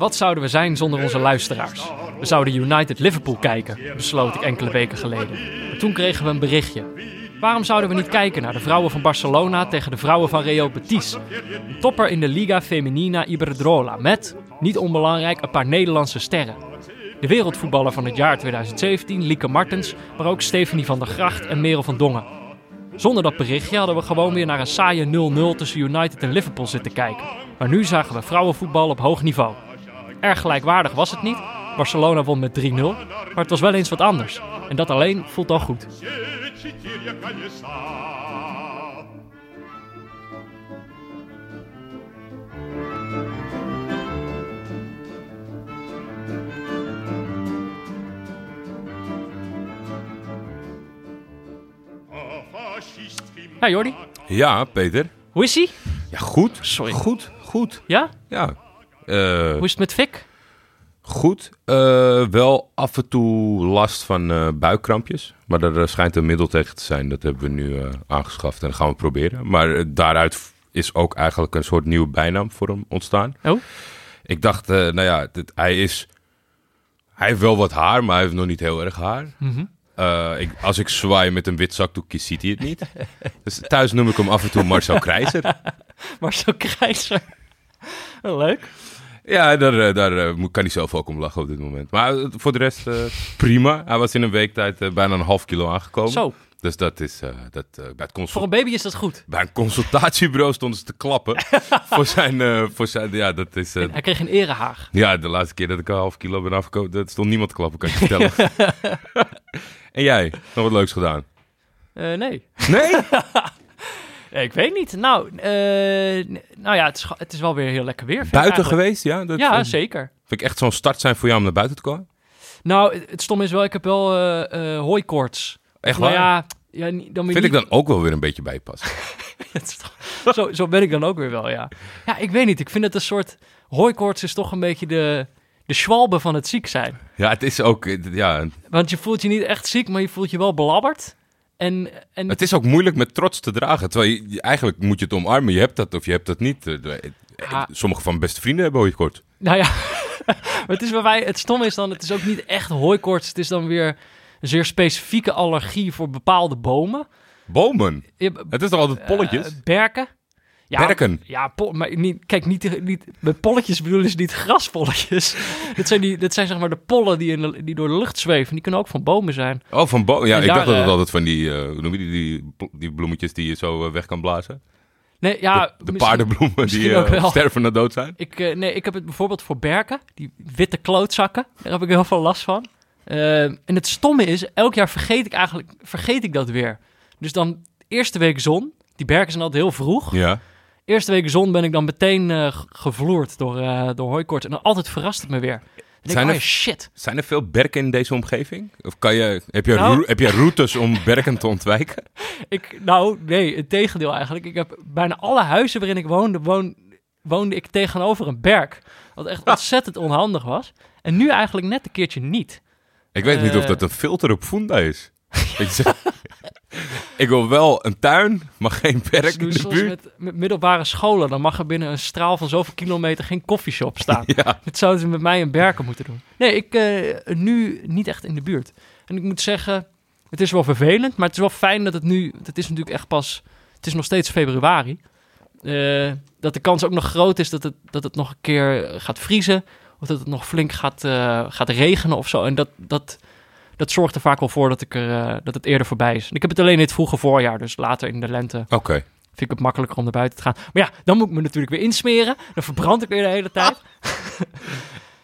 Wat zouden we zijn zonder onze luisteraars? We zouden United Liverpool kijken, besloot ik enkele weken geleden. Toen kregen we een berichtje. Waarom zouden we niet kijken naar de vrouwen van Barcelona tegen de vrouwen van Real Betis? Een topper in de Liga Femenina Iberdrola met, niet onbelangrijk, een paar Nederlandse sterren. De wereldvoetballer van het jaar 2017, Lieke Martens, maar ook Stephanie van der Gracht en Merel van Dongen. Zonder dat berichtje hadden we gewoon weer naar een saaie 0-0 tussen United en Liverpool zitten kijken. Maar nu zagen we vrouwenvoetbal op hoog niveau. Erg gelijkwaardig was het niet. Barcelona won met 3-0, maar het was wel eens wat anders. En dat alleen voelt al goed. Ja, Jordi, Ja, Peter. hoe is ie? Ja, goed. Sorry. Goed, goed. Ja? Ja. Eh, Hoe is het met Fik? goed. Eh, wel af en toe last van eh, buikkrampjes. Maar er eh, schijnt een middel tegen te zijn. Dat hebben we nu aangeschaft en dat gaan we proberen. Maar daaruit is ook eigenlijk een soort nieuwe bijnaam voor hem ontstaan. Oh? Ik dacht, nou ja, dit- hij is... Hij heeft wel wat haar, maar hij heeft nog niet heel erg haar. Mhm. Ik, als ik zwaai met een wit zakdoekje, ziet hij het niet. dus thuis noem ik hem af en toe Marcel Krijzer. Zo krijzer. Leuk. Ja, daar, eh, daar eh, kan hij zelf ook om lachen op dit moment. Maar eh, voor de rest prima. Hij was in een week tijd bijna een half kilo aangekomen. Zo, Dus dat is... dat, bij, het consult- voor een baby is dat goed. bij een consultatiebureau stonden ze te klappen. voor zijn... voor zijn ja, dat is... Hij kreeg een erehaag. ja, de laatste keer dat ik een half kilo ben afgekomen... dat stond niemand te klappen, kan ik je vertellen. en jij? Nog wat leuks gedaan? Eh, nee. Nee? Ja, ik weet niet. Nou, eh, nou ja, het is, het is wel weer heel lekker weer. vind buiten geweest? Ja, dat Ja, zeker. vind ik echt zo'n start zijn voor jou om naar buiten te komen. Nou, het, stom is wel, ik heb wel eh eh hooikoorts. Echt Nou waar? ja, ja niet- dan Vind ik dan ook wel weer een beetje bijpassen. Toch- zo, zo ben ik dan ook weer wel, ja. Ja, ik weet niet. Ik vind het een soort... Hooikoorts is toch een beetje de, de schwalbe van het ziek zijn. Ja, het is ook... eh, Ja, Want je voelt je niet echt ziek, maar je voelt je wel belabberd. En, en Het is ook moeilijk met trots te dragen. Terwijl je, je- eigenlijk moet je het omarmen. Je hebt dat of je hebt dat niet. Eh, eh. Sommige van mijn beste vrienden hebben ooit kort. Nou ja, maar het is bij mij... Het stom is dan, het is ook niet echt hooikoorts. Het is dan weer een zeer specifieke allergie voor bepaalde bomen. Bomen. Je Het is toch altijd polletjes? eh, berken. Ja, Berken. Ja, maar niet, kijk, niet, niet, met polletjes bedoelen ze niet graspolletjes. dat, zijn die, dat zijn zeg maar de pollen die, in de- die door de lucht zweven. Die kunnen ook van bomen zijn. oh, van bomen. Ja, En ik daar, dacht dat het eh, altijd van die, eh, noem je die, die, bl- die bloemetjes die je zo eh, weg kan blazen. Nee, ja, de paardenbloemen die wel. sterven naar dood zijn. Ik, nee, ik heb het bijvoorbeeld voor berken. Die witte klootzakken. Daar heb ik heel veel last van. En het stomme is, elk jaar vergeet ik eigenlijk vergeet ik dat weer. Dus dan eerste week zon. Die berken zijn altijd heel vroeg. Ja. Eerste week zon ben ik dan meteen eh, ge- gevloerd door, eh door hooikoorts. En dan altijd verrast het me weer. Denk Zijn er- oh shit. Zijn er veel berken in deze omgeving? Of kan je, heb, je Nou- heb je routes om berken te ontwijken? Ik, nou, nee, het tegendeel eigenlijk. Ik heb bijna alle huizen waarin ik woonde, woon, woonde ik tegenover een berg. Wat echt ontzettend onhandig was. En nu eigenlijk net een keertje niet. Ik weet niet of Eh. dat een filter op Funda is. ik wil wel een tuin, maar geen Dus in de buurt. met, met middelbare scholen. Dan mag er binnen een straal van zoveel kilometer geen koffieshop staan. Ja. Dat zouden ze met mij in Berken moeten doen. Nee, ik eh, nu niet echt in de buurt. En ik moet zeggen, het is wel vervelend, maar het is wel fijn dat het nu... Het is natuurlijk echt pas... Het is nog steeds februari. Eh, dat de kans ook nog groot is dat het, dat het nog een keer gaat vriezen. Of dat het nog flink gaat, eh, gaat regenen of zo. En dat, dat, dat zorgt er vaak wel voor dat, ik er, eh, dat het eerder voorbij is. En ik heb het alleen in het vroege voorjaar, dus later in de lente Oké. vind ik het makkelijker om naar buiten te gaan. Maar ja, dan moet ik me natuurlijk weer insmeren. Dan verbrand ik weer de hele tijd.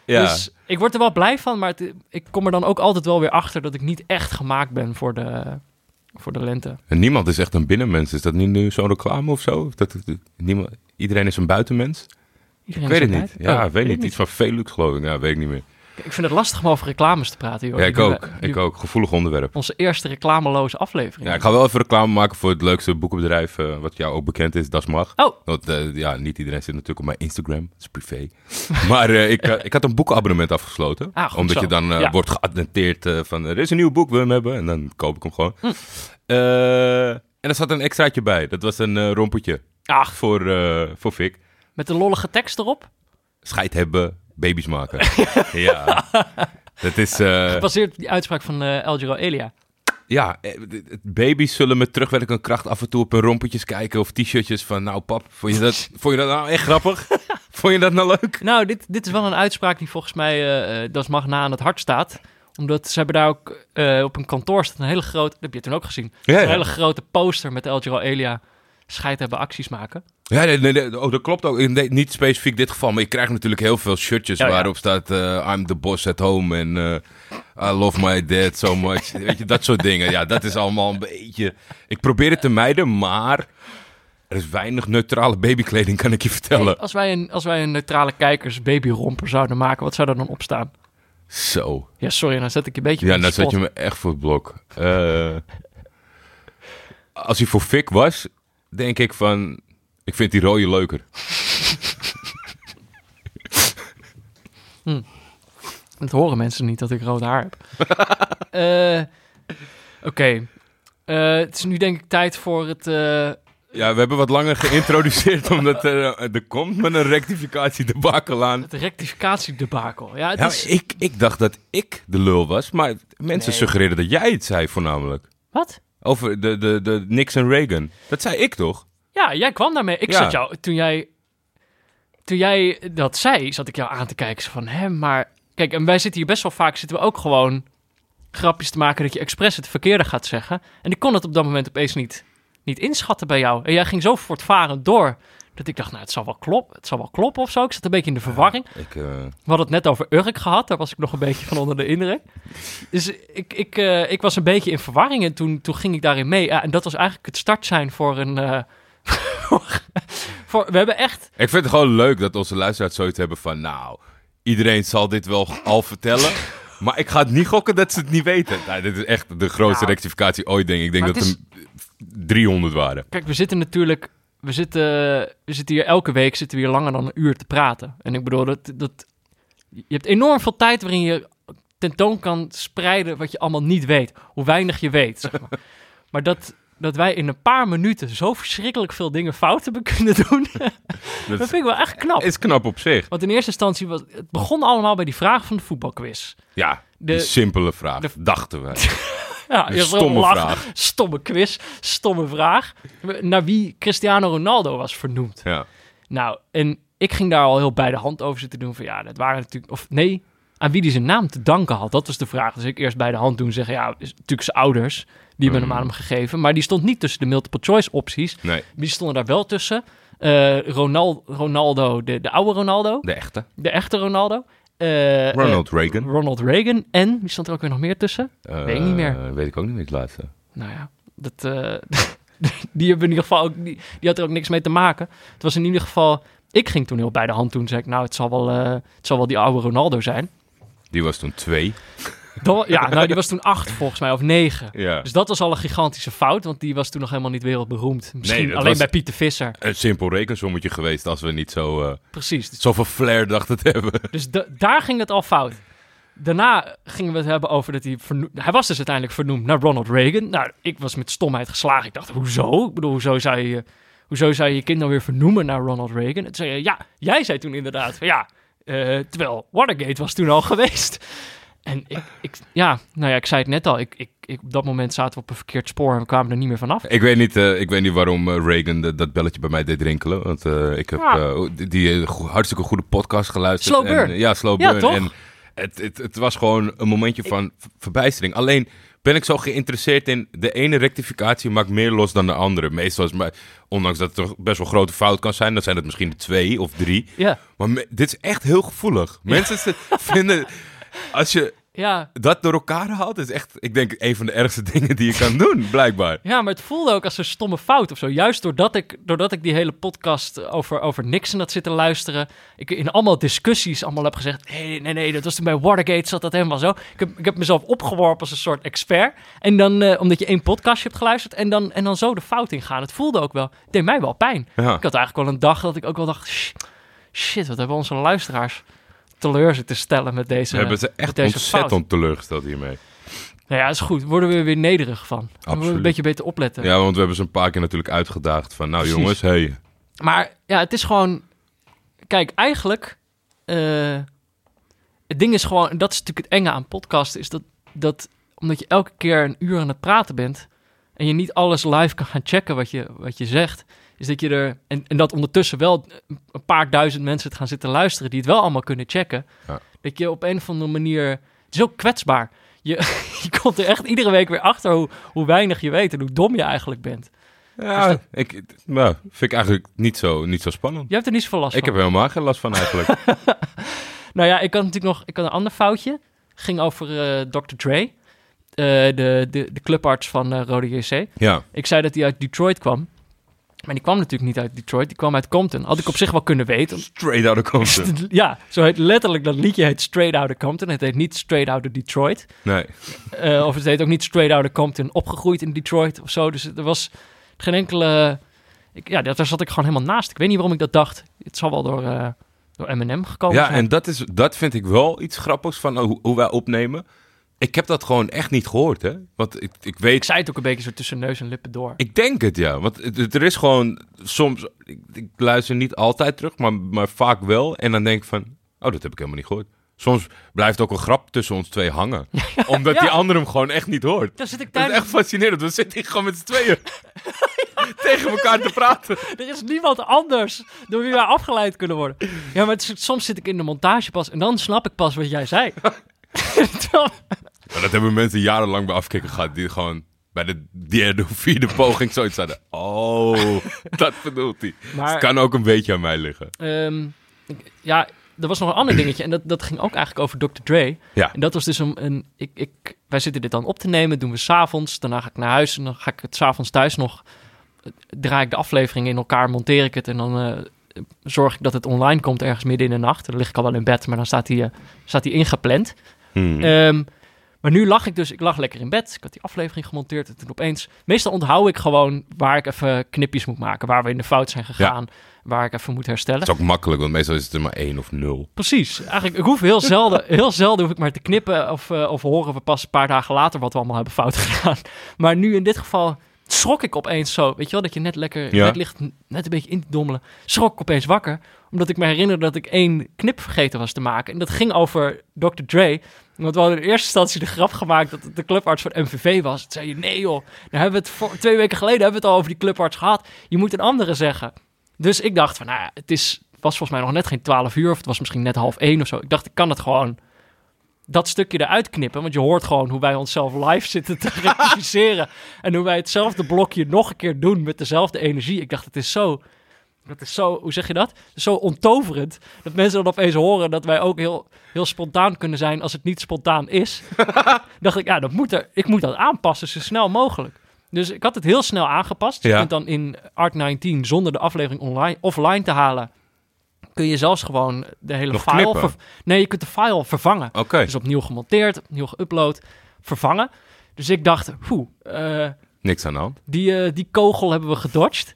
Ja. Dus ik word er wel blij van, maar het- ik kom er dan ook altijd wel weer achter dat ik niet echt gemaakt ben voor de, voor de lente. En niemand is echt een binnenmens. Is dat niet nu zo'n reclame of zo? Dat, niemand, iedereen is een buitenmens? Iedereen Ik weet het niet. buiten. Ja, Oh, weet niet. Iets van Velux geloof ik. Ja, weet ik niet meer. Ik vind het lastig om over reclames te praten. Joh. Ja, ik ook. we- Ik ook. Gevoelig onderwerp. Onze eerste reclameloze aflevering. Ja, ik ga wel even reclame maken voor het leukste boekenbedrijf eh, wat jou ook bekend is, Das Mag. Oh, Want eh, ja, niet iedereen zit natuurlijk op mijn Instagram. Dat is privé. maar eh, ik, ik had een boekenabonnement afgesloten. Ah, omdat zo. je dan Ja. wordt geattenteerd van er is een nieuw boek, je hem hebben? En dan koop ik hem gewoon. Hm. En er zat een extraatje bij. Dat was een rompertje ach, voor, voor Fik. met een lollige tekst erop. Scheid hebben, baby's maken. ja, dat is... Gebaseerd op die uitspraak van Giro Elia. ja, eh, baby's zullen met terugwerkende kracht af en toe op hun rompetjes kijken of t-shirtjes van... Nou pap, vond je dat, vond je dat nou echt grappig? vond je dat nou leuk? Nou, dit, dit is wel een uitspraak die volgens mij, dat is mag na aan het hart staat. Omdat ze hebben daar ook op een kantoor staat een hele grote, dat heb je toen ook gezien. Ja, Een hele grote poster met El Giro Elia. Scheid hebben acties maken. Ja, nee, nee, nee, oh, dat klopt ook. Nee, niet specifiek dit geval, maar je krijgt natuurlijk heel veel shirtjes Ja, ja. waarop staat eh, I'm the boss at home en eh, I love my dad so much. Weet je, dat soort dingen. Ja, dat is allemaal een beetje... Ik probeer het te mijden, maar er is weinig neutrale babykleding, kan ik je vertellen. Als wij, een, als wij een neutrale kijkers babyromper zouden maken, wat zou er dan op staan? Zo. Ja, sorry, dan zet ik je een beetje Ja, nou zet je me echt voor het blok. Eh, als hij voor Fik was, denk ik van... Ik vind die rode leuker. Dat horen mensen niet, dat ik rood haar heb. Eh, Oké. Eh, het is nu denk ik tijd voor het... eh, Ja, we hebben wat langer geïntroduceerd, omdat er, eh, er komt met een rectificatie de bakel aan. het rectificatiedebakel. Ja, het Ja, is... ik, ik dacht dat ik de lul was, maar mensen Nee. suggereerden dat jij het zei voornamelijk. Wat? Over de, de, de Nixon Reagan. Dat zei ik toch? Ja, jij kwam daarmee. Ik Ja. zat jou... Toen jij... Toen jij dat zei, zat ik jou aan te kijken. Zo van, hè, maar... Kijk, en wij zitten hier best wel vaak... Zitten we ook gewoon grapjes te maken... dat je expres het verkeerde gaat zeggen. En ik kon het op dat moment opeens niet, niet inschatten bij jou. En jij ging zo voortvarend door... dat ik dacht, nou, het zal wel kloppen. Het zal wel kloppen of zo. Ik zat een beetje in de verwarring. Ik, eh, We hadden het net over Urk gehad. Daar was ik nog een beetje van onder de indruk. Dus ik, ik, eh, ik was een beetje in verwarring en toen, toen ging ik daarin mee. Ja, en dat was eigenlijk het start zijn voor een... eh, voor, voor, we hebben echt... ik vind het gewoon leuk dat onze luisteraars zoiets hebben van... Nou, iedereen zal dit wel al vertellen. Maar ik ga het niet gokken dat ze het niet weten. Nou, dit is echt de grootste Nou, rectificatie ooit, denk ik. Ik denk dat het er 300 waren. Kijk, we zitten natuurlijk... We zitten, we zitten hier elke week zitten we hier langer dan een uur te praten. En ik bedoel, dat, dat, je hebt enorm veel tijd waarin je tentoon kan spreiden wat je allemaal niet weet. Hoe weinig je weet, zeg maar. maar dat, dat wij in een paar minuten zo verschrikkelijk veel dingen fout hebben kunnen doen... Dat Dat vind ik wel echt knap. is knap op zich. Want in eerste instantie was het begon allemaal bij die vraag van de voetbalquiz. Ja, De- die simpele vraag, de- dachten we. Ja, Een stomme lachen. vraag. Stomme quiz, stomme vraag. Naar wie Cristiano Ronaldo was vernoemd. Ja. Nou, en ik ging daar al heel bij de hand over zitten doen van ja, dat waren natuurlijk of nee, aan wie die zijn naam te danken had. Dat was de vraag. Dus ik eerst bij de hand doen zeggen ja, is natuurlijk zijn ouders. Die hebben hem Mm. aan hem gegeven, maar die stond niet tussen de multiple choice opties. Nee, Die stonden daar wel tussen. Ronal, Ronaldo, de, de oude Ronaldo, de echte. de echte Ronaldo. Eh, Ronald eh, Reagan. Ronald Reagan. En, wie stond er ook weer nog meer tussen? weet ik niet meer. Eh, Weet ik ook niet meer het laatste. Nou ja, dat, eh, die hebben in ieder geval ook, die, die had er ook niks mee te maken. Het was in ieder geval, ik ging toen heel bij de hand toen, zei ik, nou, het zal wel, eh, het zal wel die oude Ronaldo zijn. Die was toen twee. Ja, nou, die was toen acht volgens mij, of negen. Ja. Dus dat was al een gigantische fout, want die was toen nog helemaal niet wereldberoemd. Misschien alleen bij Pieter Visser. Een simpel rekensommetje geweest als we niet zo, eh, Precies. Zoveel flair dachten te hebben. dus da- daar ging het al fout. Daarna gingen we het hebben over dat hij. Hij was dus uiteindelijk vernoemd naar Ronald Reagan. Nou, ik was met stomheid geslagen. Ik dacht, hoezo? Ik bedoel, hoezo zou je, hoezo zou je je kind dan weer vernoemen naar Ronald Reagan? En toen zei je, ja, jij zei toen inderdaad van ja, eh, terwijl Watergate was toen al geweest. En ik, ik, ja, nou ja, ik zei het net al. Ik, ik, ik, op dat moment zaten we op een verkeerd spoor en we kwamen er niet meer vanaf. Ik weet niet, eh, ik weet niet waarom eh, Reagan de- dat belletje bij mij deed rinkelen. Want eh, ik heb Ja. eh, die, hartstikke goede podcast geluisterd. Slow En, burn. ja, Slow Ja, toch? En het, het, het was gewoon een momentje van verbijstering. Alleen ben ik zo geïnteresseerd in... De ene rectificatie maakt meer los dan de andere. Meestal is maar... Ondanks dat het toch best wel grote fout kan zijn... dan zijn het misschien de twee of drie. Ja, Maar me- dit is echt heel gevoelig. Mensen vinden... Als je ja, dat door elkaar haalt... is echt, ik denk, een van de ergste dingen die je kan doen, blijkbaar. Ja, maar het voelde ook als een stomme fout of zo. Juist doordat ik, doordat ik die hele podcast over, over Nixon had zitten luisteren. Ik in allemaal discussies allemaal heb gezegd. Nee, nee, nee, dat was toen bij Watergate zat dat helemaal zo. Ik heb, ik heb mezelf opgeworpen als een soort expert. En dan, eh, omdat je één podcastje hebt geluisterd en dan, en dan zo de fout ingaan. Het voelde ook wel, het deed mij wel pijn. Ja. Ik had eigenlijk wel een dag dat ik ook wel dacht, "Sh- shit, wat hebben onze luisteraars teleur zitten stellen met deze We hebben ze echt deze ontzettend fout. teleurgesteld hiermee. Nou ja, is goed. Worden we weer nederig van. Dan moeten we Absoluut. een beetje beter opletten. Ja, want we hebben ze een paar keer natuurlijk uitgedaagd van... Nou Precies. jongens, hey. Maar ja, het is gewoon. Kijk, eigenlijk. eh, het ding is gewoon, en dat is natuurlijk het enge aan podcasten, is dat, dat omdat je elke keer een uur aan het praten bent en je niet alles live kan gaan checken wat je, wat je zegt, is dat je er, en, en dat ondertussen wel een paar duizend mensen het gaan zitten luisteren die het wel allemaal kunnen checken, Ja. dat je op een of andere manier, het is ook kwetsbaar. Je, je komt er echt iedere week weer achter hoe, hoe weinig je weet en hoe dom je eigenlijk bent. Ja, ik, nou, vind ik eigenlijk niet zo, niet zo spannend. Je hebt er niet zoveel last Ik van. heb er helemaal geen last van eigenlijk. Nou ja, ik had natuurlijk nog ik had een ander foutje. Ging over eh, Dr. Dre, eh, de, de, de clubarts van eh, Rode JC. ja, Ik zei dat hij uit Detroit kwam. Maar die kwam natuurlijk niet uit Detroit, die kwam uit Compton. Had ik op zich wel kunnen weten. straight out of Compton. ja, zo heet letterlijk dat liedje heet Straight Outta Compton. Het heet niet Straight Outta Detroit. Nee. Eh, of het heet ook niet Straight Outta Compton, opgegroeid in Detroit of zo. Dus er was geen enkele... Ik, ja, daar zat ik gewoon helemaal naast. Ik weet niet waarom ik dat dacht. Het zal wel door, eh door Eminem gekomen Ja, zijn. en dat, is, dat vind ik wel iets grappigs van hoe, hoe wij opnemen. Ik heb dat gewoon echt niet gehoord, hè. Want ik, ik Ik weet... zei het ook een beetje zo tussen neus en lippen door. Ik denk het, ja. Want het- er is gewoon soms... Ik, ik luister niet altijd terug, maar, maar vaak wel. En dan denk ik van... Oh, dat heb ik helemaal niet gehoord. Soms blijft ook een grap tussen ons twee hangen. Omdat ja. die ander hem gewoon echt niet hoort. Daar zit ik Dat is thuis. echt fascinerend. We zitten hier gewoon met z'n tweeën tegen elkaar te praten. Er is niemand anders door wie wij afgeleid kunnen worden. Ja, maar is- soms zit ik in de montage pas en dan snap ik pas wat jij zei. Maar dat hebben mensen jarenlang bij afkikken gehad. Die gewoon bij de derde of vierde poging zoiets hadden. Oh, dat bedoelt hij. maar Het kan ook een beetje aan mij liggen. ehm, ik- ja, er was nog een ander dingetje en dat, dat ging ook eigenlijk over Dr. Dre. Ja. En dat was dus een... een ik, ik, wij zitten dit dan op te nemen, doen we s'avonds. Daarna ga ik naar huis en dan ga ik het s'avonds thuis nog... eh, Draai ik de aflevering in elkaar, monteer ik het en dan... eh, Zorg ik dat het online komt ergens midden in de nacht. Dan lig ik al wel in bed, maar dan staat hij, eh, staat hij ingepland. Hmm. Ehm, maar nu lag ik dus, ik lag lekker in bed. Ik had die aflevering gemonteerd en toen opeens... Meestal onthoud ik gewoon waar ik even knipjes moet maken. Waar we in de fout zijn gegaan. Waar ik even moet herstellen. Het is ook makkelijk, want meestal is het er maar één of nul. Precies. Eigenlijk, ik hoef heel zelden, heel zelden hoef ik maar te knippen of, eh, of horen we pas een paar dagen later wat we allemaal hebben fout gedaan. Maar nu in dit geval schrok ik opeens zo. Weet je wel, dat je net lekker, Ja. net ligt net een beetje in te dommelen. Schrok ik opeens wakker, omdat ik me herinnerde dat ik één knip vergeten was te maken. En dat ging over Dr. Dre. Want we hadden in eerste instantie de grap gemaakt dat het de clubarts van MVV was. Toen zei je, nee joh, nou hebben we het voor, twee weken geleden hebben we het al over die clubarts gehad. Je moet een andere zeggen. Dus ik dacht van, nou ja, het is, was volgens mij nog net geen 12 uur, of het was misschien net half één of zo. Ik dacht, ik kan het gewoon dat stukje eruit knippen, want je hoort gewoon hoe wij onszelf live zitten te rectificeren. en hoe wij hetzelfde blokje nog een keer doen met dezelfde energie. Ik dacht, het is zo, dat is zo, hoe zeg je dat? Zo ontoverend, dat mensen dan opeens horen dat wij ook heel, heel spontaan kunnen zijn als het niet spontaan is. dacht ik, ja, dat moet er, ik moet dat aanpassen zo snel mogelijk. Dus ik had het heel snel aangepast. Je kunt dan in Art 19 zonder de aflevering online, offline te halen, kun je zelfs gewoon de hele Nog file... nee, je kunt de file vervangen. Oké, Dus opnieuw gemonteerd, opnieuw geüpload, vervangen. Dus ik dacht, hoe, niks aan de hand. die, eh, die kogel hebben we gedodged.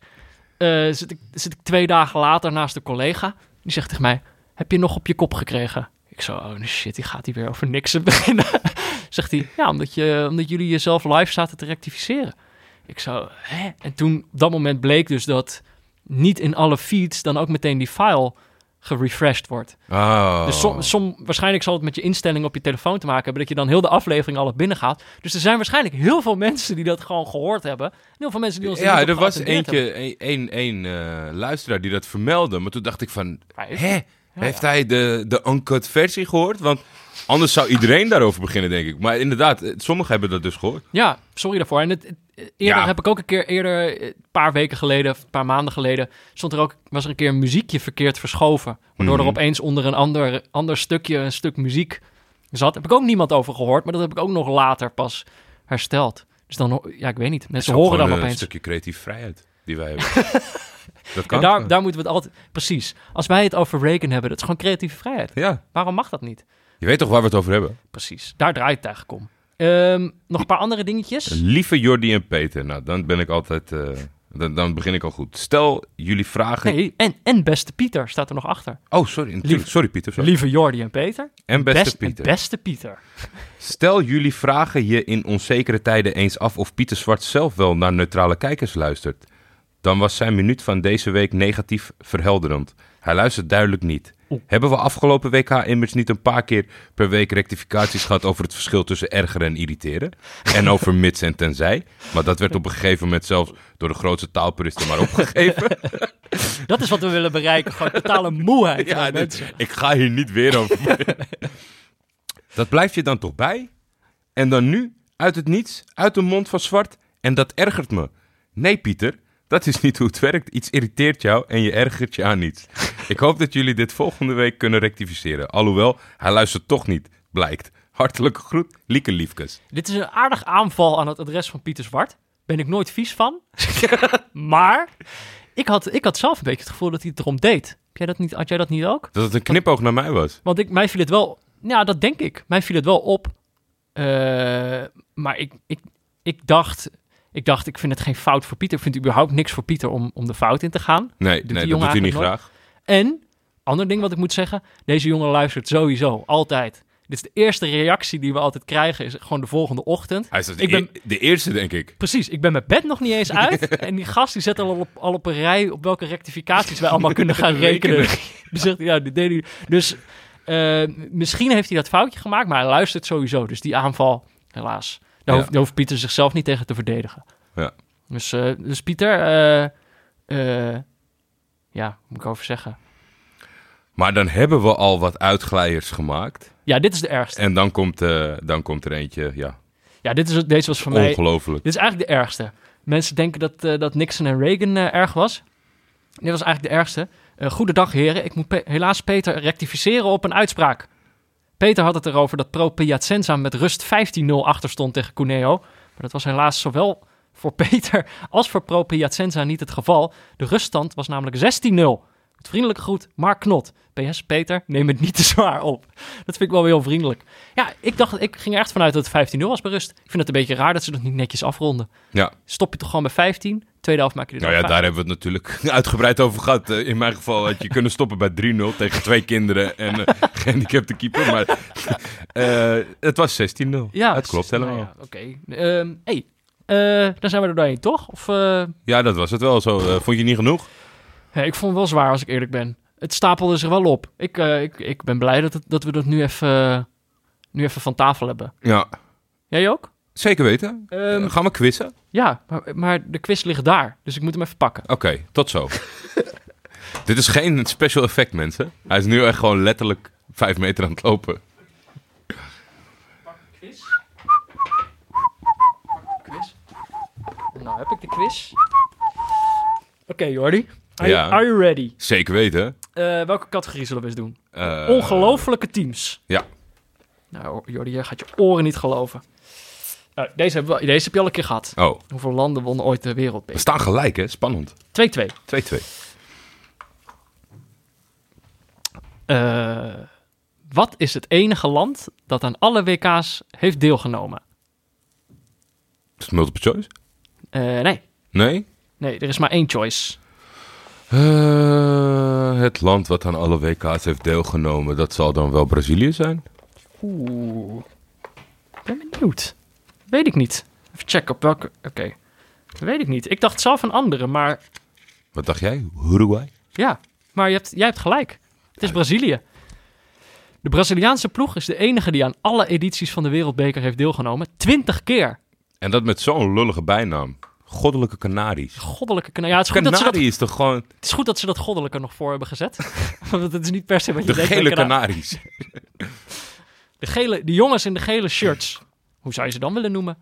Eh, zit, ik, zit ik twee dagen later naast een collega. Die zegt tegen mij, heb je nog op je kop gekregen? Ik zo, oh shit, die gaat hier weer over niks beginnen. zegt hij, ja, omdat, je, omdat jullie jezelf live zaten te rectificeren. Ik zo, hè? En toen, op dat moment bleek dus dat niet in alle feeds dan ook meteen die file gerefreshed wordt. Oh. Dus som, som, waarschijnlijk zal het met je instelling op je telefoon te maken hebben... dat je dan heel de aflevering al hebt binnengehaald. Dus er zijn waarschijnlijk heel veel mensen die dat gewoon gehoord hebben. En heel veel mensen die ons ja, op er was eentje, een, een, een eh, luisteraar die dat vermeldde. Maar toen dacht ik van, Maar heeft- hij de, de uncut versie gehoord? Want anders zou iedereen daarover beginnen, denk ik. Maar inderdaad, eh, sommigen hebben dat dus gehoord. Ja, sorry daarvoor. En het, het- eerder heb ik ook een keer, eerder, eh, een paar weken geleden, een paar maanden geleden, stond er ook, was er een keer een muziekje verkeerd verschoven. Waardoor Mhm. er opeens onder een ander, ander stukje, een stuk muziek zat. Heb ik ook niemand over gehoord, maar dat heb ik ook nog later pas hersteld. Dus dan, ja, ik weet niet. Mensen horen dan opeens. Een stukje creatieve vrijheid die wij hebben. Dat kan. En daar, daar moeten we het altijd... Precies. Als wij het over Reagan hebben, dat is gewoon creatieve vrijheid. Ja, Waarom mag dat niet? je weet toch waar we het over hebben? Precies. Daar draait het eigenlijk om. Ehm, nog een paar andere dingetjes. Lieve Jordi en Peter, nou dan ben ik altijd, eh, dan, dan begin ik al goed. Stel jullie vragen. Nee, en, en beste Pieter staat er nog achter. Oh, sorry, sorry Pieter. Sorry. Lieve Jordi en Peter. En beste Best- Pieter. Beste Pieter. Stel jullie vragen je in onzekere tijden eens af of Pieter Zwart zelf wel naar neutrale kijkers luistert. Dan was zijn minuut van deze week negatief verhelderend. Hij luistert duidelijk niet. Hebben we afgelopen WK immers niet een paar keer per week rectificaties gehad over het verschil tussen erger en irriteren? En over mits en tenzij? Maar dat werd op een gegeven moment zelfs door de grootste taalpuristen maar opgegeven. Dat is wat we willen bereiken. Gewoon totale moeheid Ja, dit- ik ga hier niet weer over. dat blijft je dan toch bij? En dan nu, uit het niets, uit de mond van zwart. En dat ergert me. Nee, Pieter, dat is niet hoe het werkt. Iets irriteert jou en je ergert je aan niets. Ik hoop dat jullie dit volgende week kunnen rectificeren. Alhoewel, hij luistert toch niet, blijkt. Hartelijke groet, Lieke Liefkes. Dit is een aardig aanval aan het adres van Pieter Zwart. Ben ik nooit vies van. maar ik had, ik had zelf een beetje het gevoel dat hij het erom deed. Heb jij dat niet, had jij dat niet ook? Dat het een knipoog naar mij was. Want ik, mij viel het wel... Ja, dat denk ik. Mij viel het wel op. Eh, maar ik, ik, ik, dacht, ik dacht, ik vind het geen fout voor Pieter. Ik vind überhaupt niks voor Pieter om, om de fout in te gaan. Nee, nee dat doet hij niet graag. En, ander ding wat ik moet zeggen. Deze jongen luistert sowieso, altijd. Dit is de eerste reactie die we altijd krijgen. Is gewoon de volgende ochtend. Hij is de, Ik ben- e- de eerste, denk ik. Precies, ik ben mijn bed nog niet eens uit. en die gast die zet al op, al op een rij op welke rectificaties wij allemaal kunnen gaan rekenen. Zegt, ja, dit deed hij. Dus eh, misschien heeft hij dat foutje gemaakt, maar hij luistert sowieso. Dus die aanval, helaas. Daar, Ja. hoeft, daar hoeft Pieter zichzelf niet tegen te verdedigen. Ja. Dus, eh, dus Pieter, eh, eh, ja, moet ik over zeggen? Maar dan hebben we al wat uitglijers gemaakt. Ja, dit is de ergste. En dan komt, dan komt er eentje, ja, Ja, dit is, deze was voor mij... ongelooflijk. Dit is eigenlijk de ergste. Mensen denken dat, dat Nixon en Reagan erg was. Dit was eigenlijk de ergste. Eh goedendag heren, ik moet Pe- helaas Peter rectificeren op een uitspraak. Peter had het erover dat Pro Piacenza met rust 15-0 achter stond tegen Cuneo. Maar dat was helaas zowel voor Peter als voor Pro Piacenza niet het geval. De ruststand was namelijk 16-0. Met vriendelijke groet, Mark Knot. PS, Peter, neem het niet te zwaar op. Dat vind ik wel weer heel vriendelijk. Ja, ik dacht, ik ging er echt vanuit dat het 15-0 was bij rust. Ik vind het een beetje raar dat ze dat niet netjes afronden. Ja, Stop je toch gewoon bij 15? Tweede helft maak je er nou ja, daar hebben we het natuurlijk uitgebreid over gehad. Eh, In mijn geval had je kunnen stoppen bij 3-0 tegen twee kinderen en eh gehandicapte keeper. Maar eh, het was 16-0. Ja, het klopt nou helemaal. ja, Oké. Ehm, hey, dan zijn we er doorheen, toch? Of, Ja, dat was het wel zo. Vond je niet genoeg? ik vond het wel zwaar, als ik eerlijk ben. Het stapelde zich wel op. Ik, ik, ik ben blij dat, het, dat we dat nu even, nu even van tafel hebben. Ja, Jij ook? Zeker weten. Ehm, Eh, gaan we quizzen? ja, maar, maar de quiz ligt daar. Dus ik moet hem even pakken. Oké, tot zo. Dit is geen special effect, mensen. Hij is nu echt gewoon letterlijk vijf meter aan het lopen. Quiz? Quiz? Nou, heb ik de quiz. Oké, Jordi. Are, Ja. you, are you ready? Zeker weten. Eh, welke categorie zullen we eens doen? Eh, Ongelofelijke teams. Ja. Nou, Jordi, jij gaat je oren niet geloven. Nou, deze, hebben we, deze heb je al een keer gehad. Oh, Hoeveel landen wonnen ooit de we wereldbeker? staan gelijk, hè? Spannend. 2-2. 2-2. Eh, wat is het enige land dat aan alle WK's heeft deelgenomen? Is het multiple choice? Eh, nee. Nee? Nee, er is maar één choice. Eh, het land wat aan alle WK's heeft deelgenomen, dat zal dan wel Brazilië zijn? Oeh. Ik ben benieuwd. Weet ik niet. Even checken op welke... Oké. Weet ik niet. Ik dacht zelf een andere, maar... Wat dacht jij? Uruguay? Ja, maar je hebt, jij hebt gelijk. Het is Brazilië. De Braziliaanse ploeg is de enige die aan alle edities van de Wereldbeker heeft deelgenomen. Twintig keer. En dat met zo'n lullige bijnaam. Goddelijke Canaries. Goddelijke kana- Ja, het is, goed dat ze dat, is toch gewoon het is goed dat ze dat goddelijke nog voor hebben gezet. Want het is niet per se wat je de denkt. gele bij kana- Canaries. De, gele, de jongens in de gele shirts. Hoe zou je ze dan willen noemen?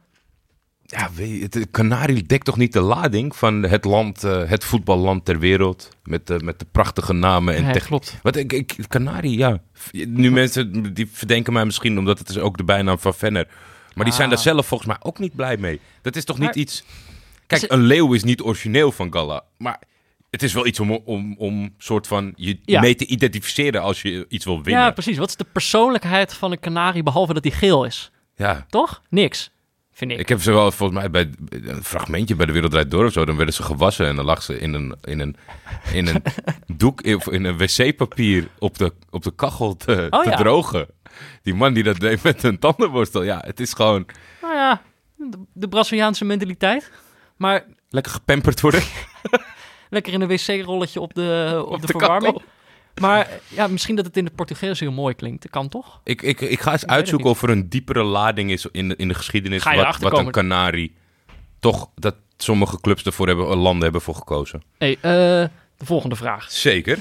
Ja, weet je, het, de Canarie dekt toch niet de lading van het land, eh, het voetballand ter wereld. Met, de met de prachtige namen en techniek. klopt. Wat ik, ik Canarie, ja. Nu mensen die verdenken mij misschien omdat het is ook de bijnaam van Venner. Maar die zijn Ah. daar zelf volgens mij ook niet blij mee. Dat is toch niet iets. Kijk, het- een leeuw is niet origineel van Galla. Maar het is wel iets om, om, om soort van je Ja. mee te identificeren als je iets wil winnen. Ja, precies. Wat is de persoonlijkheid van een kanarie behalve dat hij geel is? Ja. Toch? Niks. Vind ik. Ik heb ze wel volgens mij bij een fragmentje bij de Wereldrijd Door of zo. Dan werden ze gewassen en dan lag ze in een, in een, in een doek, of in een wc-papier op de, op de kachel te, Oh, te ja. drogen. Die man die dat deed met een tandenborstel. Ja, het is gewoon Nou ja, de, de Braziliaanse mentaliteit. Maar lekker gepamperd worden. lekker in een wc-rolletje op de, op, de, de verwarming. kachel. Maar ja, misschien dat het in het Portugees heel mooi klinkt. Dat kan toch? Ik, ik, ik ga eens uitzoeken of er een diepere lading is in de, in de geschiedenis. Wat, wat een? Canarie. Toch dat sommige clubs ervoor hebben, landen hebben voor gekozen. hey, eh, de volgende vraag. Zeker.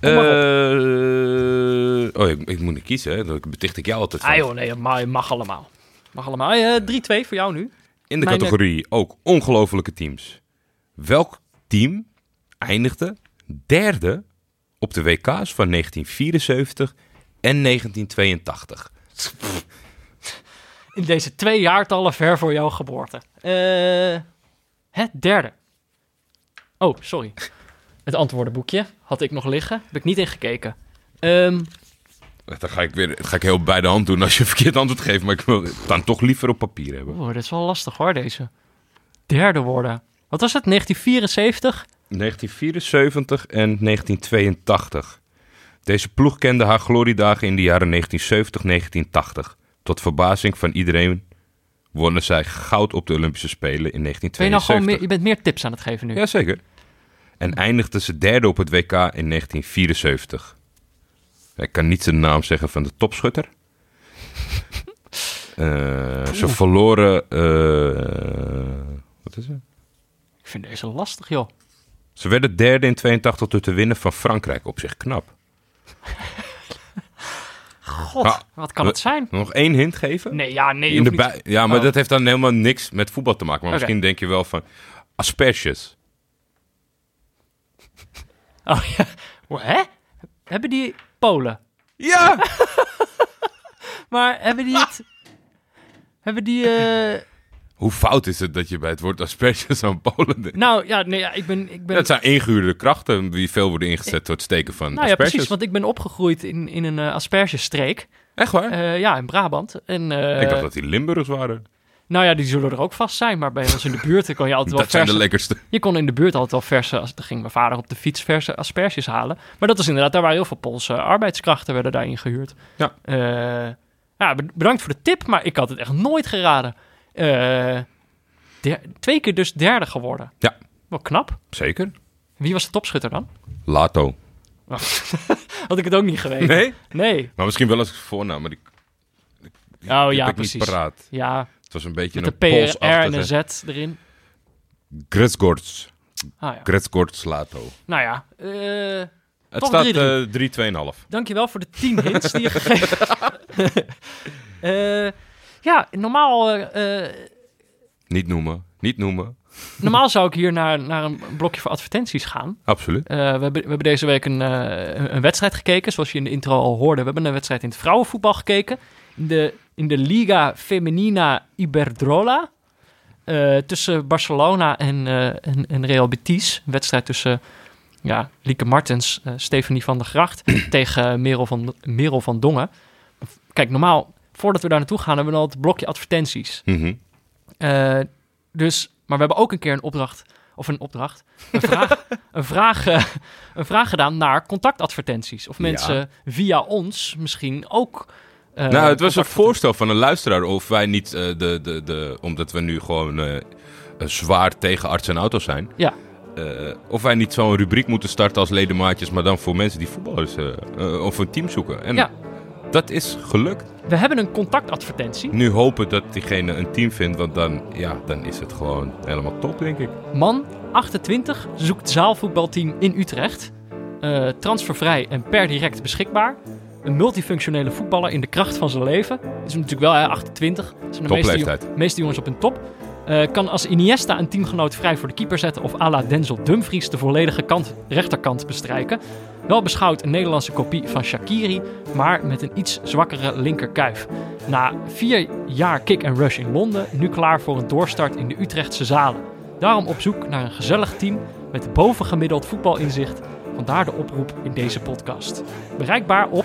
Maar Eh, oh, ik, ik moet niet kiezen, hè? Dat beticht ik jou altijd van. Ah joh, nee, mag, mag allemaal. Mag allemaal. Eh, 3-2 voor jou nu. In de Mijn, categorie ook ongelofelijke teams. Welk team eindigde derde op de WK's van 1974 en 1982? In deze twee jaartallen ver voor jouw geboorte. Eh het derde. Oh, sorry. Het antwoordenboekje had ik nog liggen. Heb ik niet ingekeken. Ehm Dan ga ik weer dat ga ik heel bij de hand doen als je een verkeerd antwoord geeft. Maar ik wil het dan toch liever op papier hebben. oh, dat is wel lastig hoor, deze. Derde worden. Wat was het? 1974? 1974 en 1982. Deze ploeg kende haar gloriedagen in de jaren 1970-1980. Tot verbazing van iedereen wonnen zij goud op de Olympische Spelen in Ben je nou 1972. gewoon meer, je bent meer tips aan het geven nu. Jazeker. En eindigden ze derde op het WK in 1974. Ik kan niet de naam zeggen van de topschutter. Eh, ze verloren... eh, wat is het? Ik vind deze lastig, joh. Ze werden derde in 82 door te winnen van Frankrijk. Op zich knap. God, wat kan het zijn? Nog één hint geven? Nee, ja, nee. In de niet. bij- ja, maar Oh. dat heeft dan helemaal niks met voetbal te maken. Maar misschien denk je wel van... Asperges. Oh ja. Hè? Hebben die Polen? Ja! Maar hebben die het... hebben die... eh, Hoe fout is het dat je bij het woord asperges aan Polen denkt? Nou ja, nee, ja, ik ben... Ik ben Dat zijn ingehuurde krachten die veel worden ingezet door het steken van nou ja, asperges. precies, want ik ben opgegroeid in, in een eh aspergestreek. Echt waar? Eh, ja, in Brabant. En, eh, ik dacht dat die Limburgers waren. Nou ja, die zullen er ook vast zijn. Maar bij ons in de buurt kon je altijd wel Dat zijn de lekkerste. Je kon in de buurt altijd wel verse... Als, dan ging mijn vader op de fiets verse asperges halen. Maar dat is inderdaad... Daar waren heel veel Poolse arbeidskrachten werden daarin gehuurd. Ja. Ja, be- bedankt voor de tip. Maar ik had het echt nooit geraden. Eh, der- twee keer dus derde geworden. Ja. Wel knap. Zeker. Wie was de topschutter dan? Lato. Had ik het ook niet geweten. Nee? Nee. Maar misschien wel als voornaam, maar die, die Oh ja, ik precies. paraat. Ja, Het was een beetje met de een PR en een Z erin. Gretsgorts. Ah ja. Gretsgorts Lato. Nou ja, eh, Het Toch staat 3-3. eh 3-2,5. dankjewel voor de 10 hints die je gegeven hebt. Eh, ja, normaal, eh, eh, Niet noemen. Niet noemen. normaal zou ik hier naar, naar een blokje voor advertenties gaan. Absoluut. Eh, we, hebben, we hebben deze week een, een- wedstrijd gekeken, zoals je in de intro al hoorde. We hebben een wedstrijd in het vrouwenvoetbal gekeken. In de, in de Liga Femenina Iberdrola. tussen Barcelona en, en, en Real Betis. Een wedstrijd tussen ja, Lieke Martens, Stefanie van der Gracht tegen Merel van, Merel van Dongen. Kijk, normaal, voordat we daar naartoe gaan, hebben we al het blokje advertenties. Mhm. Eh, dus, maar we hebben ook een keer een opdracht, of een opdracht, een vraag, een vraag, eh, een vraag gedaan naar contactadvertenties. Of mensen via ons misschien ook. eh, nou, het was een voorstel van een luisteraar of wij niet de, de, de... Omdat we nu gewoon zwaar tegen arts en auto's zijn. Ja. of wij niet zo'n rubriek moeten starten als ledemaatjes, maar dan voor mensen die voetballers of een team zoeken. En Ja. Dat is gelukt. We hebben een contactadvertentie. Nu hopen dat diegene een team vindt, want dan, ja, dan is het gewoon helemaal top, denk ik. Man, 28, zoekt zaalvoetbalteam in Utrecht. Eh, transfervrij en per direct beschikbaar. Een multifunctionele voetballer in de kracht van zijn leven. Is natuurlijk wel hè, 28. Dat zijn de meeste, jongens op hun top. Eh, kan als Iniesta een teamgenoot vrij voor de keeper zetten of à la Denzel Dumfries de volledige kant, rechterkant bestrijken. Wel beschouwd een Nederlandse kopie van Shakiri, maar met een iets zwakkere linkerkuif. Na vier jaar kick and rush in Londen, nu klaar voor een doorstart in de Utrechtse zalen. Daarom op zoek naar een gezellig team met bovengemiddeld voetbalinzicht. Vandaar de oproep in deze podcast. Bereikbaar op,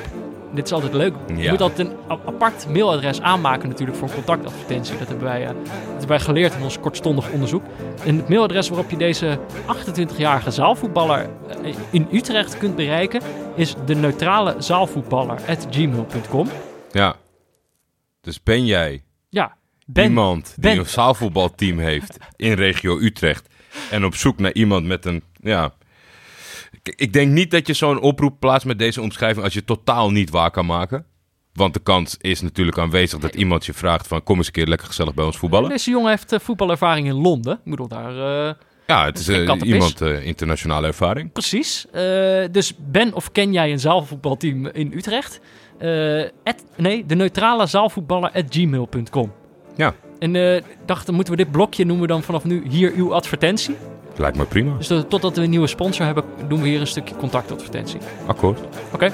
dit is altijd leuk, je Ja. moet altijd een apart mailadres aanmaken natuurlijk voor contactadvertentie. Dat hebben wij, eh, dat hebben wij geleerd in ons kortstondig onderzoek. En het mailadres waarop je deze 28-jarige zaalvoetballer eh, in Utrecht kunt bereiken is de neutrale zaalvoetballer@gmail.com. Ja. Dus ben jij Ja, ben iemand die een zaalvoetbalteam heeft in regio Utrecht en op zoek naar iemand met een, ja, Ik denk niet dat je zo'n oproep plaatst met deze omschrijving als je totaal niet waar kan maken. Want de kans is natuurlijk aanwezig dat iemand je vraagt van kom eens een keer lekker gezellig bij ons voetballen. Deze jongen heeft eh, voetbalervaring in Londen. Ik bedoel, daar... eh, Ja, het is eh, iemand internationale ervaring. Precies. Dus ben of ken jij een zaalvoetbalteam in Utrecht? At- nee, de neutrale zaalvoetballer at gmail.com. Ja, En dacht, moeten we dit blokje noemen dan vanaf nu hier uw advertentie. Lijkt me prima. Dus tot- totdat we een nieuwe sponsor hebben, doen we hier een stukje contactadvertentie. Akkoord. Oké?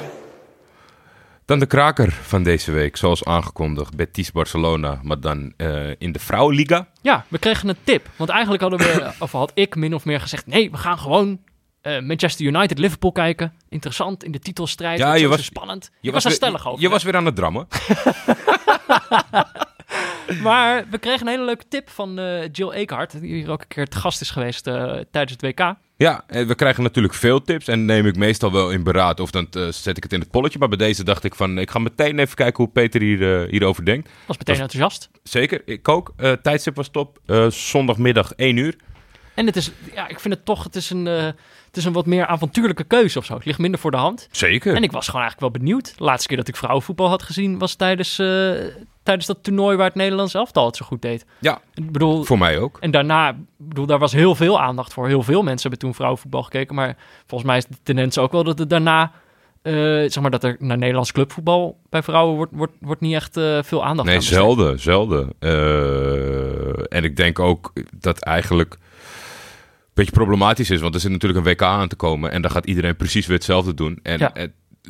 Dan de kraker van deze week, zoals aangekondigd, Betis Barcelona, maar dan eh, in de Vrouwenliga. Ja, we kregen een tip. Want eigenlijk hadden we, of had ik min of meer gezegd, nee, we gaan gewoon eh, Manchester United Liverpool kijken. Interessant in de titelstrijd. Ja, je was- spannend. Je was, er weer- stellig over. Je hè? was weer aan het drammen. Maar we kregen een hele leuke tip van eh, Jill Eekhart, die hier ook een keer te gast is geweest eh, tijdens het WK. Ja, eh, we krijgen natuurlijk veel tips en neem ik meestal wel in beraad of dan zet ik het in het polletje. Maar bij deze dacht ik van, ik ga meteen even kijken hoe Peter hier, hierover denkt. Was meteen Was- enthousiast. Zeker, ik ook. Tijdstip was top. Zondagmiddag 1 uur. En het is, ja, ik vind het toch, het is een, eh, het is een wat meer avontuurlijke keuze of zo. Het ligt minder voor de hand. Zeker. En ik was gewoon eigenlijk wel benieuwd. De laatste keer dat ik vrouwenvoetbal had gezien was tijdens, eh, tijdens dat toernooi waar het Nederlands elftal het zo goed deed. Ja, Ik bedoel, voor mij ook. en daarna, bedoel, daar was heel veel aandacht voor. Heel veel mensen hebben toen vrouwenvoetbal gekeken. Maar volgens mij is de tendens ook wel dat het daarna, eh, zeg maar, dat er naar Nederlands clubvoetbal bij vrouwen wordt, wordt, wordt niet echt veel aandacht Nee, aan zelden, zelden. En ik denk ook dat eigenlijk beetje problematisch is, want er zit natuurlijk een WK aan te komen en dan gaat iedereen precies weer hetzelfde doen. En Ja.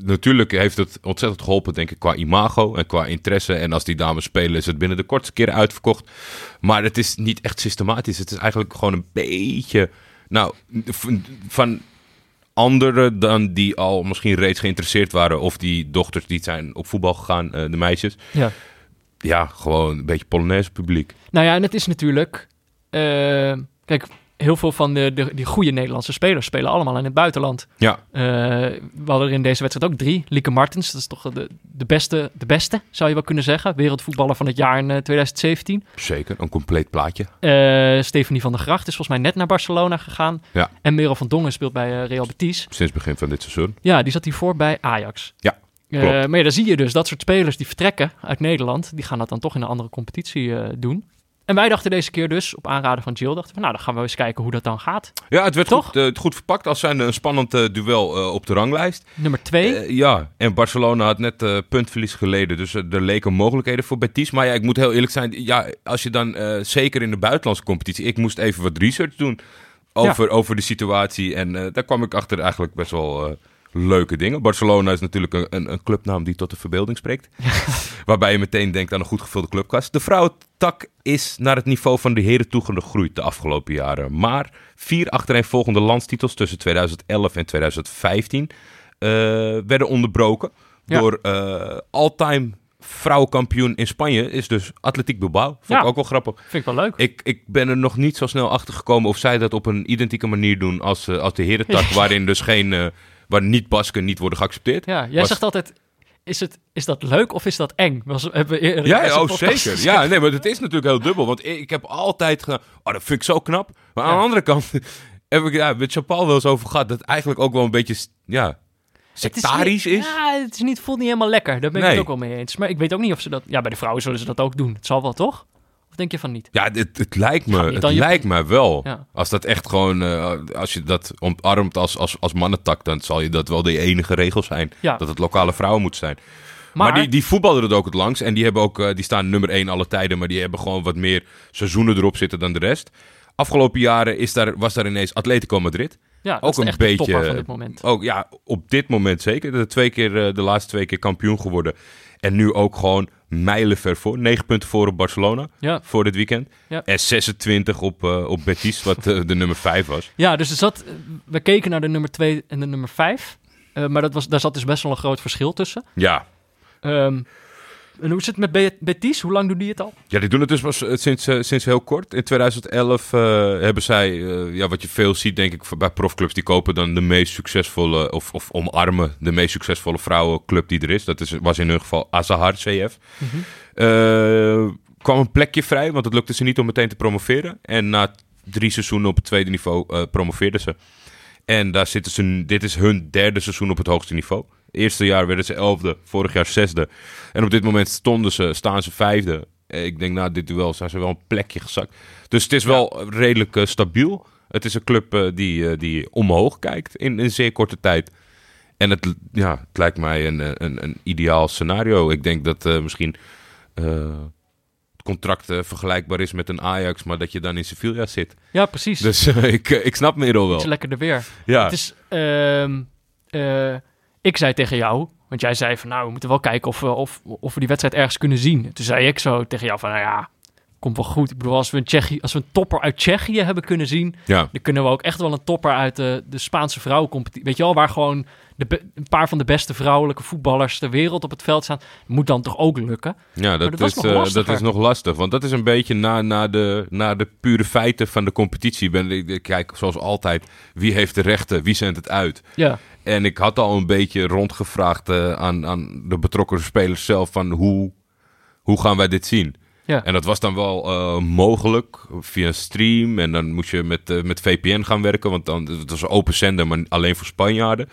natuurlijk heeft het ontzettend geholpen, denk ik, qua imago en qua interesse. En als die dames spelen, is het binnen de kortste keren uitverkocht. Maar het is niet echt systematisch. Het is eigenlijk gewoon een beetje, nou, van- van anderen dan die al misschien reeds geïnteresseerd waren. Of die dochters die zijn op voetbal gegaan, eh, de meisjes. Ja. Ja, gewoon een beetje Polonaise publiek. Nou ja, en het is natuurlijk... eh, kijk, heel veel van de, de, die goede Nederlandse spelers spelen allemaal in het buitenland. Ja, Eh, we hadden er in deze wedstrijd ook drie. Lieke Martens, dat is toch de, de, beste, de beste, zou je wel kunnen zeggen. Wereldvoetballer van het jaar in eh, 2017. zeker. Een compleet plaatje. Eh Stefanie van der Gracht is volgens mij net naar Barcelona gegaan. Ja. En Merel van Dongen speelt bij eh, Real Betis. Sinds het begin van dit seizoen. Ja, die zat hiervoor bij Ajax. Ja, Eh, maar ja, dan zie je dus dat soort spelers die vertrekken uit Nederland, die gaan dat dan toch in een andere competitie eh, doen. En wij dachten deze keer dus, op aanraden van Jill, dachten we, nou, dan gaan we eens kijken hoe dat dan gaat. Ja, het werd Toch? goed, eh, goed verpakt als zijn een spannend eh, duel eh, op de ranglijst. Nummer twee. Ja, en Barcelona had net puntverlies geleden. Dus er leken mogelijkheden voor Betis. Maar ja, ik moet heel eerlijk zijn. Ja, als je dan zeker in de buitenlandse competitie... Ik moest even wat research doen over, over de situatie. En daar kwam ik achter eigenlijk best wel leuke dingen. Barcelona is natuurlijk een, een, een clubnaam die tot de verbeelding spreekt. Waarbij je meteen denkt aan een goed gevulde clubkast. De vrouwentak is naar het niveau van de heren toe gegroeid de afgelopen jaren. Maar vier achtereenvolgende landstitels tussen 2011 en 2015 eh, werden onderbroken Ja. door eh all-time vrouwenkampioen in Spanje is dus Atletiek Bilbao. Vond Ja. ik ook wel grappig. Vind ik wel leuk. Ik, ik ben er nog niet zo snel achter gekomen of zij dat op een identieke manier doen als, eh, als de herentak, waarin dus geen, waar niet-Basken niet worden geaccepteerd. Ja, jij Was- zegt altijd, is, het, is dat leuk of is dat eng? Was, hebben we Ja, ja, oh, zeker. gezegd. Ja, nee, maar het is natuurlijk heel dubbel. Want ik, heb altijd gedaan, oh, dat vind ik zo knap. Maar aan de andere kant heb ik ja, met Chapal wel eens over gehad dat eigenlijk ook wel een beetje, ja, sectarisch niet- is. Ja, het is niet, voelt niet helemaal lekker. Daar ben ik Nee. het ook wel mee eens. Maar ik weet ook niet of ze dat... Ja, bij de vrouwen zullen ze dat ook doen. Het zal wel, toch? Denk je van niet? Ja, het, het lijkt me, niet het je- lijkt me wel. Ja. Als dat echt gewoon, eh, als je dat omarmt als, als, als mannentak, dan zal je dat wel de enige regel zijn. Ja. Dat het lokale vrouwen moet zijn. Maar, Maar, die, die voetballen er ook het langs. En die, hebben ook, eh, die staan nummer 1 alle tijden. Maar die hebben gewoon wat meer seizoenen erop zitten dan de rest. Afgelopen jaren is daar, was daar ineens Atletico Madrid. ja, dat ook een beetje- van dit moment. Ook ja, op dit moment zeker. De, twee keer, eh, de laatste twee keer kampioen geworden. En nu ook gewoon mijlenver voor. 9 punten voor op Barcelona Ja. voor dit weekend. Ja. En 26 op, eh, op Betis, wat eh, de nummer 5 was. Ja, dus er zat, we keken naar de nummer 2 en de nummer 5. maar dat was, daar zat dus best wel een groot verschil tussen. Ja. Ehm, en hoe zit het met Be- Betis? Hoe lang doen die het al? Ja, die doen het dus pas eh, sinds, eh, sinds heel kort. In 2011 eh, hebben zij, ja, wat je veel ziet denk ik bij profclubs, die kopen dan de meest succesvolle, of, of omarmen de meest succesvolle vrouwenclub die er is. Dat is, was in hun geval Azahar CF. Eh, kwam een plekje vrij, want het lukte ze niet om meteen te promoveren. En na drie seizoenen op het tweede niveau promoveerden ze. En daar zitten ze, dit is hun derde seizoen op het hoogste niveau. Eerste jaar werden ze elfde, vorig jaar zesde. En op dit moment stonden ze, staan ze vijfde. Ik denk, na dit duel zijn ze wel een plekje gezakt. Dus het is wel redelijk eh, stabiel. Het is een club eh, die, eh, die omhoog kijkt in een zeer korte tijd. En het, ja, het lijkt mij een, een, een ideaal scenario. Ik denk dat misschien het contract vergelijkbaar is met een Ajax, maar dat je dan in Sevilla zit. Ja, precies. Dus ik, ik snap Merel Het wel. is lekkerder weer. Ja, Het is, ehm, eh, ik zei tegen jou, want jij zei van nou, we moeten wel kijken of we, of, of we die wedstrijd ergens kunnen zien. Toen zei ik zo tegen jou van nou ja, komt wel goed. Ik bedoel, als we een, Tsjechië, als we een topper uit Tsjechië hebben kunnen zien, ja. dan kunnen we ook echt wel een topper uit de, de Spaanse vrouwencompetitie. Weet je wel, waar gewoon de, een paar van de beste vrouwelijke voetballers ter wereld op het veld staan. Moet dan toch ook lukken? Ja, dat, is, eh, dat is nog lastig. Want dat is een beetje na, na, de, na de pure feiten van de competitie. Ben, ik, ik kijk zoals altijd, wie heeft de rechten, wie zendt het uit. Ja, En ik had al een beetje rondgevraagd eh, aan, aan de betrokken spelers zelf van hoe, hoe gaan wij dit zien? ja. En dat was dan wel eh, mogelijk via stream. En dan moest je met, eh, met VPN gaan werken, want dan, het was een open zender, maar alleen voor Spanjaarden.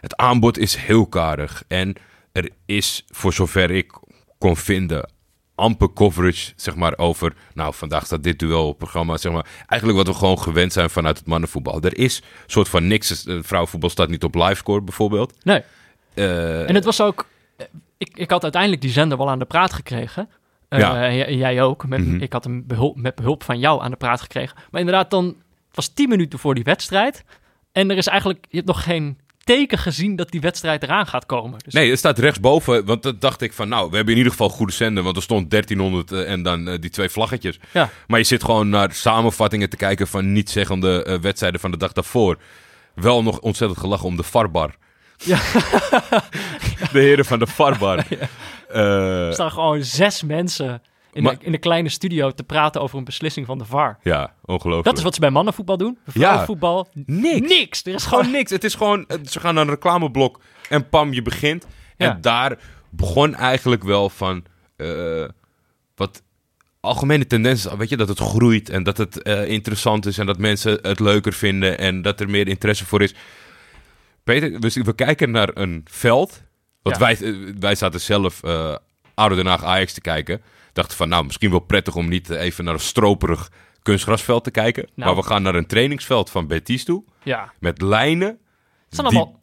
Het aanbod is heel karig. En er is, voor zover ik kon vinden, amper coverage zeg maar, over... Nou, vandaag staat dit duel op programma. Zeg maar, eigenlijk wat we gewoon gewend zijn vanuit het mannenvoetbal. Er is soort van niks. eh, Vrouwenvoetbal staat niet op livescore bijvoorbeeld. Nee. Eh, En het was ook. eh, Ik, ik had uiteindelijk die zender wel aan de praat gekregen. Ja. en jij- ook. Met, Mhm. Ik had hem behulp, met behulp van jou aan de praat gekregen. Maar inderdaad, dan was tien minuten voor die wedstrijd. En er is eigenlijk. Je hebt nog geen teken gezien dat die wedstrijd eraan gaat komen. Dus, Nee, het staat rechtsboven. Want dat dacht ik van, nou, we hebben in ieder geval goede zender. Want er stond 1300 eh, en dan eh, die twee vlaggetjes. Ja. Maar je zit gewoon naar samenvattingen te kijken van niet-zeggende eh, wedstrijden van de dag daarvoor. Wel nog ontzettend gelachen om de Farbar. Ja. de heren van de Farbar. Er staan gewoon zes mensen in, Maar- de, in de kleine studio te praten over een beslissing van de VAR. ja, ongelooflijk. Dat is wat ze bij mannenvoetbal doen. Vrouwenvoetbal, Niks. niks. Er is Gewoon gewoon... niks. Het is gewoon, ze gaan naar een reclameblok en pam, je begint. Ja. En daar begon eigenlijk wel van eh, wat algemene tendens, weet je, dat het groeit en dat het eh, interessant is en dat mensen het leuker vinden en dat er meer interesse voor is. Peter, we, we kijken naar een veld. Want Ja. wij, eh, wij zaten zelf eh Oude Den Haag Ajax te kijken. Dachten van, nou, misschien wel prettig om niet even naar een stroperig kunstgrasveld te kijken. Nou. Maar we gaan naar een trainingsveld van Betis toe. Ja. Met lijnen. Het die- allemaal...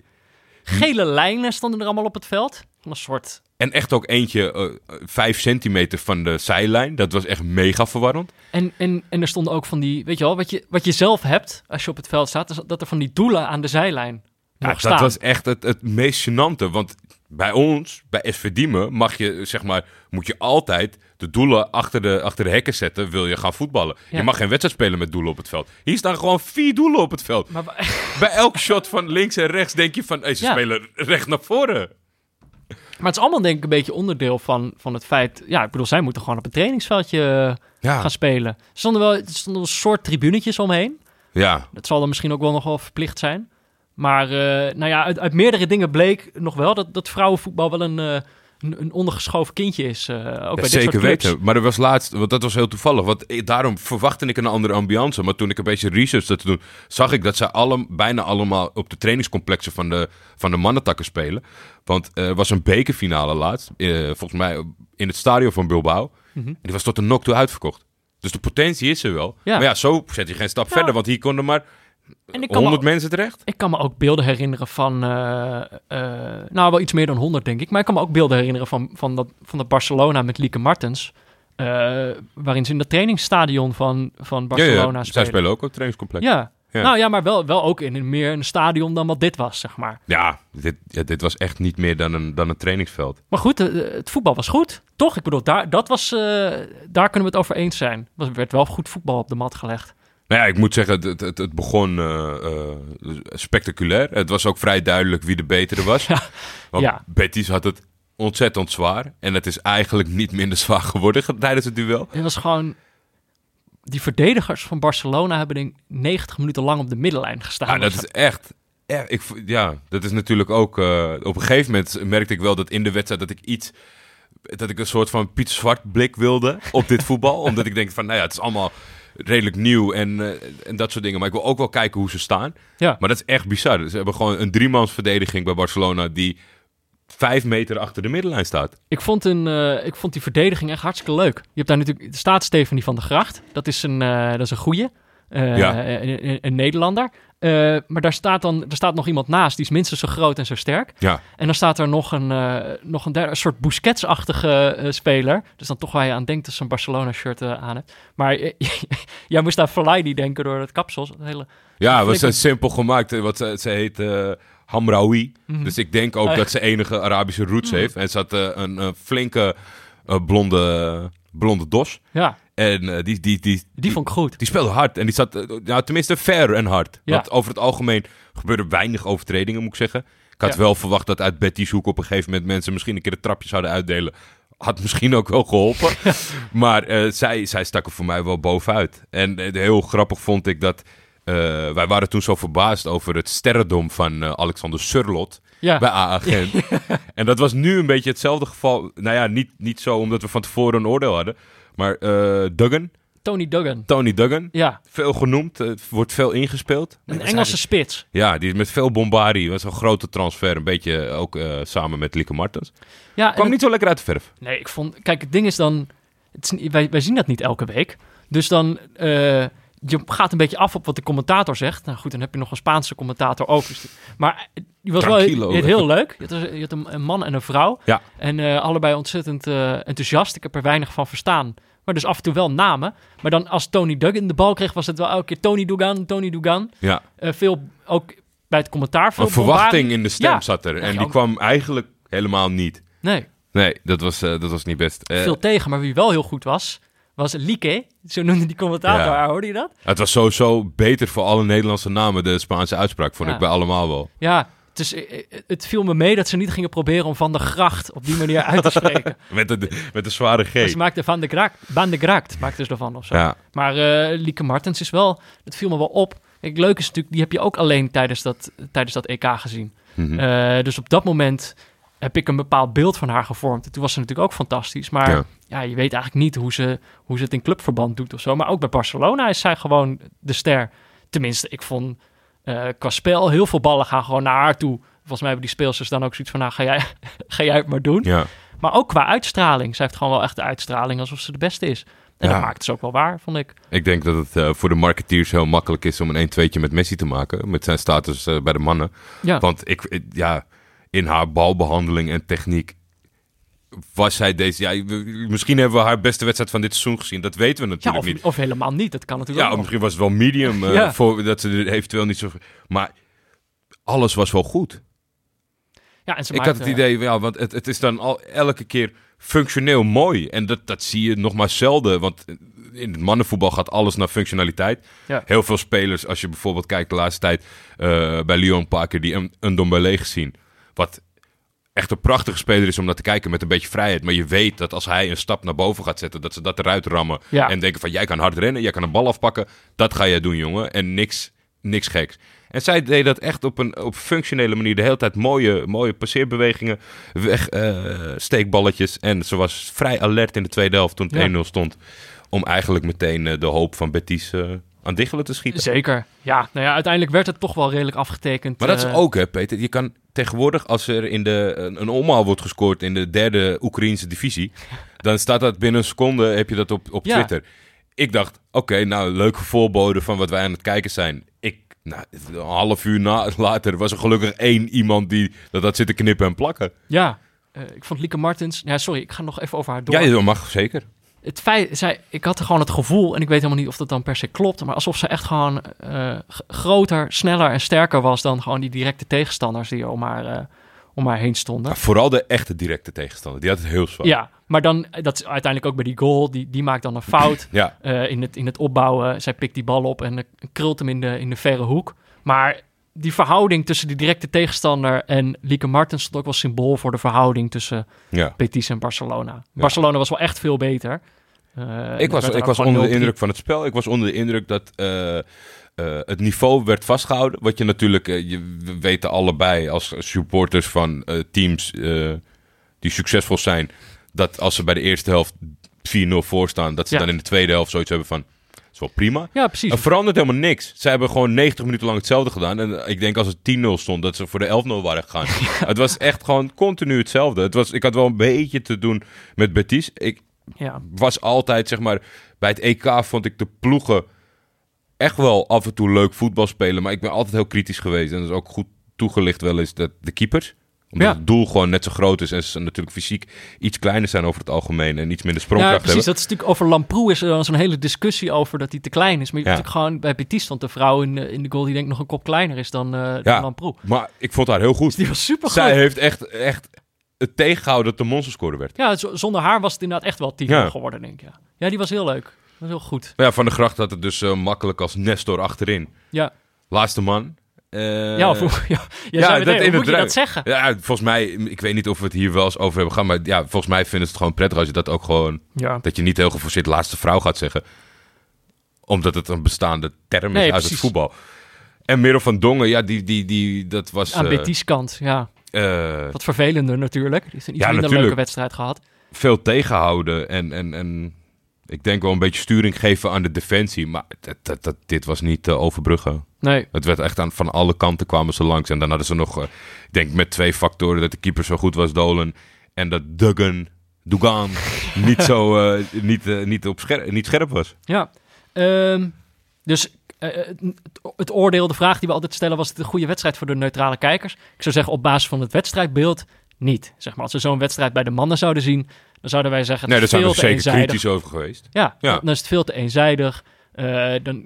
Gele lijnen stonden er allemaal op het veld. Van een soort... En echt ook eentje eh, vijf centimeter van de zijlijn. Dat was echt mega verwarrend. En, en, en er stonden ook van die... Weet je wel, wat je, wat je zelf hebt als je op het veld staat... is dat er van die doelen aan de zijlijn Ja, nog dat staan. was echt het, het meest gênante. Want bij ons, bij SV Diemen, mag je, zeg maar, moet je altijd de doelen achter de, achter de hekken zetten. Wil je gaan voetballen. Ja. Je mag geen wedstrijd spelen met doelen op het veld. Hier staan gewoon vier doelen op het veld. Maar Bij elk shot van links en rechts denk je van, hey, ze Ja. spelen recht naar voren. Maar het is allemaal denk ik een beetje onderdeel van, van het feit... Ja, ik bedoel, zij moeten gewoon op het trainingsveldje eh, Ja, gaan spelen. Er stonden wel er stonden een soort tribunetjes omheen. ja. Dat zal dan misschien ook wel nog wel verplicht zijn. Maar eh, nou ja, uit, uit meerdere dingen bleek nog wel dat, dat vrouwenvoetbal wel een, eh, een, een ondergeschoven kindje is. eh, ook bij dit zeker soort clubs. weten. Maar er was laatst, want dat was heel toevallig. Want ik- daarom verwachtte ik een andere ambiance. Maar toen ik een beetje research zat te doen, zag ik dat ze alle, bijna allemaal op de trainingscomplexen van de, van de mannentakken spelen. Want eh, er was een bekerfinale laatst, eh, volgens mij in het stadion van Bilbao. Mhm. En die was tot een knock-toe uitverkocht. Dus de potentie is er wel. Ja. Maar ja, zo zet je geen stap Ja. verder. Want hier konden maar En ik kan, me, 100 mensen terecht. ik kan me ook beelden herinneren van... eh, eh, nou, wel iets meer dan 100 denk ik. Maar ik kan me ook beelden herinneren van, van, dat, van dat Barcelona met Lieke Martens. eh, waarin ze in dat trainingsstadion van, van Barcelona ja, ja. Zij spelen. spelen ook op het trainingscomplex. Ja. Ja. nou ja, maar wel, wel ook in een meer een stadion dan wat dit was, zeg maar. Ja, dit, ja, dit was echt niet meer dan een, dan een trainingsveld. Maar goed, het voetbal was goed. Toch? Ik bedoel, daar, dat was, daar kunnen we het over eens zijn. Er werd wel goed voetbal op de mat gelegd. Nou ja, ik moet zeggen, het, het, het begon eh, eh, spectaculair. Het was ook vrij duidelijk wie de betere was. Ja. Want Ja. Betis had het ontzettend zwaar. En het is eigenlijk niet minder zwaar geworden ge- tijdens het duel. Het was gewoon... Die verdedigers van Barcelona hebben denk ik 90 minuten lang op de middenlijn gestaan. Ja, dat is echt... Ja, ik, ja, dat is natuurlijk ook... eh, op een gegeven moment merkte ik wel dat in de wedstrijd dat ik iets... Dat ik een soort van Piet Zwart blik wilde op dit voetbal. omdat ik denk van, nou ja, het is allemaal redelijk nieuw en, eh, en dat soort dingen. Maar ik wil ook wel kijken hoe ze staan. Ja. Maar dat is echt bizar. Ze hebben gewoon een driemansverdediging bij Barcelona die vijf meter achter de middenlijn staat. Ik vond, een, eh, ik vond die verdediging echt hartstikke leuk. Je hebt daar natuurlijk, staat Stephanie van der Gracht. Dat is een, eh, dat is een goeie. Ja. een Nederlander. Eh, maar daar staat dan er staat nog iemand naast. Die is minstens zo groot en zo sterk. Ja, En dan staat er nog een, eh, nog een, derde, een soort Busquets-achtige eh, speler. Dus dan toch waar je aan denkt als een Barcelona-shirt aan hebt. Maar jij moest aan Fellaini denken door het kapsel. Het hele, ja het was eh, simpel gemaakt. Wat ze, ze heet Hamraoui. Mhm. Dus ik denk ook Ah, dat ze enige Arabische roots Mhm. heeft. En ze had een, een flinke blonde, blonde dos. ja, En eh, die, die, die, die vond ik goed. Die speelde hard. En die zat, eh, nou, tenminste, fair en hard. Ja. Want over het algemeen gebeurde weinig overtredingen, moet ik zeggen. Ik had Ja. wel verwacht dat uit Betty's hoek op een gegeven moment mensen misschien een keer de trapjes zouden uitdelen. Had misschien ook wel geholpen. maar eh, zij, zij stak er voor mij wel bovenuit. En heel grappig vond ik dat. wij waren toen zo verbaasd over het sterrendom van Alexander Surlot Ja, bij AA Gent. en dat was nu een beetje hetzelfde geval. Nou ja, niet, niet zo omdat we van tevoren een oordeel hadden. Maar eh, Duggan, Tony Duggan. Tony Duggan, Ja, veel genoemd, het wordt veel ingespeeld. een Engelse spits. Ja, die is met veel bombardie. was een grote transfer, een beetje ook eh, samen met Lieke Martens. Ja, Kwam het- niet zo lekker uit de verf. Nee, ik vond... Kijk, het ding is dan... Het is, wij, wij zien dat niet elke week. Dus dan... je gaat een beetje af op wat de commentator zegt. Nou goed, dan heb je nog een Spaanse commentator ook. Dus, maar die was wel heel, heel leuk. Je had, je had een, een man en een vrouw. Ja. En eh, allebei ontzettend eh, enthousiast. Ik heb er weinig van verstaan. Maar dus af en toe wel namen. Maar dan als Tony Duggan de bal kreeg, was het wel elke keer Tony Dugan, Tony Dugan. Ja, Eh, veel ook bij het commentaar. Veel een verwachting in de stem Ja. zat er. En Ja, die ook- kwam eigenlijk helemaal niet. Nee, Nee, dat was, eh, dat was niet best. Eh, veel tegen. Maar wie wel heel goed was, was Lieke. Zo noemde die commentator Ja. Hoorde je dat? het was sowieso beter voor alle Nederlandse namen, de Spaanse uitspraak, vond Ja. ik bij allemaal wel. Ja, het, is, eh, eh, het viel me mee dat ze niet gingen proberen om Van de Gracht op die manier uit te spreken. Met de, met de zware G. ze maakten Van de Gracht, Van de Gracht maakten ze ervan of zo. Ja, Maar eh Lieke Martens is wel, dat viel me wel op. Kijk, leuk is natuurlijk, die heb je ook alleen tijdens dat, tijdens dat EK gezien. mhm. Dus op dat moment heb ik een bepaald beeld van haar gevormd. En toen was ze natuurlijk ook fantastisch. Maar Ja. Ja. je weet eigenlijk niet hoe ze, hoe ze het in clubverband doet of zo. Maar ook bij Barcelona is zij gewoon de ster. Tenminste, ik vond eh, qua spel heel veel ballen gaan gewoon naar haar toe. Volgens mij hebben die speelsters dan ook zoiets van, nou ga jij, ga jij het maar doen. ja. Maar ook qua uitstraling. Zij heeft gewoon wel echt de uitstraling alsof ze de beste is. En Ja. dat maakt ze ook wel waar, vond ik. Ik denk dat het eh, voor de marketeers heel makkelijk is om een 1-2'tje met Messi te maken. Met zijn status eh, bij de mannen. Ja, Want ik- ja, in haar balbehandeling en techniek was zij deze... Ja, misschien hebben we haar beste wedstrijd van dit seizoen gezien. Dat weten we ja natuurlijk of, niet. of helemaal niet. Dat kan natuurlijk Ja, ook of nog. misschien was het wel medium. eh, Ja. voor, dat ze eventueel niet zo... Maar alles was wel goed. Ja, en ze ik had het idee, ja, want het, het is dan al elke keer functioneel mooi. En dat, dat zie je nog maar zelden. Want in het mannenvoetbal gaat alles naar functionaliteit. Ja. Heel veel spelers, als je bijvoorbeeld kijkt de laatste tijd eh, bij Lyon Parker, die een, een Dombele gezien. Wat echt een prachtige speler is om naar te kijken met een beetje vrijheid. Maar je weet dat als hij een stap naar boven gaat zetten, dat ze dat eruit rammen. Ja. En denken van, jij kan hard rennen, jij kan een bal afpakken. Dat ga jij doen, jongen. En niks, niks geks. En zij deed dat echt op een op functionele manier. De hele tijd mooie, mooie passeerbewegingen, weg, eh, steekballetjes. En ze was vrij alert in de tweede helft toen het Ja. 1-0 stond. Om eigenlijk meteen eh, de hoop van Betis eh, aan diggelen te schieten. Zeker. Ja, nou ja, uiteindelijk werd het toch wel redelijk afgetekend. Maar dat is ook, hè, Peter. Je kan tegenwoordig, als er in de, een, een omhaal wordt gescoord in de derde Oekraïnse divisie, dan staat dat binnen een seconde, heb je dat op, op Ja. Twitter. Ik dacht, oké, nou, leuke voorbode van wat wij aan het kijken zijn. Ik, nou, een half uur na, later was er gelukkig één iemand die dat had zitten knippen en plakken. Ja, eh, ik vond Lieke Martens... Ja, sorry, ik ga nog even over haar door. Ja, dat mag zeker. Het feit, zij, ik had gewoon het gevoel, en ik weet helemaal niet of dat dan per se klopt, maar alsof ze echt gewoon eh, groter, sneller en sterker was dan gewoon die directe tegenstanders die om haar, eh, om haar heen stonden. Maar vooral de echte directe tegenstander, die had het heel zwaar. Ja, maar dan, dat is uiteindelijk ook bij die goal, die, die maakt dan een fout Ja, eh, in, het, in het opbouwen. Zij pikt die bal op en krult hem in de, in de verre hoek. Maar die verhouding tussen die directe tegenstander en Lieke Martens stond ook wel symbool voor de verhouding tussen ja. Betis en Barcelona. Barcelona was wel echt veel beter. Eh, Ik was, werd ik was onder de 0-3. indruk van het spel. Ik was onder de indruk dat eh, eh, het niveau werd vastgehouden. Wat je natuurlijk, eh, je, we weten allebei als supporters van eh, teams eh, die succesvol zijn, dat als ze bij de eerste helft 4-0 voor staan, dat ze Ja. dan in de tweede helft zoiets hebben van, wel prima. Ja, precies. Er verandert helemaal niks. Ze hebben gewoon 90 minuten lang hetzelfde gedaan. En ik denk als het 10-0 stond, dat ze voor de 11-0 waren gegaan. Het was echt gewoon continu hetzelfde. Het was, ik had wel een beetje te doen met Betis. Ik Ja. was altijd, zeg maar, bij het EK vond ik de ploegen echt wel af en toe leuk voetbal spelen. Maar ik ben altijd heel kritisch geweest. En dat is ook goed toegelicht wel eens dat de keepers. Omdat Ja. het doel gewoon net zo groot is. En ze natuurlijk fysiek iets kleiner zijn over het algemeen. En iets minder Ja, sprongkracht precies. hebben. Dat is natuurlijk over Lamproe is er dan zo'n hele discussie over dat hij te klein is. Maar je Ja. hebt natuurlijk gewoon bij Betis stond de vrouw in, de- in de goal die denk ik nog een kop kleiner is dan, dan Ja. Lamproe. Maar ik vond haar heel goed. Dus die was super Zij goed. heeft echt, echt het tegengehouden dat de monsterscore werd. Ja, zonder haar was het inderdaad echt wel tien Ja. geworden, denk ik. Ja. ja, die was heel leuk. Dat was heel goed. Maar ja, Van de Gracht had het dus eh, makkelijk als Nestor achterin. Ja, Laatste man. Eh, ja, of, hoe- ja, ja, zei dat hoe moet je dra- dat zeggen? Ja, volgens mij, ik weet niet of we het hier wel eens over hebben gehad, maar ja, volgens mij vinden ze het gewoon prettig als je dat ook gewoon, Ja, dat je niet heel geforceerd laatste vrouw gaat zeggen. Omdat het een bestaande term is uit precies. het voetbal. En Merel van Dongen, ja, die, die, die, dat was... aan Betis kant, ja. eh, Wat vervelender natuurlijk. Die heeft een iets Ja, minder natuurlijk. leuke wedstrijd gehad. veel tegenhouden en, en, en ik denk wel een beetje sturing geven aan de defensie. Maar dat, dat, dat, dit was niet te overbruggen. Nee, Het werd echt aan van alle kanten kwamen ze langs. En dan hadden ze nog, eh, ik denk met twee factoren, dat de keeper zo goed was, Dolan. En dat Duggan, Dugan, niet zo, eh, niet, eh, niet, op scherp, niet scherp was. ja. Ehm, dus het, oordeel, de vraag die we altijd stellen, was het een goede wedstrijd voor de neutrale kijkers? Ik zou zeggen, op basis van het wedstrijdbeeld, niet. Zeg maar, als we zo'n wedstrijd bij de mannen zouden zien, dan zouden wij zeggen, Nee, daar zijn we veel te zeker eenzijdig. kritisch over geweest. Ja, Ja. dan is het veel te eenzijdig. Dan,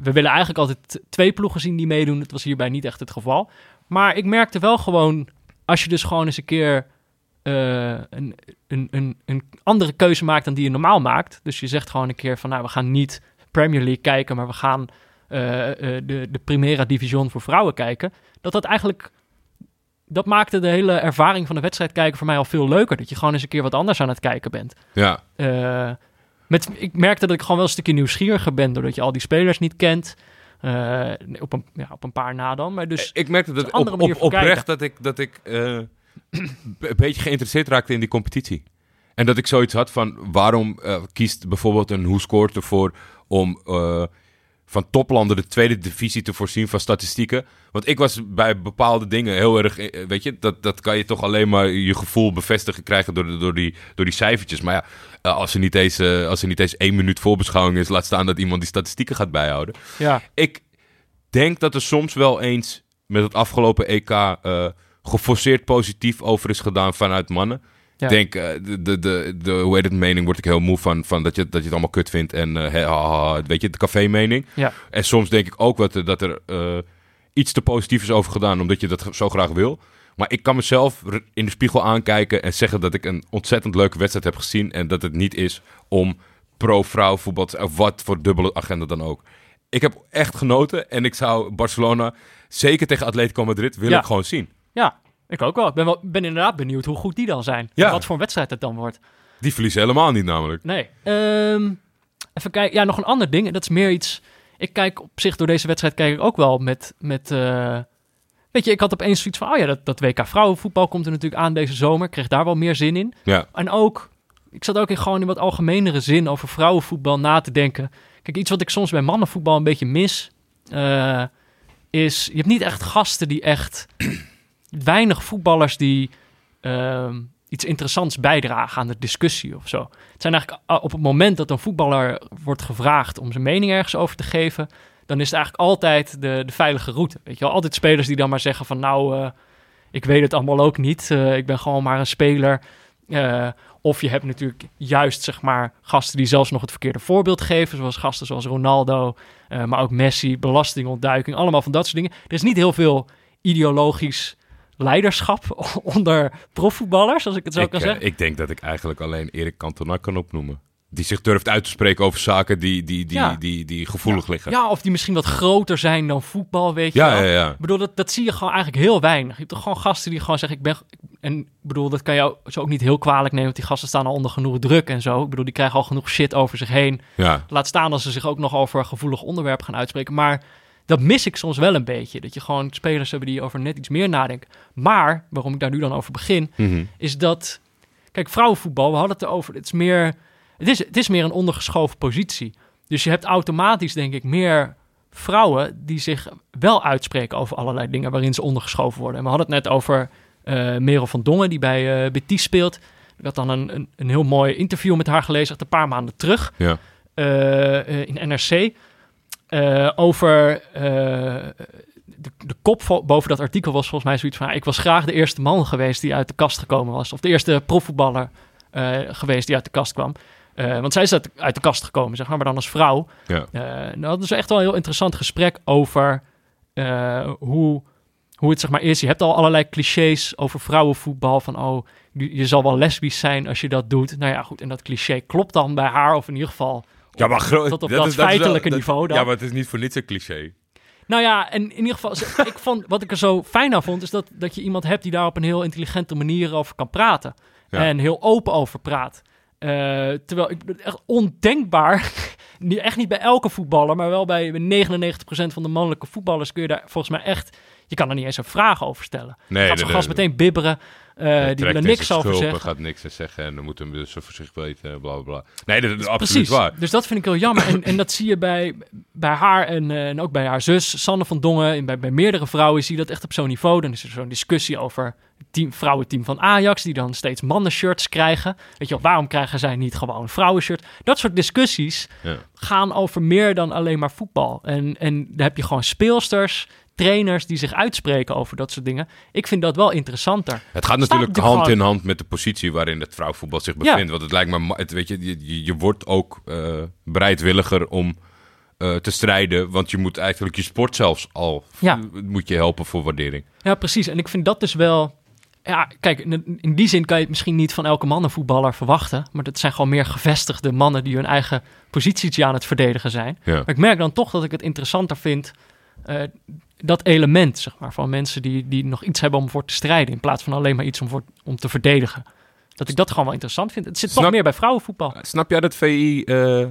we willen eigenlijk altijd twee ploegen zien die meedoen. Dat was hierbij niet echt het geval. Maar ik merkte wel gewoon, als je dus gewoon eens een keer eh, een, een, een, een andere keuze maakt dan die je normaal maakt. Dus je zegt gewoon een keer van, nou, we gaan niet Premier League kijken, maar we gaan eh, eh, de, de Primera Division voor vrouwen kijken. Dat dat eigenlijk, dat maakte de hele ervaring van de wedstrijd kijken voor mij al veel leuker. Dat je gewoon eens een keer wat anders aan het kijken bent. Ja, met, ik merkte dat ik gewoon wel een stukje nieuwsgieriger ben, doordat je al die spelers niet kent. Eh, op, een, ja, op een paar na dan. Maar dus, ik merkte dat op, manier op, oprecht dat ik, dat ik eh, een beetje geïnteresseerd raakte in die competitie. En dat ik zoiets had van, waarom eh, kiest bijvoorbeeld een Hoe Scoort ervoor om van toplanden de tweede divisie te voorzien van statistieken? Want ik was bij bepaalde dingen heel erg, eh, weet je, dat, dat kan je toch alleen maar je gevoel bevestigen krijgen door, door, die, door die cijfertjes. Maar ja, eh, als er, niet eens, eh, als er niet eens één minuut voorbeschouwing is, laat staan dat iemand die statistieken gaat bijhouden ja, ik denk dat er soms wel eens met het afgelopen EK geforceerd positief over is gedaan vanuit mannen. Ik denk, eh, de, de, de, de, hoe heet het, mening word ik heel moe van, van dat, je, dat je het allemaal kut vindt. En eh, weet je, de café-mening. ja, En soms denk ik ook wat, er- dat er eh, iets te positief is over gedaan, omdat je dat zo graag wil. Maar ik kan mezelf in de spiegel aankijken en zeggen dat ik een ontzettend leuke wedstrijd heb gezien. En dat het niet is om pro-vrouw voetbal, of wat voor dubbele agenda dan ook. Ik heb echt genoten en ik zou Barcelona, zeker tegen Atletico Madrid, willen Ja. ik gewoon zien. Ik ook wel. Ik ben, wel, ben inderdaad benieuwd hoe goed die dan zijn. Ja. Wat voor een wedstrijd het dan wordt. Die verliezen helemaal niet namelijk. Nee. Ehm, even kijken. Ja, nog een ander ding. En dat is meer iets... Ik kijk op zich door deze wedstrijd kijk ik ook wel met... met eh, weet je, ik had opeens zoiets van... Oh ja, dat, dat WK vrouwenvoetbal komt er natuurlijk aan deze zomer. Ik kreeg daar wel meer zin in. Ja, En ook, ik zat ook in gewoon in wat algemenere zin over vrouwenvoetbal na te denken. Kijk, iets wat ik soms bij mannenvoetbal een beetje mis, eh, is je hebt niet echt gasten die echt, weinig voetballers die ehm, iets interessants bijdragen aan de discussie of zo. Het zijn eigenlijk op het moment dat een voetballer wordt gevraagd om zijn mening ergens over te geven, dan is het eigenlijk altijd de, de veilige route. Weet je wel, altijd spelers die dan maar zeggen van nou, eh, ik weet het allemaal ook niet. Eh, ik ben gewoon maar een speler. Eh, of je hebt natuurlijk juist, zeg maar, gasten die zelfs nog het verkeerde voorbeeld geven. Zoals gasten zoals Ronaldo, maar ook Messi, belastingontduiking. Allemaal van dat soort dingen. Er is niet heel veel ideologisch leiderschap onder profvoetballers, als ik het zo ik, kan eh, zeggen. ik denk dat ik eigenlijk alleen Erik Cantona kan opnoemen. Die zich durft uit te spreken over zaken die, die, die, Ja. die, die, gevoelig liggen. Ja, of die misschien wat groter zijn dan voetbal, weet je ja, wel. ja. ja. Ik bedoel, dat, dat zie je gewoon eigenlijk heel weinig. Je hebt toch gewoon gasten die gewoon zeggen, ik ben... En ik bedoel, dat kan je ook- zo ook niet heel kwalijk nemen, want die gasten staan al onder genoeg druk en zo. Ik bedoel, die krijgen al genoeg shit over zich heen. ja. Laat staan als ze zich ook nog over een gevoelig onderwerp gaan uitspreken. Maar dat mis ik soms wel een beetje. Dat je gewoon spelers hebben die over net iets meer nadenken. Maar, waarom ik daar nu dan over begin, Mhm. is dat... Kijk, vrouwenvoetbal, we hadden het erover. Het is meer, het is, het is meer een ondergeschoven positie. Dus je hebt automatisch, denk ik, meer vrouwen die zich wel uitspreken over allerlei dingen waarin ze ondergeschoven worden. En we hadden het net over uh, Merel van Dongen, die bij uh, Betis speelt. Ik had dan een, een, een, heel mooi interview met haar gelezen, echt een paar maanden terug, ja. uh, in NRC, over de, de, kop boven dat artikel was volgens mij zoiets van... ik was graag de eerste man geweest die uit de kast gekomen was. Of de eerste profvoetballer geweest die uit de kast kwam. Uh, want zij is uit, uit, de kast gekomen, zeg maar, maar dan als vrouw. Ja. Uh, dat is echt wel een heel interessant gesprek over uh, hoe, hoe het zeg maar is. Je hebt al allerlei clichés over vrouwenvoetbal. Van oh, je, je, zal wel lesbisch zijn als je dat doet. Nou ja, goed. En dat cliché klopt dan bij haar, of in ieder geval ja, maar tot op dat, dat feitelijke dat, niveau. Dan. Ja, maar het is niet voor niets een cliché. Nou ja, en in ieder geval, ik vond, wat ik er zo fijn aan vond, is dat, dat je iemand hebt die daar op een heel intelligente manier over kan praten. Ja. En heel open over praat. Uh, terwijl ik echt ondenkbaar, echt niet bij elke voetballer, maar wel bij 99% van de mannelijke voetballers kun je daar volgens mij echt, je kan er niet eens een vraag over stellen. Nee, gaat zo'n gast meteen bibberen, uh, die willen niks over zeggen. gaat niks zeggen en dan moet hem dus voor zich weten, bla bla bla. Nee, dat is absoluut Precies. waar. Dus dat vind ik heel jammer. en, en dat zie je bij, bij haar en, uh, en ook bij haar zus, Sanne van Dongen, en bij, bij meerdere vrouwen zie je dat echt op zo'n niveau. Dan is er zo'n discussie over team, vrouwenteam van Ajax, die dan steeds mannenshirts krijgen. Weet je wel, waarom krijgen zij niet gewoon vrouwenshirt? Dat soort discussies ja. gaan over meer dan alleen maar voetbal. En, en daar heb je gewoon speelsters, trainers die zich uitspreken over dat soort dingen. Ik vind dat wel interessanter. Het gaat natuurlijk hand gewoon... in hand met de positie waarin het vrouwenvoetbal zich bevindt. Ja. Want het lijkt me, het, weet je, je, je wordt ook uh, bereidwilliger om uh, te strijden. Want je moet eigenlijk je sport zelfs al ja. moet je helpen voor waardering. Ja, precies. En ik vind dat dus wel ja, kijk, in, die zin kan je het misschien niet van elke mannenvoetballer verwachten. Maar dat zijn gewoon meer gevestigde mannen die hun eigen positie aan het verdedigen zijn. Ja. Maar ik merk dan toch dat ik het interessanter vind. Uh, dat element, zeg maar, van mensen die, die nog iets hebben om voor te strijden. In plaats van alleen maar iets om, voor, om te verdedigen. Dat ik dat gewoon wel interessant vind. Het zit Snap, toch meer bij vrouwenvoetbal. Snap jij dat VI uh,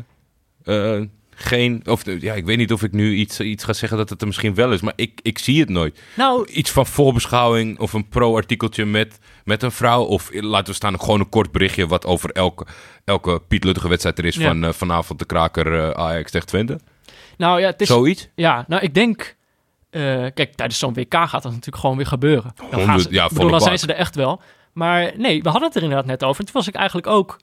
uh, geen. Of ja, ik weet niet of ik nu iets, iets ga zeggen dat het er misschien wel is, maar ik, ik zie het nooit. Nou, iets van voorbeschouwing of een pro-artikeltje met, met een vrouw. Of laten we staan, gewoon een kort berichtje wat over elke, elke Piet Luttige wedstrijd er is Ja. van uh, vanavond de kraker Ajax tegen Twente. Nou ja, het is. Zoiets? Ja, nou, ik denk. eh, kijk, tijdens zo'n WK gaat dat natuurlijk gewoon weer gebeuren. Dan, gaan Honderd- ze, ja, bedoel, dan zijn ze er echt wel. Maar nee, we hadden het er inderdaad net over. En toen was ik eigenlijk ook.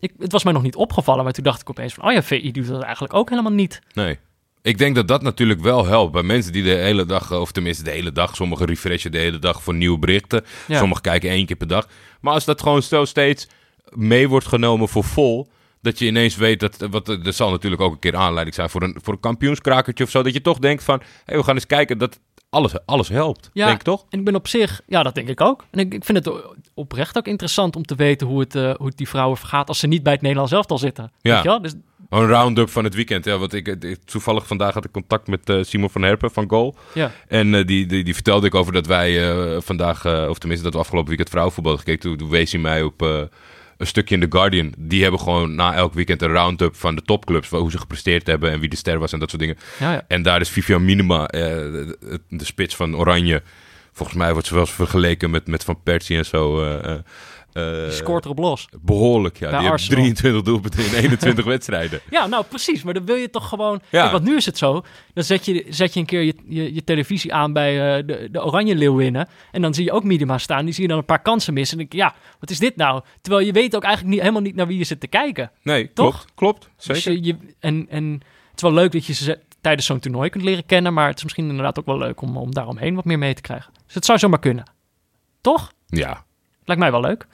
Ik, het was mij nog niet opgevallen, maar toen dacht ik opeens van... oh ja, VI doet dat eigenlijk ook helemaal niet. Nee. Ik denk dat dat natuurlijk wel helpt bij mensen die de hele dag, of tenminste de hele dag, sommigen refreshen de hele dag voor nieuwe berichten. Ja. Sommigen kijken één keer per dag. Maar als dat gewoon zo steeds mee wordt genomen voor vol, dat je ineens weet dat, wat, er zal natuurlijk ook een keer aanleiding zijn voor een, voor een kampioenskrakertje of zo, dat je toch denkt van, hé, we gaan eens kijken dat alles, alles helpt. Ja. Denk ik toch? En ik ben op zich, ja, dat denk ik ook. En ik, ik vind het oprecht ook interessant om te weten hoe het, eh, hoe het die vrouwen vergaat als ze niet bij het Nederlands elftal zitten. Ja. Weet je wel? Dus Een round-up van het weekend. Ja, want ik, ik- toevallig vandaag had ik contact met eh, Simon van Herpen van Goal. ja, En eh, die, die, die vertelde ik over dat wij eh, vandaag, eh, of tenminste dat we afgelopen weekend vrouwenvoetbal gekeken. Toen, toen wees hij mij op eh, een stukje in The Guardian. Die hebben gewoon na elk weekend een round-up van de topclubs. Hoe ze gepresteerd hebben en wie de ster was en dat soort dingen. ja, ja. En daar is Vivian Minima, eh, de, de- de spits van Oranje. Volgens mij wordt ze wel eens vergeleken met, met Van Persie en zo. eh, Die scoort erop los. Behoorlijk, ja. Bij Die heeft Arsenal. 23 doelpunten in 21 wedstrijden. Ja, nou precies. Maar dan wil je toch gewoon... Ja. Kijk, want nu is het zo. Dan zet je, zet je een keer je, je, je televisie aan bij eh, de, de Oranje Leeuwinnen. En dan zie je ook Minima staan. Die zie je dan een paar kansen missen. En denk je, ja, wat is dit nou? Terwijl je weet ook eigenlijk niet, helemaal niet naar wie je zit te kijken. Nee, Toch? klopt. Klopt, Dus zeker. je, je- en, en het is wel leuk dat je ze tijdens zo'n toernooi kunt leren kennen. Maar het is misschien inderdaad ook wel leuk om, om daaromheen wat meer mee te krijgen. Dus het zou zomaar kunnen. Toch? Ja, Lijkt mij wel leuk.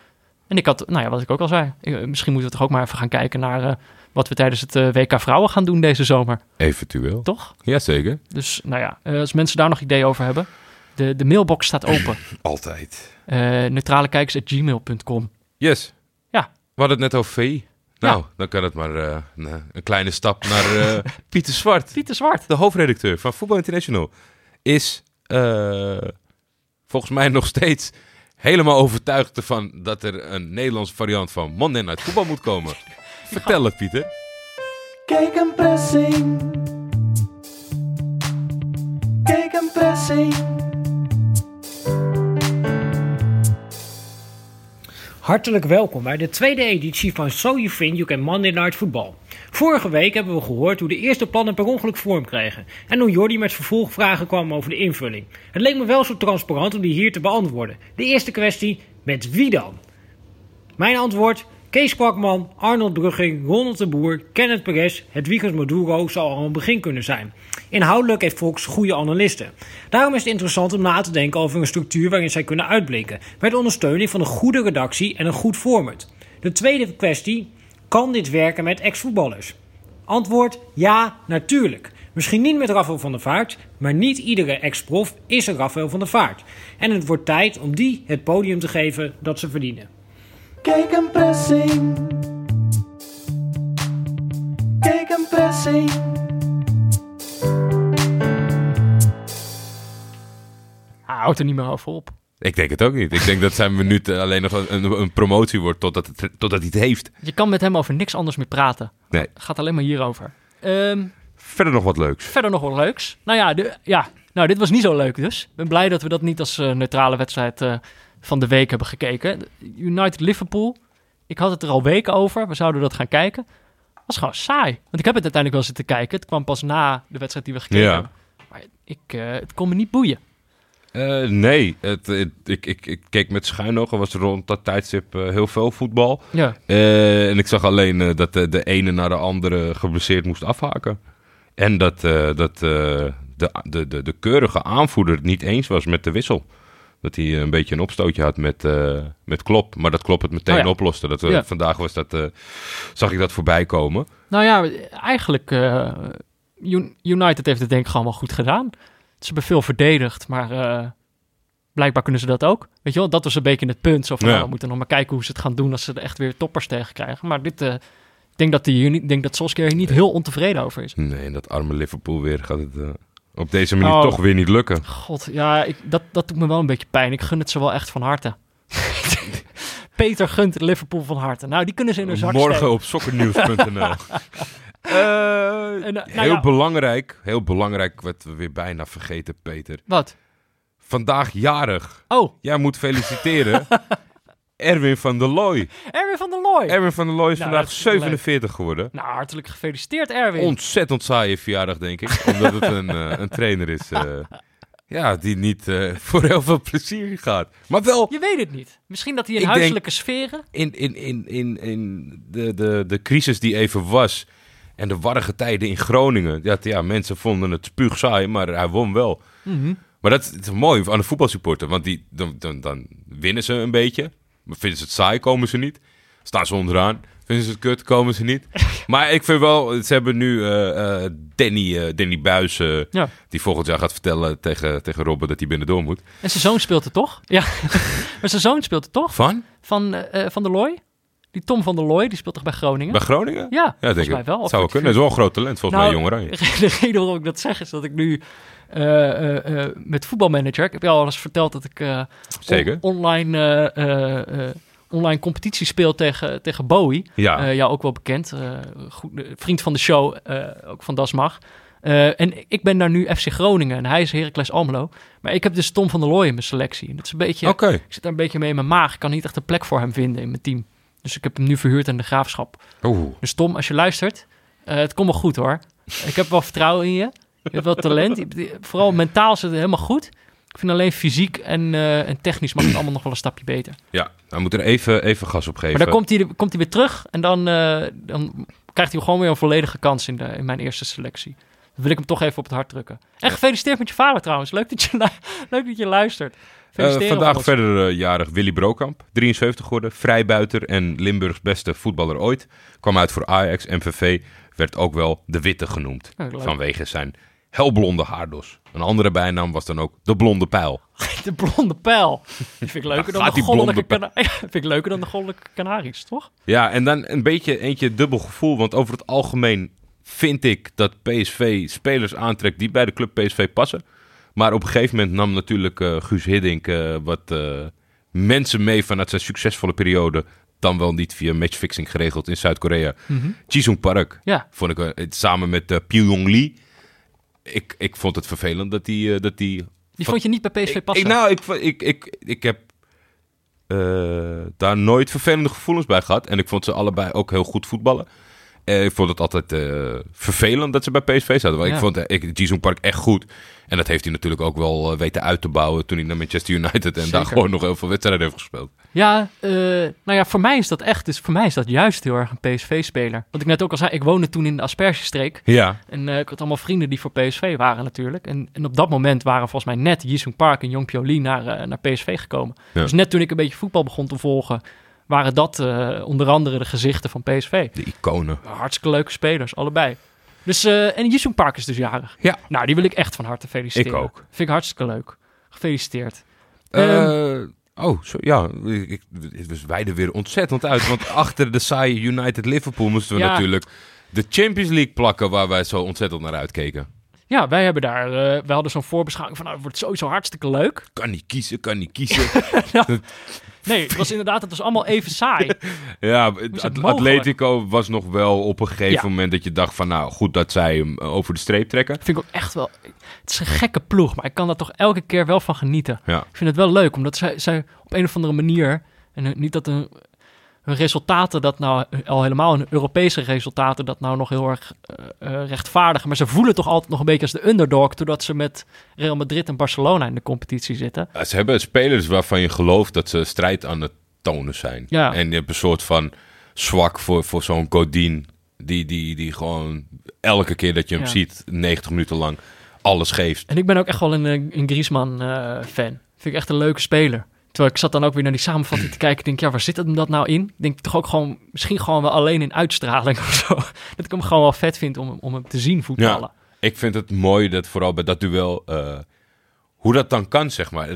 En ik had, nou ja, wat ik ook al zei. Misschien moeten we toch ook maar even gaan kijken naar eh, wat we tijdens het eh, WK Vrouwen gaan doen deze zomer. eventueel. Toch? Jazeker. Dus nou ja, eh, als mensen daar nog ideeën over hebben. De, de mailbox staat open. Altijd. Neutralekijkers.gmail.com Yes. Ja. We hadden het net over VI. Nou, dan kan het maar een, kleine stap naar Pieter Zwart. Pieter Zwart. De hoofdredacteur van Voetbal International. Is volgens mij nog steeds helemaal overtuigd ervan dat er een Nederlandse variant van Monday Night Voetbal moet komen. Vertel het, Pieter. Kijk een pressing. Kijk een pressing. Hartelijk welkom bij de tweede editie van So You Think You Can Monday Night Football. Vorige week hebben we gehoord hoe de eerste plannen per ongeluk vorm kregen en hoe Jordi met vervolgvragen kwam over de invulling. Het leek me wel zo transparant om die hier te beantwoorden. De eerste kwestie, met wie dan? Mijn antwoord, Kees Kwakman, Arnold Brugging, Ronald de Boer, Kenneth Perez, Hedwiges Maduro zou al een begin kunnen zijn. Inhoudelijk heeft Fox goede analisten. Daarom is het interessant om na te denken over een structuur waarin zij kunnen uitblinken, met ondersteuning van een goede redactie en een goed format. De tweede kwestie, kan dit werken met ex-voetballers? Antwoord, ja, natuurlijk. Misschien niet met Rafael van der Vaart, maar niet iedere ex-prof is een Rafael van der Vaart. En het wordt tijd om die het podium te geven dat ze verdienen. Kijk een pressing. Kijk een pressing. Hij houdt er niet meer over op. Ik denk het ook niet. Ik denk dat zijn minuut eh, alleen nog een, een, promotie wordt totdat, het, totdat hij het heeft. Je kan met hem over niks anders meer praten. Nee. Het gaat alleen maar hierover. Ehm, Verder nog wat leuks. verder nog wat leuks. Nou ja, de, ja, nou dit was niet zo leuk dus. Ik ben blij dat we dat niet als eh, neutrale wedstrijd eh, van de week hebben gekeken. United Liverpool. Ik had het er al weken over. We zouden dat gaan kijken. Was gewoon saai. Want ik heb het uiteindelijk wel zitten kijken. Het kwam pas na de wedstrijd die we gekeken Ja. hebben. Maar ik, eh, het kon me niet boeien. Eh, nee, het, het- ik, ik, ik keek met schuinogen. was er rond dat tijdstip eh, heel veel voetbal. Ja. En ik zag alleen dat de, de ene naar de andere geblesseerd moest afhaken. En dat, dat de, de, de, de keurige aanvoerder het niet eens was met de wissel. Dat hij een beetje een opstootje had met, eh met Klop. Maar dat Klop het meteen Oh ja. oploste. Dat, eh, Ja. Vandaag was dat, eh, zag ik dat voorbij komen. Nou ja, eigenlijk... eh, Un- United heeft het denk ik gewoon wel goed gedaan. Ze hebben veel verdedigd, maar eh, blijkbaar kunnen ze dat ook. Weet je wel, dat was een beetje het punt. Zo van, Ja. nou, we moeten nog maar kijken hoe ze het gaan doen als ze er echt weer toppers tegen krijgen. Maar dit, eh, ik denk dat, die denk dat Solskjaer hier niet heel ontevreden over is. Nee, dat arme Liverpool weer gaat het eh, op deze manier Oh. toch weer niet lukken. God, ja, ik, dat, dat doet me wel een beetje pijn. Ik gun het ze wel echt van harte. Peter gunt Liverpool van harte. Nou, die kunnen ze in hun zak Morgen steken. op sokkernieuws.nl. Eh, En, eh, nou heel belangrijk, heel belangrijk, wat we weer bijna vergeten, Peter. Wat? Vandaag jarig. Oh, Jij moet feliciteren. Erwin van der Looy. Erwin van der Looy. Erwin van der Looy is Nou, vandaag dat is leuk. 47 geworden. Nou, hartelijk gefeliciteerd, Erwin. Ontzettend saaie verjaardag, denk ik. omdat het een, eh, een trainer is eh, ja, die niet eh, voor heel veel plezier gaat. Maar wel Je weet het niet. Misschien dat hij in huiselijke sferen... in, in, in, in, in de, de, de crisis die even was. En de warrige tijden in Groningen. Ja, t- ja, mensen vonden het spuugsaai, maar hij won wel. Mhm. Maar dat is mooi aan de voetbalsupporter. Want die, dan, dan, dan winnen ze een beetje. Maar vinden ze het saai, komen ze niet. Staan ze onderaan. Vinden ze het kut, komen ze niet. maar ik vind wel, ze hebben nu eh, eh, Danny, eh, Danny Buis... Ja. die volgend jaar gaat vertellen tegen, tegen Robben dat hij binnendoor moet. En zijn zoon speelt het toch? Ja. maar zijn zoon speelt het toch? Van? Van, van der Looy? Die Tom van der Looy, die speelt toch bij Groningen? Bij Groningen? Ja, Ja, volgens denk mij ik. wel. Het Of zou wel kunnen. Het is wel een groot talent, volgens Nou, mij, Jong Oranje. De reden waarom ik dat zeg is dat ik nu met voetbalmanager... Ik heb je al eens verteld dat ik eh, Zeker. on- online, eh, eh, eh, online competitie speel tegen, tegen Bowie. Ja. Eh, jou ook wel bekend. eh, goed, eh, vriend van de show, eh, ook van Das Mag. Eh, en ik ben daar nu FC Groningen en hij is Heracles Almelo. Maar ik heb dus Tom van der Looy in mijn selectie. En dat is een beetje... Ik zit daar een beetje mee in mijn maag. Ik kan niet echt een plek voor hem vinden in mijn team. Dus ik heb hem nu verhuurd aan de graafschap. Oeh. Dus Tom, als je luistert, eh, het komt wel goed hoor. Ik heb wel vertrouwen in je. Je hebt wel talent. Vooral mentaal zit het helemaal goed. Ik vind alleen fysiek en, eh, en technisch mag het allemaal nog wel een stapje beter. Ja, hij moet er even, even gas op geven. Maar dan komt hij, komt hij weer terug en dan, eh, dan krijgt hij gewoon weer een volledige kans in, de, in mijn eerste selectie. Dan wil ik hem toch even op het hart drukken. En gefeliciteerd met je vader trouwens. Leuk dat je, leuk dat je luistert. Feliciteren vandaag verder jarig Willy Brokamp, 73 geworden, vrijbuiter en Limburgs beste voetballer ooit. Kwam uit voor Ajax, MVV, werd ook wel de Witte genoemd. Vanwege zijn helblonde haardos. Een andere bijnaam was dan ook de Blonde Pijl. De blonde pijl. Die vind ik leuker, dan de, goddelijke kana- vind ik leuker dan de goddelijke Canaries, toch? Ja, en dan een beetje eentje dubbel gevoel, want over het algemeen vind ik dat PSV spelers aantrekt die bij de club PSV passen. Maar op een gegeven moment nam natuurlijk eh, Guus Hiddink eh, wat eh, mensen mee vanuit zijn succesvolle periode. Dan wel niet via matchfixing geregeld in Zuid-Korea. Jisung Park Ja. vond ik samen met uh, Pyong Lee. Ik, ik vond het vervelend dat die... eh, dat die Die vond je niet bij PSV passen? ik, nou, ik, ik, ik, ik heb eh, daar nooit vervelende gevoelens bij gehad. En ik vond ze allebei ook heel goed voetballen. Eh, ik vond het altijd eh, vervelend dat ze bij PSV zaten. Want Ja. ik vond uh, ik, Jisung Park echt goed. En dat heeft hij natuurlijk ook wel weten uit te bouwen toen hij naar Manchester United en daar gewoon nog heel veel wedstrijden heeft gespeeld. Ja, eh, nou ja, voor mij is dat echt, dus voor mij is dat juist heel erg een PSV-speler. Wat ik net ook al zei, ik woonde toen in de Aspergestreek. Ja, En eh, ik had allemaal vrienden die voor PSV waren natuurlijk. En, en op dat moment waren volgens mij net Jisung Park en Jong naar, eh, naar PSV gekomen. Ja. Dus net toen ik een beetje voetbal begon te volgen, waren dat onder andere de gezichten van PSV. de iconen. Hartstikke leuke spelers, allebei. Dus, en Jisung Park is dus jarig. Ja. Nou, die wil ik echt van harte feliciteren. Ik ook. Vind ik hartstikke leuk. Gefeliciteerd. Ehm, Eh, oh, zo, ja. Ik, ik, we wijden weer ontzettend uit. Want achter de saaie United Liverpool moesten we Ja. natuurlijk de Champions League plakken waar wij zo ontzettend naar uitkeken. Ja, wij hebben daar, wij hadden zo'n voorbeschouwing van, nou, het wordt sowieso hartstikke leuk. Kan niet kiezen, kan niet kiezen. Nee, het was inderdaad, het was allemaal even saai. ja, het? Atletico was nog wel op een gegeven Ja. moment dat je dacht van... nou, goed dat zij hem eh, over de streep trekken. vind ik ook echt wel, het is een gekke ploeg, maar ik kan daar toch elke keer wel van genieten. Ja. Ik vind het wel leuk, omdat zij, zij op een of andere manier, en eh, niet dat hun, hun resultaten dat nou, al helemaal hun Europese resultaten dat nou nog heel erg eh, rechtvaardigen, maar ze voelen toch altijd nog een beetje als de underdog, doordat ze met Real Madrid en Barcelona in de competitie zitten. Ja, Ze hebben spelers waarvan je gelooft dat ze strijd aan het tonen zijn. Ja. En je hebt een soort van zwak voor, voor zo'n Godin... Die, die, die gewoon elke keer dat je hem Ja. ziet, 90 minuten lang, alles geeft. En ik ben ook echt wel een, eh, een Griezmann-fan. Vind ik echt een leuke speler. Terwijl ik zat dan ook weer naar die samenvatting te kijken. Ik denk, ja, waar zit hem dat nou in? Ik denk toch ook gewoon, misschien gewoon wel alleen in uitstraling of zo. Dat ik hem gewoon wel vet vind om, om hem te zien voetballen. Ik vind het mooi dat vooral bij dat duel... eh, hoe dat dan kan, zeg maar.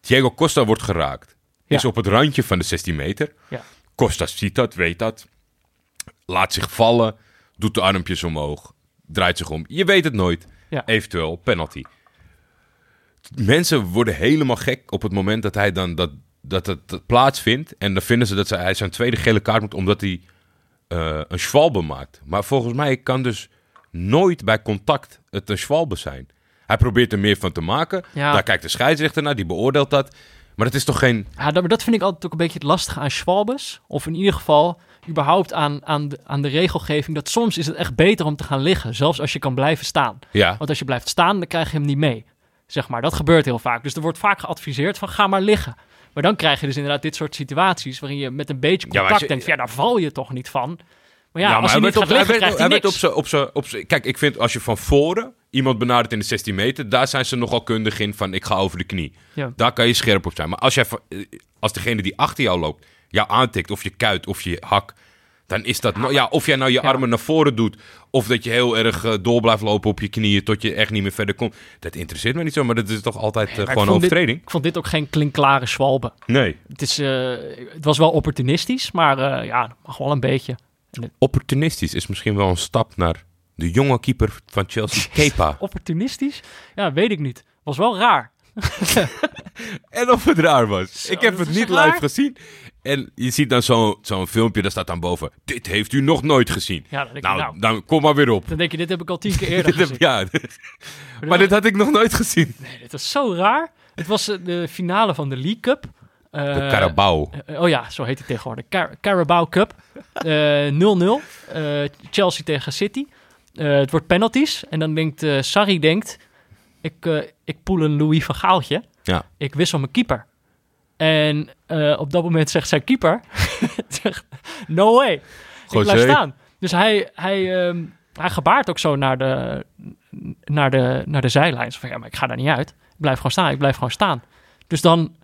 Diego Costa wordt geraakt. Ja. Is op het randje van de 16 meter. Ja. Costa ziet dat, weet dat. Laat zich vallen. Doet de armpjes omhoog. Draait zich om. Je weet het nooit. Ja. Eventueel penalty. Mensen worden helemaal gek op het moment dat hij dan dat, dat het plaatsvindt. En dan vinden ze dat ze- hij zijn tweede gele kaart moet omdat hij eh, een schwalbe maakt. Maar volgens mij kan dus nooit bij contact het een schwalbe zijn. Hij probeert er meer van te maken. Ja. Daar kijkt de scheidsrechter naar, die beoordeelt dat. Maar dat is toch geen... Ja, dat, dat vind ik altijd ook een beetje het lastige aan Schwalbes. Of in ieder geval überhaupt aan, aan, de, aan de regelgeving. Dat soms is het echt beter om te gaan liggen. Zelfs als je kan blijven staan. Ja, Want als je blijft staan, dan krijg je hem niet mee. Zeg maar, dat gebeurt heel vaak. Dus er wordt vaak geadviseerd van ga maar liggen. Maar dan krijg je dus inderdaad dit soort situaties... waarin je met een beetje contact je- denkt... ja, daar val je toch niet van. Maar ja, Ja, als hij niet gaat liggen, hij op zijn, op zijn, op zijn... Kijk, ik vind als je van voren iemand benadert in de 16 meter... daar zijn ze nogal kundig in van ik ga over de knie. Ja. Daar kan je scherp op zijn. Maar als, jij, eh, als degene die achter jou loopt jou aantikt... of je kuit of je hak... dan is dat... no- ja, of jij nou je Ja. armen naar voren doet... of dat je heel erg eh, door blijft lopen op je knieën... tot je echt niet meer verder komt. Dat interesseert me niet zo, maar dat is toch altijd eh, gewoon een dit- overtreding? Ik vond dit ook geen klinkklare Schwalbe. Nee. Het, is, eh, het was wel opportunistisch, maar ja, dat mag wel een beetje. Opportunistisch is misschien wel een stap naar de jonge keeper van Chelsea, Kepa. Opportunistisch? Ja, weet ik niet. Was wel raar. En of het raar was. Zo, ik heb het niet live gezien. En je ziet dan zo'n zo'n filmpje, daar staat dan boven. Dit heeft u nog nooit gezien. Ja, dan denk, Nou, je, nou, dan kom maar weer op. dan denk je, dit heb ik al tien keer eerder gezien. ja, Maar dit had ik nog nooit gezien. Nee, dit was zo raar. Het was eh, de finale van de League Cup. Eh, De Carabao. eh, oh ja, zo heet het tegenwoordig. Car Carabao Cup. Eh, 0-0. Eh, Chelsea tegen City. Het wordt penalties. En dan denkt Sarri denkt... Ik, ik poel een Louis van Gaaltje. Ja. Ik wissel mijn keeper. En eh, op dat moment zegt zijn keeper... no way. Ik blijf staan. Dus hij, hij, ehm, hij gebaart ook zo naar de, naar de, naar de zijlijn. Zo van, ja, maar ik ga daar niet uit. Ik blijf gewoon staan. Ik blijf gewoon staan. Dus dan,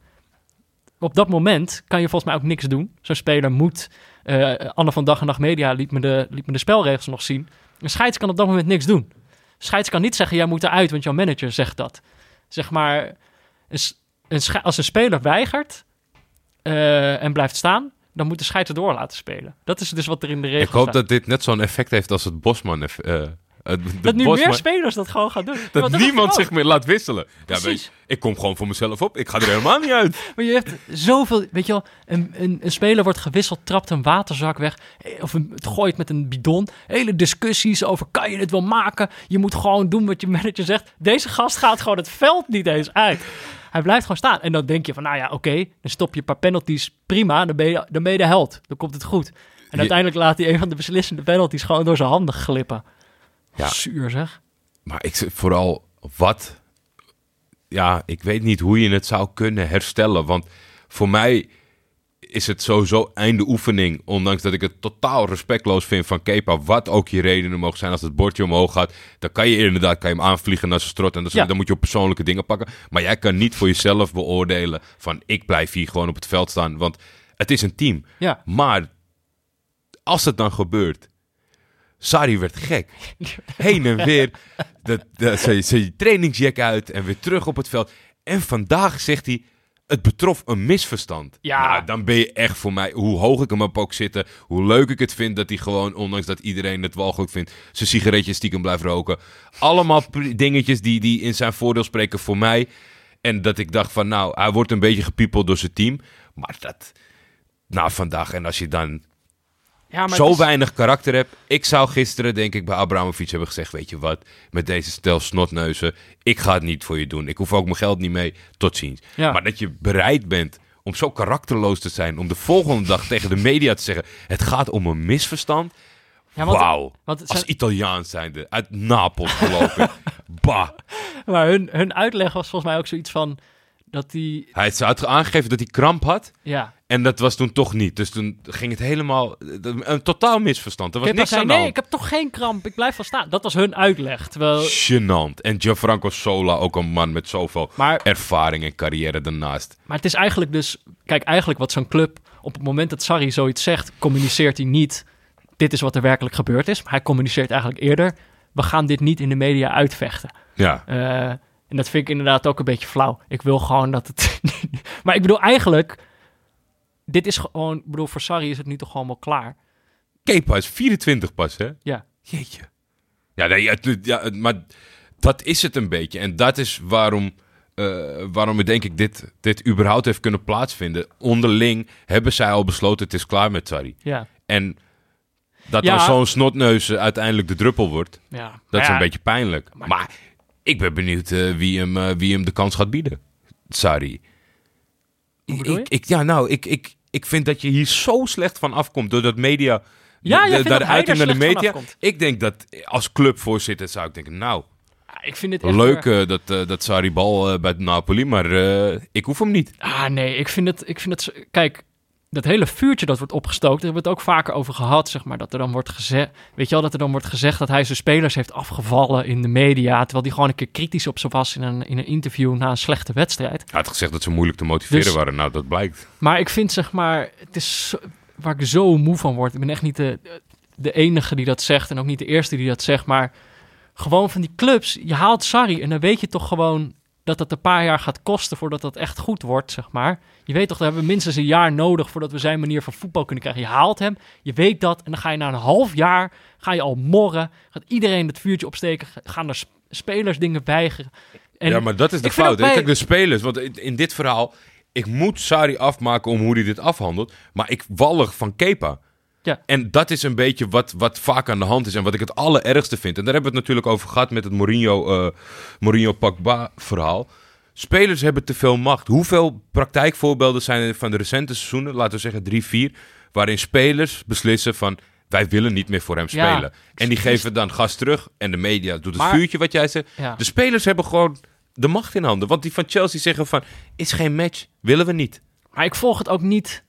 op dat moment kan je volgens mij ook niks doen. Zo'n speler moet... eh, Anne van Dag en Nacht Media liet me, de, liet me de spelregels nog zien. Een scheids kan op dat moment niks doen. Scheids kan niet zeggen, jij moet eruit, want jouw manager zegt dat. Zeg maar, een, s- een als een speler weigert eh, en blijft staan... dan moet de scheids het door laten spelen. Dat is dus wat er in de regels Ik hoop staat. dat dit net zo'n effect heeft als het Bosman. eff- eh, het- de Dat nu Bosman- meer spelers dat gewoon gaan doen. dat niemand zich meer laat wisselen. Ja, weet ik kom gewoon voor mezelf op. Ik ga er helemaal niet uit. Maar je hebt zoveel, weet je wel, een, een, een speler wordt gewisseld, trapt een waterzak weg, eh, of een, het gooit met een bidon. Hele discussies over, kan je het wel maken? Je moet gewoon doen wat je manager zegt. Deze gast gaat gewoon het veld niet eens uit. Hij blijft gewoon staan. En dan denk je van, nou ja, oké, dan stop je een paar penalties, prima, dan ben je, dan ben je de held. Dan komt het goed. En uiteindelijk laat hij een van de beslissende penalties gewoon door zijn handen glippen. Ja. Zuur zeg. Maar ik zeg vooral wat. Ja, ik weet niet hoe je het zou kunnen herstellen. Want voor mij is het sowieso einde oefening. Ondanks dat ik het totaal respectloos vind van Kepa. Wat ook je redenen mogen zijn als het bordje omhoog gaat. Dan kan je inderdaad kan je hem aanvliegen naar zijn strot. En dan, Ja. dan moet je op persoonlijke dingen pakken. Maar jij kan niet voor jezelf beoordelen van ik blijf hier gewoon op het veld staan. Want het is een team. Ja. Maar als het dan gebeurt. Sari werd gek. Heen en weer. Dat, zijn, zijn trainingsjack uit en weer terug op het veld. En vandaag zegt hij. Het betrof een misverstand. Ja. Nou, dan ben je echt voor mij, hoe hoog ik hem op ook zitten, hoe leuk ik het vind dat hij gewoon, ondanks dat iedereen het walgelijk vindt, zijn sigaretje stiekem blijft roken. Allemaal dingetjes die, die in zijn voordeel spreken voor mij. En dat ik dacht van, nou, hij wordt een beetje gepiepeld door zijn team. Maar dat, nou, vandaag, en als je dan Ja, maar zo is- weinig karakter hebt. Ik zou gisteren, denk ik, bij Abramovic hebben gezegd: Weet je wat, met deze stel snotneuzen, ik ga het niet voor je doen. Ik hoef ook mijn geld niet mee. Tot ziens. Ja. Maar dat je bereid bent om zo karakterloos te zijn, om de volgende dag tegen de media te zeggen: Het gaat om een misverstand. Ja, want- Wauw. Als zijn- Italiaans zijnde, uit Napels geloof ik. bah. Maar hun, hun uitleg was volgens mij ook zoiets van dat die, Hij had aangegeven dat hij kramp had. ja, En dat was toen toch niet. Dus toen ging het helemaal. Een totaal misverstand. Er was niks zei, aan de nee, hand. ik heb toch geen kramp, ik blijf wel staan. Dat was hun uitleg. Terwijl, Gênant. En Gianfranco Sola, ook een man met zoveel Maar- ervaring en carrière daarnaast. maar het is eigenlijk dus, kijk, eigenlijk wat zo'n club, op het moment dat Sarri zoiets zegt, communiceert hij niet, dit is wat er werkelijk gebeurd is. Maar hij communiceert eigenlijk eerder, we gaan dit niet in de media uitvechten. Ja. Eh, en dat vind ik inderdaad ook een beetje flauw. Ik wil gewoon dat het. maar ik bedoel, eigenlijk. Dit is gewoon. Ik bedoel, voor Sarri is het nu toch gewoon wel klaar. Kepa is 24 pas, hè? Ja. Jeetje. Ja, nee, ja, maar dat is het een beetje. En dat is waarom, eh waarom ik denk ik dit, dit überhaupt heeft kunnen plaatsvinden. Onderling hebben zij al besloten, het is klaar met Sarri. Ja. En dat Ja. dan zo'n snotneus eh, uiteindelijk de druppel wordt, ja. dat is een beetje pijnlijk. maar- Maar, ik ben benieuwd eh, wie, hem, wie hem de kans gaat bieden. Sarri. Hoe? Ik, ik, ja, nou, ik, ik, ik vind dat je hier zo slecht van afkomt doordat media. Ja, de, de, dat uiting naar de media. Ik denk dat als clubvoorzitter zou ik denken, nou, Ja, ik vind dit echt. leuk weer- eh, dat, eh, dat Sarri bal eh, bij Napoli, maar eh, ik hoef hem niet. Ah, nee, ik vind het. Ik vind het kijk, dat hele vuurtje dat wordt opgestookt. Daar hebben we het ook vaker over gehad. Zeg maar, dat er dan wordt gezegd. Weet je wel, dat er dan wordt gezegd dat hij zijn spelers heeft afgevallen in de media. Terwijl hij gewoon een keer kritisch op ze was in een, in een interview na een slechte wedstrijd. Hij had gezegd dat ze moeilijk te motiveren Dus- waren. Nou, dat blijkt. Maar ik vind zeg maar, het is waar ik zo moe van word. Ik ben echt niet de, de enige die dat zegt en ook niet de eerste die dat zegt. Maar gewoon van die clubs, je haalt Sarri en dan weet je toch gewoon dat het een paar jaar gaat kosten voordat dat echt goed wordt, zeg maar. Je weet toch, daar hebben we minstens een jaar nodig voordat we zijn manier van voetbal kunnen krijgen. Je haalt hem, je weet dat en dan ga je na een half jaar, ga je al morren, gaat iedereen het vuurtje opsteken, gaan er sp- spelers dingen weigeren. En ja, maar dat is de fout. bij- Kijk, de spelers, want in, in dit verhaal, ik moet Sarri afmaken om hoe hij dit afhandelt, maar ik wallig van Kepa. Ja. En dat is een beetje wat, wat vaak aan de hand is en wat ik het allerergste vind. En daar hebben we het natuurlijk over gehad met het Mourinho, eh Mourinho Pogba verhaal. Spelers hebben te veel macht. Hoeveel praktijkvoorbeelden zijn er van de recente seizoenen, laten we zeggen drie, vier, waarin spelers beslissen van wij willen niet meer voor hem Ja, spelen. en die geven dan gas terug en de media doet het Maar- vuurtje wat jij zegt. Ja. De spelers hebben gewoon de macht in handen. Want die van Chelsea zeggen van, is geen match, willen we niet. Maar ik volg het ook niet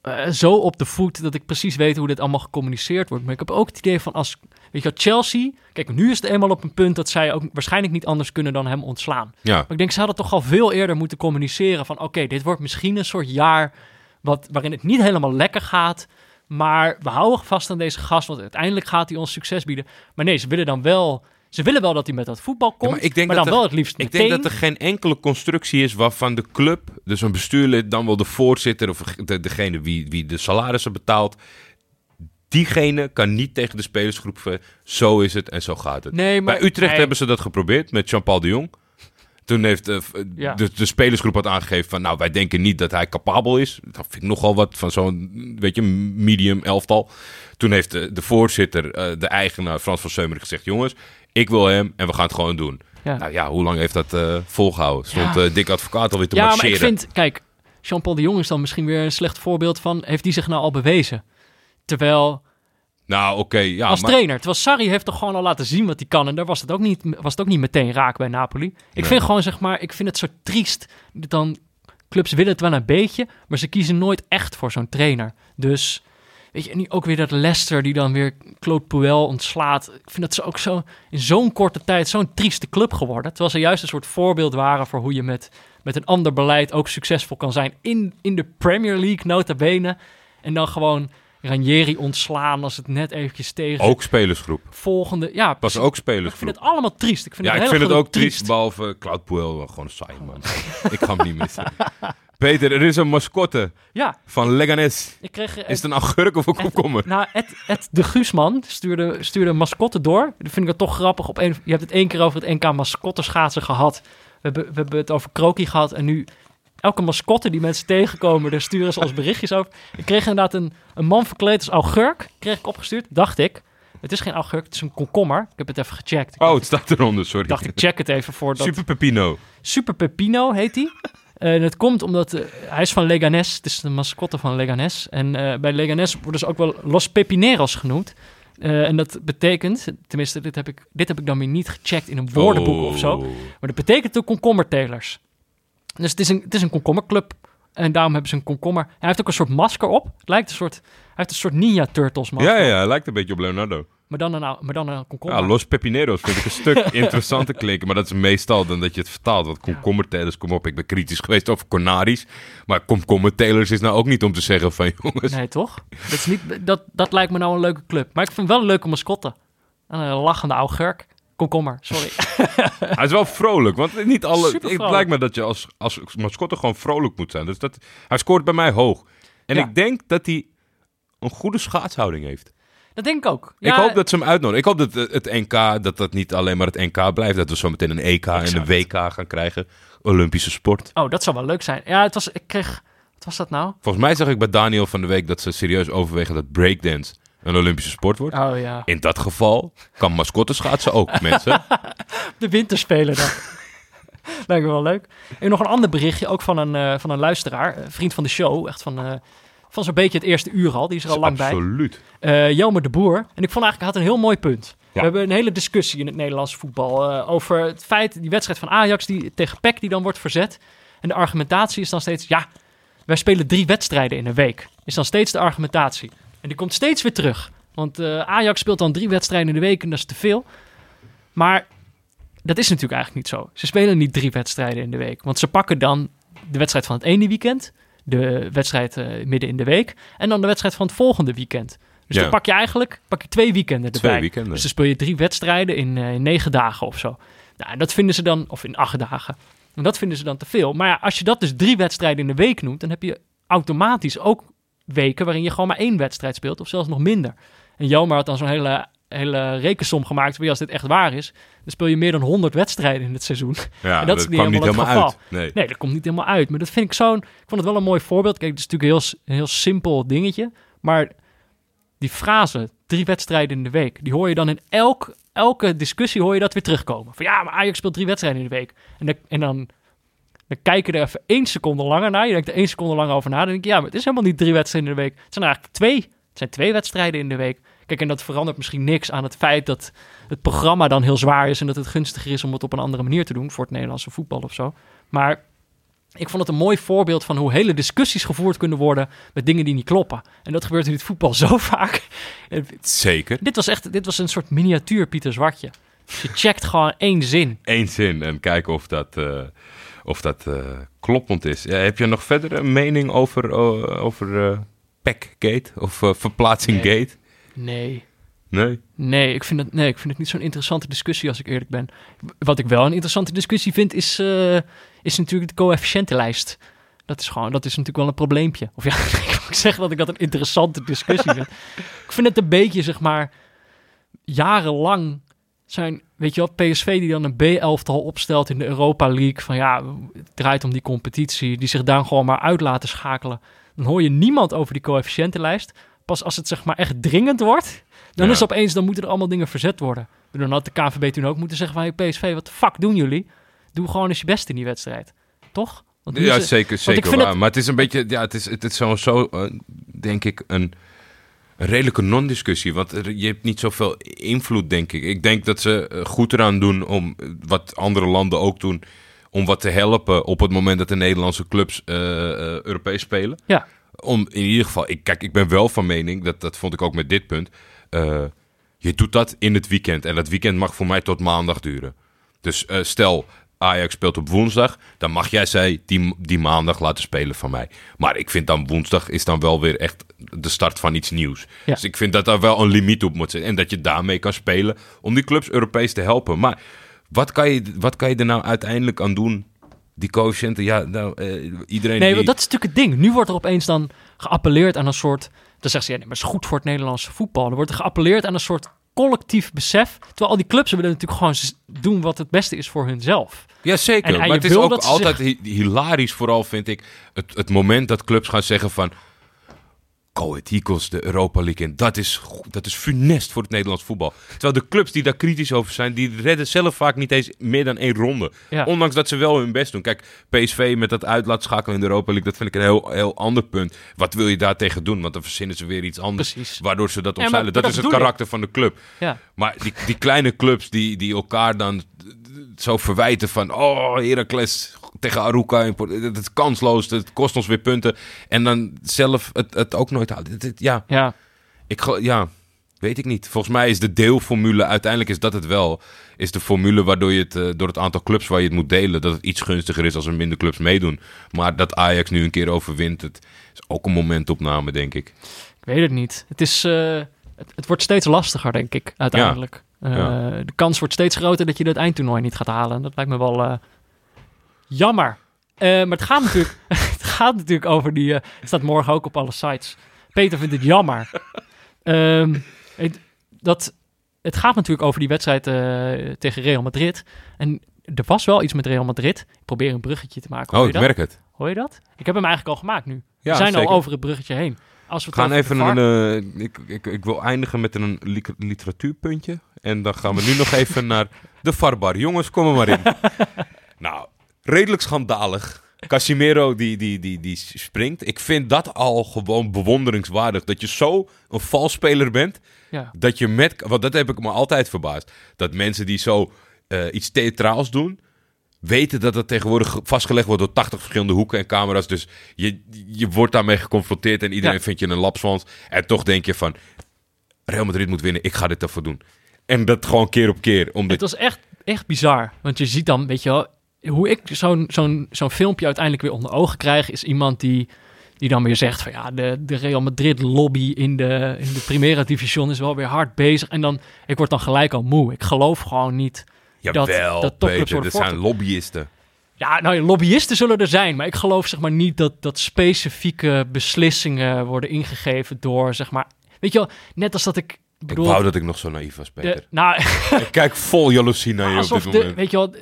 eh, zo op de voet dat ik precies weet hoe dit allemaal gecommuniceerd wordt. Maar ik heb ook het idee van als, weet je wel, Chelsea... Kijk, nu is het eenmaal op een punt dat zij ook waarschijnlijk niet anders kunnen dan hem ontslaan. Ja, Maar ik denk, ze hadden toch al veel eerder moeten communiceren van... Oké, dit wordt misschien een soort jaar wat, waarin het niet helemaal lekker gaat... Maar we houden vast aan deze gast, want uiteindelijk gaat hij ons succes bieden. Maar nee, ze willen dan wel... Ze willen wel dat hij met dat voetbal komt, maar ik denk maar dat dan er- wel het liefst ik meteen. denk dat er geen enkele constructie is waarvan de club, dus een bestuurlid, dan wel de voorzitter of de, degene wie, wie de salarissen betaalt, diegene kan niet tegen de spelersgroep zeggen, zo is het en zo gaat het. Nee, maar Bij Utrecht nee. hebben ze dat geprobeerd met Jean-Paul de Jong. Toen heeft eh, Ja. de, de spelersgroep had aangegeven van, nou, wij denken niet dat hij capabel is. Dat vind ik nogal wat van zo'n, weet je, medium elftal. Toen heeft de, de voorzitter, eh, de eigenaar Frans van Seumer gezegd, jongens, ik wil hem en we gaan het gewoon doen. Ja. Nou ja, hoe lang heeft dat eh, volgehouden? Stond Ja. eh Dick Advocaat alweer te Ja, maar marcheren? ik vind, kijk, Jean-Paul de Jong is dan misschien weer een slecht voorbeeld van, heeft die zich nou al bewezen? Terwijl, Nou, oké, ja, als maar... trainer, terwijl Sarri heeft toch gewoon al laten zien wat hij kan. En daar was het ook niet, was het ook niet meteen raak bij Napoli. Ik Nee. vind gewoon, zeg maar, ik vind het zo triest. Dan, clubs willen het wel een beetje, maar ze kiezen nooit echt voor zo'n trainer. Dus, weet je, en nu ook weer dat Leicester die dan weer Claude Puel ontslaat. Ik vind dat ze ook zo, in zo'n korte tijd zo'n trieste club geworden. Terwijl ze juist een soort voorbeeld waren voor hoe je met, met een ander beleid ook succesvol kan zijn. In, in de Premier League, nota bene. En dan gewoon Ranieri ontslaan als het net eventjes tegen Ook spelersgroep. volgende... Ja, Was precies. ook ik vind spelersgroep. het allemaal triest. Ik vind Ja, het ik vind het ook triest, behalve Cloud Puel. Gewoon saai, man. ik ga hem niet missen. Peter, er is een mascotte Ja, van Leganes. ik kreeg... eh, Is het een augurk of een komkommer? Nou, Ed, Ed de Guusman stuurde, stuurde een mascotte door. Dat vind ik het toch grappig. Op een, je hebt het één keer over het NK mascotteschaatsen gehad. We hebben, we hebben het over Kroki gehad. En nu, elke mascotte die mensen tegenkomen, daar sturen ze als berichtjes over. Ik kreeg inderdaad een, een man verkleed als augurk. Kreeg ik opgestuurd. Dacht ik. Het is geen augurk, het is een komkommer. Ik heb het even gecheckt. Ik Oh, het staat eronder, sorry. dacht, ik check het even voor dat... Super Pepino. Super Pepino heet hij. En het komt omdat eh, hij is van Leganes. Het is de mascotte van Leganes. En eh, bij Leganes worden ze ook wel Los Pepineros genoemd. Eh, en dat betekent, tenminste, dit heb, ik, dit heb ik dan weer niet gecheckt in een woordenboek of zo. Oh. Maar dat betekent de komkommertelers. Dus het is een, het is een komkommerclub. En daarom hebben ze een komkommer. Hij heeft ook een soort masker op. Het lijkt een soort, hij heeft een soort Ninja Turtles masker. Ja, ja, hij lijkt een beetje op Leonardo. Maar dan een, maar dan een komkommer. Ja, Los Pepineros vind ik een stuk interessanter klinken. Maar dat is meestal dan dat je het vertaalt. Want komkommertelers, kom op, ik ben kritisch geweest over Cornaris. Maar komkommertelers is nou ook niet om te zeggen van jongens. Nee, toch? Dat, is niet, dat, dat lijkt me nou een leuke club. Maar ik vind wel een leuke mascotte. En een lachende augurk. Komkommer, sorry. Hij is wel vrolijk, want niet alle... Super Het lijkt me dat je als, als mascotte gewoon vrolijk moet zijn. Dus dat, hij scoort bij mij hoog. En Ja. ik denk dat hij een goede schaatshouding heeft. dat denk ik ook. ik hoop dat ze hem uitnodigen. Ik hoop dat het het NK, dat dat niet alleen maar het NK blijft. Dat we zo meteen een EK en een WK gaan krijgen. Olympische sport. Oh, dat zou wel leuk zijn. Ja, het was, ik kreeg... Wat was dat nou? Volgens mij zag ik bij Daniel van de Week dat ze serieus overwegen dat breakdance een Olympische sport wordt. Oh ja. In dat geval kan mascotte schaatsen ook, mensen. De winterspelen dan. Lijkt me wel leuk. En nog een ander berichtje, ook van een, eh, van een luisteraar. vriend van de show. Echt van, eh, van zo'n beetje het eerste uur al. Die is er al lang bij. Absoluut. Eh Jelmer de Boer. En ik vond eigenlijk, hij had een heel mooi punt. We hebben een hele discussie in het Nederlandse voetbal over het feit, die wedstrijd van Ajax die, tegen PEC die dan wordt verzet. En de argumentatie is dan steeds, ja, wij spelen drie wedstrijden in een week. Is dan steeds de argumentatie. En die komt steeds weer terug. Want eh, Ajax speelt dan drie wedstrijden in de week en dat is te veel. Maar dat is natuurlijk eigenlijk niet zo. Ze spelen niet drie wedstrijden in de week. Want ze pakken dan de wedstrijd van het ene weekend, de wedstrijd eh, midden in de week en dan de wedstrijd van het volgende weekend. Dus Ja. dan pak je eigenlijk pak je twee weekenden erbij. Twee weekenden. Dus dan speel je drie wedstrijden in, eh, in negen dagen of zo. Nou, en dat vinden ze dan, of in acht dagen. En dat vinden ze dan te veel. Maar ja, als je dat dus drie wedstrijden in de week noemt, dan heb je automatisch ook weken waarin je gewoon maar één wedstrijd speelt, of zelfs nog minder. En Jelmer had dan zo'n hele, hele rekensom gemaakt. Wie als dit echt waar is, dan speel je meer dan 100 wedstrijden in het seizoen. Ja, En dat dat, is niet helemaal uit. Nee. Nee, dat komt niet helemaal uit. Maar dat vind ik zo'n. Ik vond het wel een mooi voorbeeld. Kijk, het is natuurlijk een heel, een heel simpel dingetje. Maar die frase, drie wedstrijden in de week, die hoor je dan in elk, elke discussie hoor je dat weer terugkomen. Van ja, maar Ajax speelt drie wedstrijden in de week. En, en dan, dan kijk je er even één seconde langer naar. Je denkt er één seconde langer over na. Dan denk je, ja, maar het is helemaal niet drie wedstrijden in de week. Het zijn er eigenlijk twee. Het zijn twee wedstrijden in de week. Kijk, en dat verandert misschien niks aan het feit dat het programma dan heel zwaar is en dat het gunstiger is om het op een andere manier te doen voor het Nederlandse voetbal of zo. Maar ik vond het een mooi voorbeeld van hoe hele discussies gevoerd kunnen worden met dingen die niet kloppen. En dat gebeurt in het voetbal zo vaak. Zeker. dit was echt, dit was een soort miniatuur Pieter Zwartje. Dus je checkt gewoon één zin. Eén zin en kijken of dat, eh, of dat eh, kloppend is. Ja, heb je nog verder een mening over, eh, over eh Packgate of eh, Verplaatsing Nee. Gate? Nee. Nee? Nee ik, vind het, nee, ik vind het niet zo'n interessante discussie als ik eerlijk ben. Wat ik wel een interessante discussie vind, is, is natuurlijk de coëfficiëntenlijst. Dat is gewoon, dat is natuurlijk wel een probleempje. Of ja, ik moet zeggen dat ik dat een interessante discussie vind. Ik vind het een beetje, zeg maar, jarenlang zijn, weet je wel, PSV die dan een B-elftal opstelt in de Europa League. Van ja, het draait om die competitie. Die zich daar gewoon maar uit laten schakelen. Dan hoor je niemand over die coëfficiëntenlijst. Pas als het zeg maar echt dringend wordt, dan Ja. is opeens, dan moeten er allemaal dingen verzet worden. Dan had de KVB toen ook moeten zeggen van... Hey, PSV, wat de fuck doen jullie? Doe gewoon eens je best in die wedstrijd. Toch? Ja, zeker, zeker waar. het- Maar het is een beetje, ja, het is, het is sowieso, eh, denk ik, een, een redelijke non-discussie. Want er- je hebt niet zoveel invloed, denk ik. Ik denk dat ze eh, goed eraan doen om, eh, wat andere landen ook doen, om wat te helpen op het moment dat de Nederlandse clubs eh, Europees spelen. Ja. Om in ieder geval, ik, kijk, ik ben wel van mening, dat, dat vond ik ook met dit punt. je doet dat in het weekend. En dat weekend mag voor mij tot maandag duren. Dus stel, Ajax speelt op woensdag. Dan mag jij zij die, die maandag laten spelen van mij. Maar ik vind dan woensdag is dan wel weer echt de start van iets nieuws. Ja. Dus ik vind dat daar wel een limiet op moet zijn. En dat je daarmee kan spelen om die clubs Europees te helpen. Maar wat kan je, wat kan je er nou uiteindelijk aan doen? Die coëfficiënten, ja, nou, eh, iedereen Nee, die... dat is natuurlijk het ding. Nu wordt er opeens dan geappelleerd aan een soort... Dan zeggen ze, ja, nee, maar het is goed voor het Nederlandse voetbal. Er wordt er geappelleerd aan een soort collectief besef. Terwijl al die clubs willen natuurlijk gewoon doen wat het beste is voor hunzelf. Ja, zeker. En- en maar het is ook altijd hi- hilarisch, vooral vind ik, het, het moment dat clubs gaan zeggen van... Ahead Eagles, de Europa League in. Dat is, dat is funest voor het Nederlands voetbal. Terwijl de clubs die daar kritisch over zijn, die redden zelf vaak niet eens meer dan één ronde. Ja. Ondanks dat ze wel hun best doen. Kijk, PSV met dat uitlaatschakelen in de Europa League, dat vind ik een heel, heel ander punt. Wat wil je daar tegen doen? Want dan verzinnen ze weer iets anders. Precies. Waardoor ze dat omzeilen. dat, dat is het ik. karakter van de club. Ja, Maar die, die kleine clubs die, die elkaar dan zo verwijten van... Oh, Heracles tegen Aruka, het is kansloos, het kost ons weer punten. En dan zelf het, het ook nooit halen. Ja, ja. ik, ja, weet ik niet. Volgens mij is de deelformule, uiteindelijk is dat het wel... is de formule waardoor je het, eh, door het aantal clubs waar je het moet delen... dat het iets gunstiger is als er minder clubs meedoen. Maar dat Ajax nu een keer overwint, het is ook een momentopname, denk ik. Ik weet het niet. Het, is, eh, het, het wordt steeds lastiger, denk ik, uiteindelijk. Eh, Ja. De kans wordt steeds groter dat je dat eindtoernooi niet gaat halen. Dat lijkt me wel jammer. Eh, maar het gaat natuurlijk, het gaat natuurlijk over die... eh, het staat morgen ook op alle sites. Peter vindt het jammer. Ehm, het, dat, het gaat natuurlijk over die wedstrijd eh, tegen Real Madrid. En er was wel iets met Real Madrid. Ik probeer een bruggetje te maken. Hoor Oh, ik merk het. Hoor je dat? Ik heb hem eigenlijk al gemaakt nu. Ja, We zijn zeker. al over het bruggetje heen. Als we gaan even VAR- een. ik, ik, ik wil eindigen met een li- literatuurpuntje. En dan gaan we nu nog even naar de Farbar. Jongens, kom er maar in. nou, redelijk schandalig. Casimiro die, die, die, die springt. Ik vind dat al gewoon bewonderingswaardig. Dat je zo een valspeler bent. Ja. Dat je met. Want dat heb ik me altijd verbaasd. Dat mensen die zo eh, iets theatraals doen. Weten dat het tegenwoordig vastgelegd wordt door 80 verschillende hoeken en camera's. Dus je, je wordt daarmee geconfronteerd en iedereen Ja. vindt je een lapswans. En toch denk je van, Real Madrid moet winnen, ik ga dit ervoor doen. En dat gewoon keer op keer. Omdat, Het was echt, echt bizar. Want je ziet dan, weet je wel, hoe ik zo'n zo'n zo'n filmpje uiteindelijk weer onder ogen krijg, is iemand die, die dan weer zegt van ja, de, de Real Madrid lobby in de, in de Primera Division is wel weer hard bezig. En dan, ik word dan gelijk al moe. Ik geloof gewoon niet. Jawel, dat- dat topclubs worden dat zijn lobbyisten. Ja, nou, lobbyisten zullen er zijn, maar ik geloof zeg maar niet dat, dat specifieke beslissingen worden ingegeven door, zeg maar, weet je wel, net als dat ik Ik bedoel, wou dat ik nog zo naïef was, Peter. de, nou, Ik kijk vol jaloezie naar je op dit de, moment. weet je wel,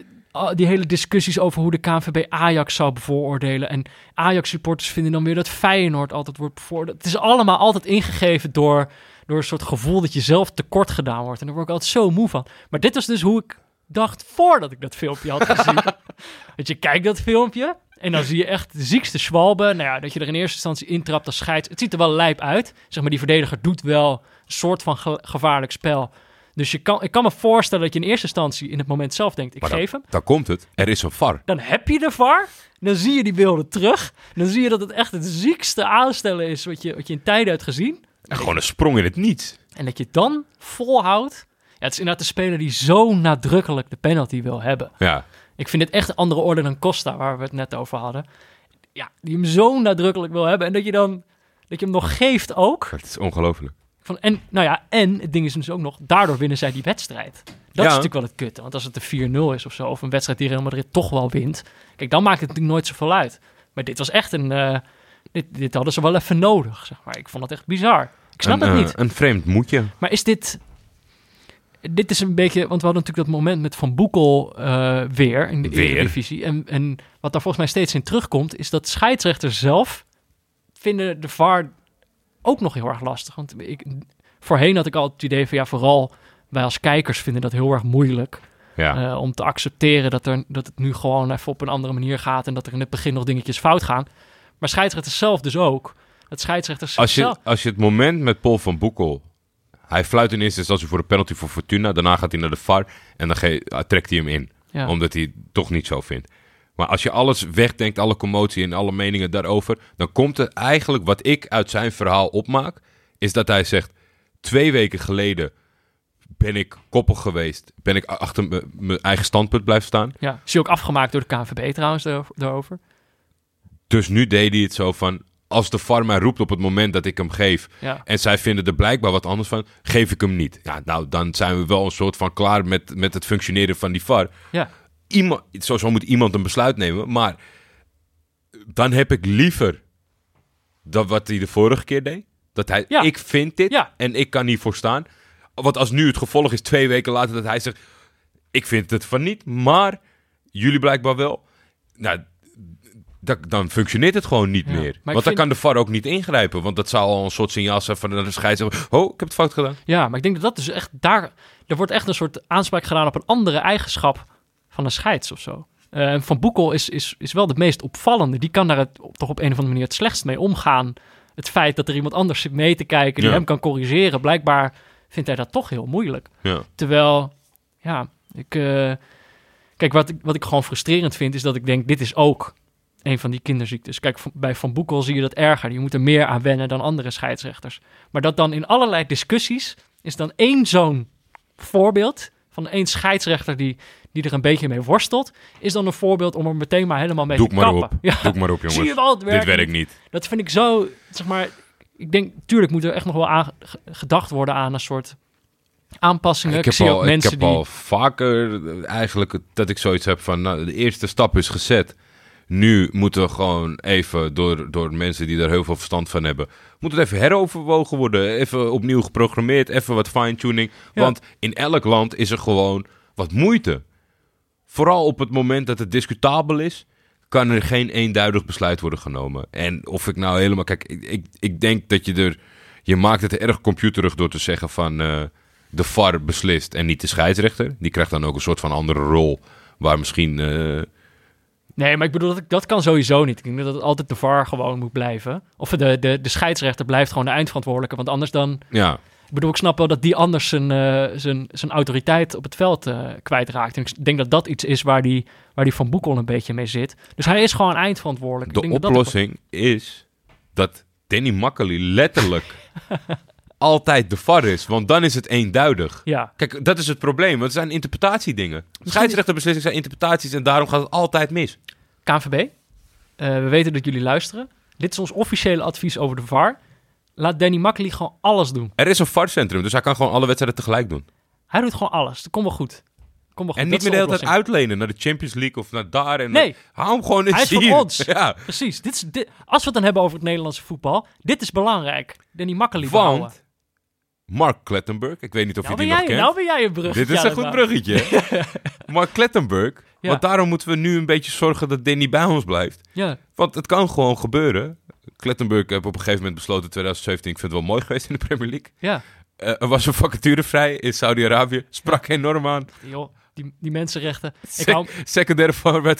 die hele discussies over hoe de KNVB Ajax zou bevooroordelen. En Ajax-supporters vinden dan weer dat Feyenoord altijd wordt bevooroordeeld. Het is allemaal altijd ingegeven door, door een soort gevoel dat je zelf tekort gedaan wordt. En daar word ik altijd zo moe van. Maar dit was dus hoe ik dacht voordat ik dat filmpje had gezien. dat je kijkt dat filmpje en dan zie je echt de ziekste schwalben. Nou ja, dat je er in eerste instantie intrapt als scheids. Het ziet er wel lijp uit. Zeg maar, die verdediger doet wel een soort van ge- gevaarlijk spel. Dus je kan, ik kan me voorstellen dat je in eerste instantie in het moment zelf denkt, ik Maar geef hem. Daar komt het. Er is een VAR. Dan heb je de VAR. Dan zie je die beelden terug. Dan zie je dat het echt het ziekste aanstellen is wat je, wat je in tijden hebt gezien. En gewoon een sprong in het niets. En dat je dan volhoudt. Ja, het is inderdaad de speler die zo nadrukkelijk de penalty wil hebben. Ja. Ik vind het echt een andere orde dan Costa, waar we het net over hadden. Ja, die hem zo nadrukkelijk wil hebben. En dat je dan dat je hem nog geeft ook. Het is ongelooflijk. Van, en, nou ja, en het ding is dus ook nog, daardoor winnen zij die wedstrijd. Dat is natuurlijk wel het kutte. Want als het een 4-0 is of zo, of een wedstrijd die Real Madrid toch wel wint. Kijk, dan maakt het natuurlijk nooit zoveel uit. Maar dit was echt een... eh, dit, dit hadden ze wel even nodig, zeg maar. Ik vond het echt bizar. Ik snap een, het eh, niet. een vreemd moedje. Maar is dit... Dit is een beetje... Want we hadden natuurlijk dat moment met Van Boekel eh, weer in de Weer. Eredivisie. En, en wat daar volgens mij steeds in terugkomt... is dat scheidsrechters zelf vinden de VAR ook nog heel erg lastig. Want ik, voorheen had ik al het idee van... ja, vooral wij als kijkers vinden dat heel erg moeilijk. Ja. eh, om te accepteren dat, er, dat het nu gewoon even op een andere manier gaat. En dat er in het begin nog dingetjes fout gaan. Maar scheidsrechters zelf dus ook. Dat scheidsrechters Als je, zelf... als je het moment met Paul van Boekel... Hij fluit in eerste instantie voor de penalty voor Fortuna. Daarna gaat hij naar de VAR en dan ah, trekt hij hem in. Ja. Omdat hij het toch niet zo vindt. Maar als je alles wegdenkt, alle commotie en alle meningen daarover... dan komt er eigenlijk, wat ik uit zijn verhaal opmaak... is dat hij zegt, twee weken geleden ben ik koppig geweest. Ben ik achter mijn eigen standpunt blijven staan. Ja, is hij ook afgemaakt door de KNVB trouwens daarover-. Dus nu deed hij het zo van... Als de VAR mij roept op het moment dat ik hem geef... Ja. en zij vinden er blijkbaar wat anders van... geef ik hem niet. Ja, nou, dan zijn we wel een soort van klaar met, met het functioneren van die VAR. Ja. Iemand, sowieso moet iemand een besluit nemen. Maar dan heb ik liever... dan wat hij de vorige keer deed. Dat hij, Ja. ik vind dit Ja. en ik kan hiervoor staan. Want als nu het gevolg is twee weken later dat hij zegt... ik vind het van niet, maar jullie blijkbaar wel. Nou, da- dan functioneert het gewoon niet Ja. meer. Maar want dan vind- kan de VAR ook niet ingrijpen. Want dat zou al een soort signaal zijn van de scheidsrechter. Oh, ik heb het fout gedaan. Ja, maar ik denk dat dat dus echt daar... Er wordt echt een soort aanspraak gedaan op een andere eigenschap van een scheids of zo. Eh, van Boekel is, is, is wel de meest opvallende. Die kan daar het, toch op een of andere manier het slechtst mee omgaan. Het feit dat er iemand anders zit mee te kijken, die Ja. hem kan corrigeren. Blijkbaar vindt hij dat toch heel moeilijk. Ja. Terwijl, ja, ik... eh, kijk, wat ik, wat ik gewoon frustrerend vind, is dat ik denk, dit is ook een van die kinderziektes. Kijk, bij Van Boekel zie je dat erger. Je moet er meer aan wennen dan andere scheidsrechters. Maar dat dan in allerlei discussies is dan één zo'n voorbeeld van één scheidsrechter die, die er een beetje mee worstelt, is dan een voorbeeld om er meteen maar helemaal mee Doe te ik maar kappen. op. Ja, Doe ik maar op, jongens. zie je wel, het Dit werkt niet. Dat vind ik zo, zeg maar, ik denk, tuurlijk moet er echt nog wel aan, ge- gedacht worden aan een soort aanpassingen. Ik heb, zie al, ook ik mensen heb die... al vaker eigenlijk dat ik zoiets heb van... Nou, de eerste stap is gezet. Nu moeten we gewoon even door, door mensen die daar heel veel verstand van hebben... moet het even heroverwogen worden. Even opnieuw geprogrammeerd. Even wat fine-tuning. Ja. Want in elk land is er gewoon wat moeite. Vooral op het moment dat het discutabel is... kan er geen eenduidig besluit worden genomen. En of ik nou helemaal... Kijk, ik, ik, ik denk dat je er... Je maakt het erg computerig door te zeggen van... eh, de VAR beslist en niet de scheidsrechter. Die krijgt dan ook een soort van andere rol... waar misschien... eh, Nee, maar ik bedoel, dat, dat kan sowieso niet. Ik denk dat het altijd de VAR gewoon moet blijven. Of de, de, de scheidsrechter blijft gewoon de eindverantwoordelijke. Want anders dan... ja, Ik bedoel, ik snap wel dat die anders zijn, eh, zijn, zijn autoriteit op het veld eh, kwijtraakt. En ik denk dat dat iets is waar die, waar die Van Boekel een beetje mee zit. Dus hij is gewoon eindverantwoordelijk. de ik denk dat dat- oplossing is dat Danny Makkely letterlijk... altijd de VAR is. Want dan is het eenduidig. Ja, Kijk, dat is het probleem. Want het zijn interpretatiedingen. Scheidsrechterbeslissingen zijn interpretaties en daarom gaat het altijd mis. KNVB, eh, we weten dat jullie luisteren. Dit is ons officiële advies over de VAR. Laat Danny Makkely gewoon alles doen. Er is een VAR-centrum, dus hij kan gewoon alle wedstrijden tegelijk doen. Hij doet gewoon alles. Dat komt wel goed. Komt wel goed. En Dat niet meer de hele tijd uitlenen naar de Champions League of naar daar. En Nee. Hou hem gewoon in Hij is ons. Ja, Precies. Dit is, dit, als we het dan hebben over het Nederlandse voetbal, dit is belangrijk. Danny Makkely want Mark Klettenburg, ik weet niet of Nou je die nog jij, kent. nou ben jij een brug. Dit is een goed bruggetje. Mark Klettenburg. Ja. Want daarom moeten we nu een beetje zorgen dat Danny bij ons blijft. Ja, Want het kan gewoon gebeuren. Klettenburg heb op een gegeven moment besloten in 2017... ik vind het wel mooi geweest in de Premier League. ja. Eh, er was een vacature vrij in Saudi-Arabië. Sprak enorm aan. Joh, die, die mensenrechten. Ik hou, Sec- secundaire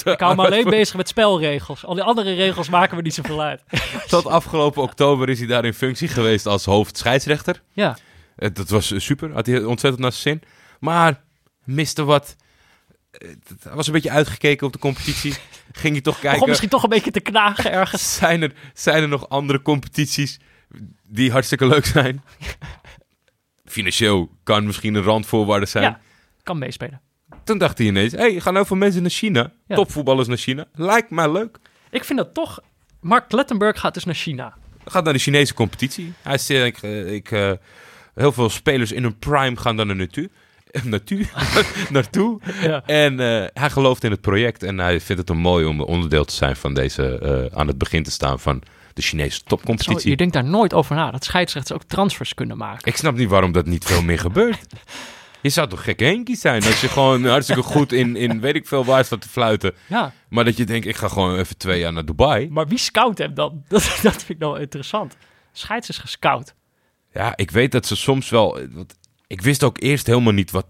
ik hou me alleen bezig met spelregels. Al die andere regels maken we niet zoveel uit. Tot afgelopen oktober is hij daar in functie geweest als hoofdscheidsrechter. Ja, Dat was eh, super. Had hij ontzettend naar zijn zin. Maar miste wat. eh, Hij was een beetje uitgekeken op de competitie. Ging hij toch begon kijken. misschien toch een beetje te knagen ergens. Zijn er, zijn er nog andere competities die hartstikke leuk zijn? Financieel kan misschien een randvoorwaarde zijn. Ja, kan meespelen. Toen dacht hij ineens: hé, hey, gaan heel veel mensen naar China. Ja. Topvoetballers naar China. Lijkt mij leuk. Ik vind dat toch... Mark Klettenburg gaat dus naar China. Gaat naar de Chinese competitie. Hij zegt: ik, eh, ik, eh, heel veel spelers in hun prime gaan daar naartoe. Naartoe. naartoe. Ja. En eh, hij gelooft in het project en hij vindt het een mooi om onderdeel te zijn van deze, eh, aan het begin te staan van de Chinese Zo, topcompetitie. je denkt daar nooit over na. Dat scheidsrechters ook transfers kunnen maken. Ik snap niet waarom dat niet veel meer gebeurt. Je zou toch gekke Henkie zijn als je gewoon hartstikke goed in, in weet ik veel waar staat te fluiten. Ja, Maar dat je denkt, ik ga gewoon even twee jaar naar Dubai. maar wie scout hem dan? Dat, dat vind ik nou interessant. Scheids is gescout. Ja, ik weet dat ze soms wel... want ik wist ook eerst helemaal niet wat,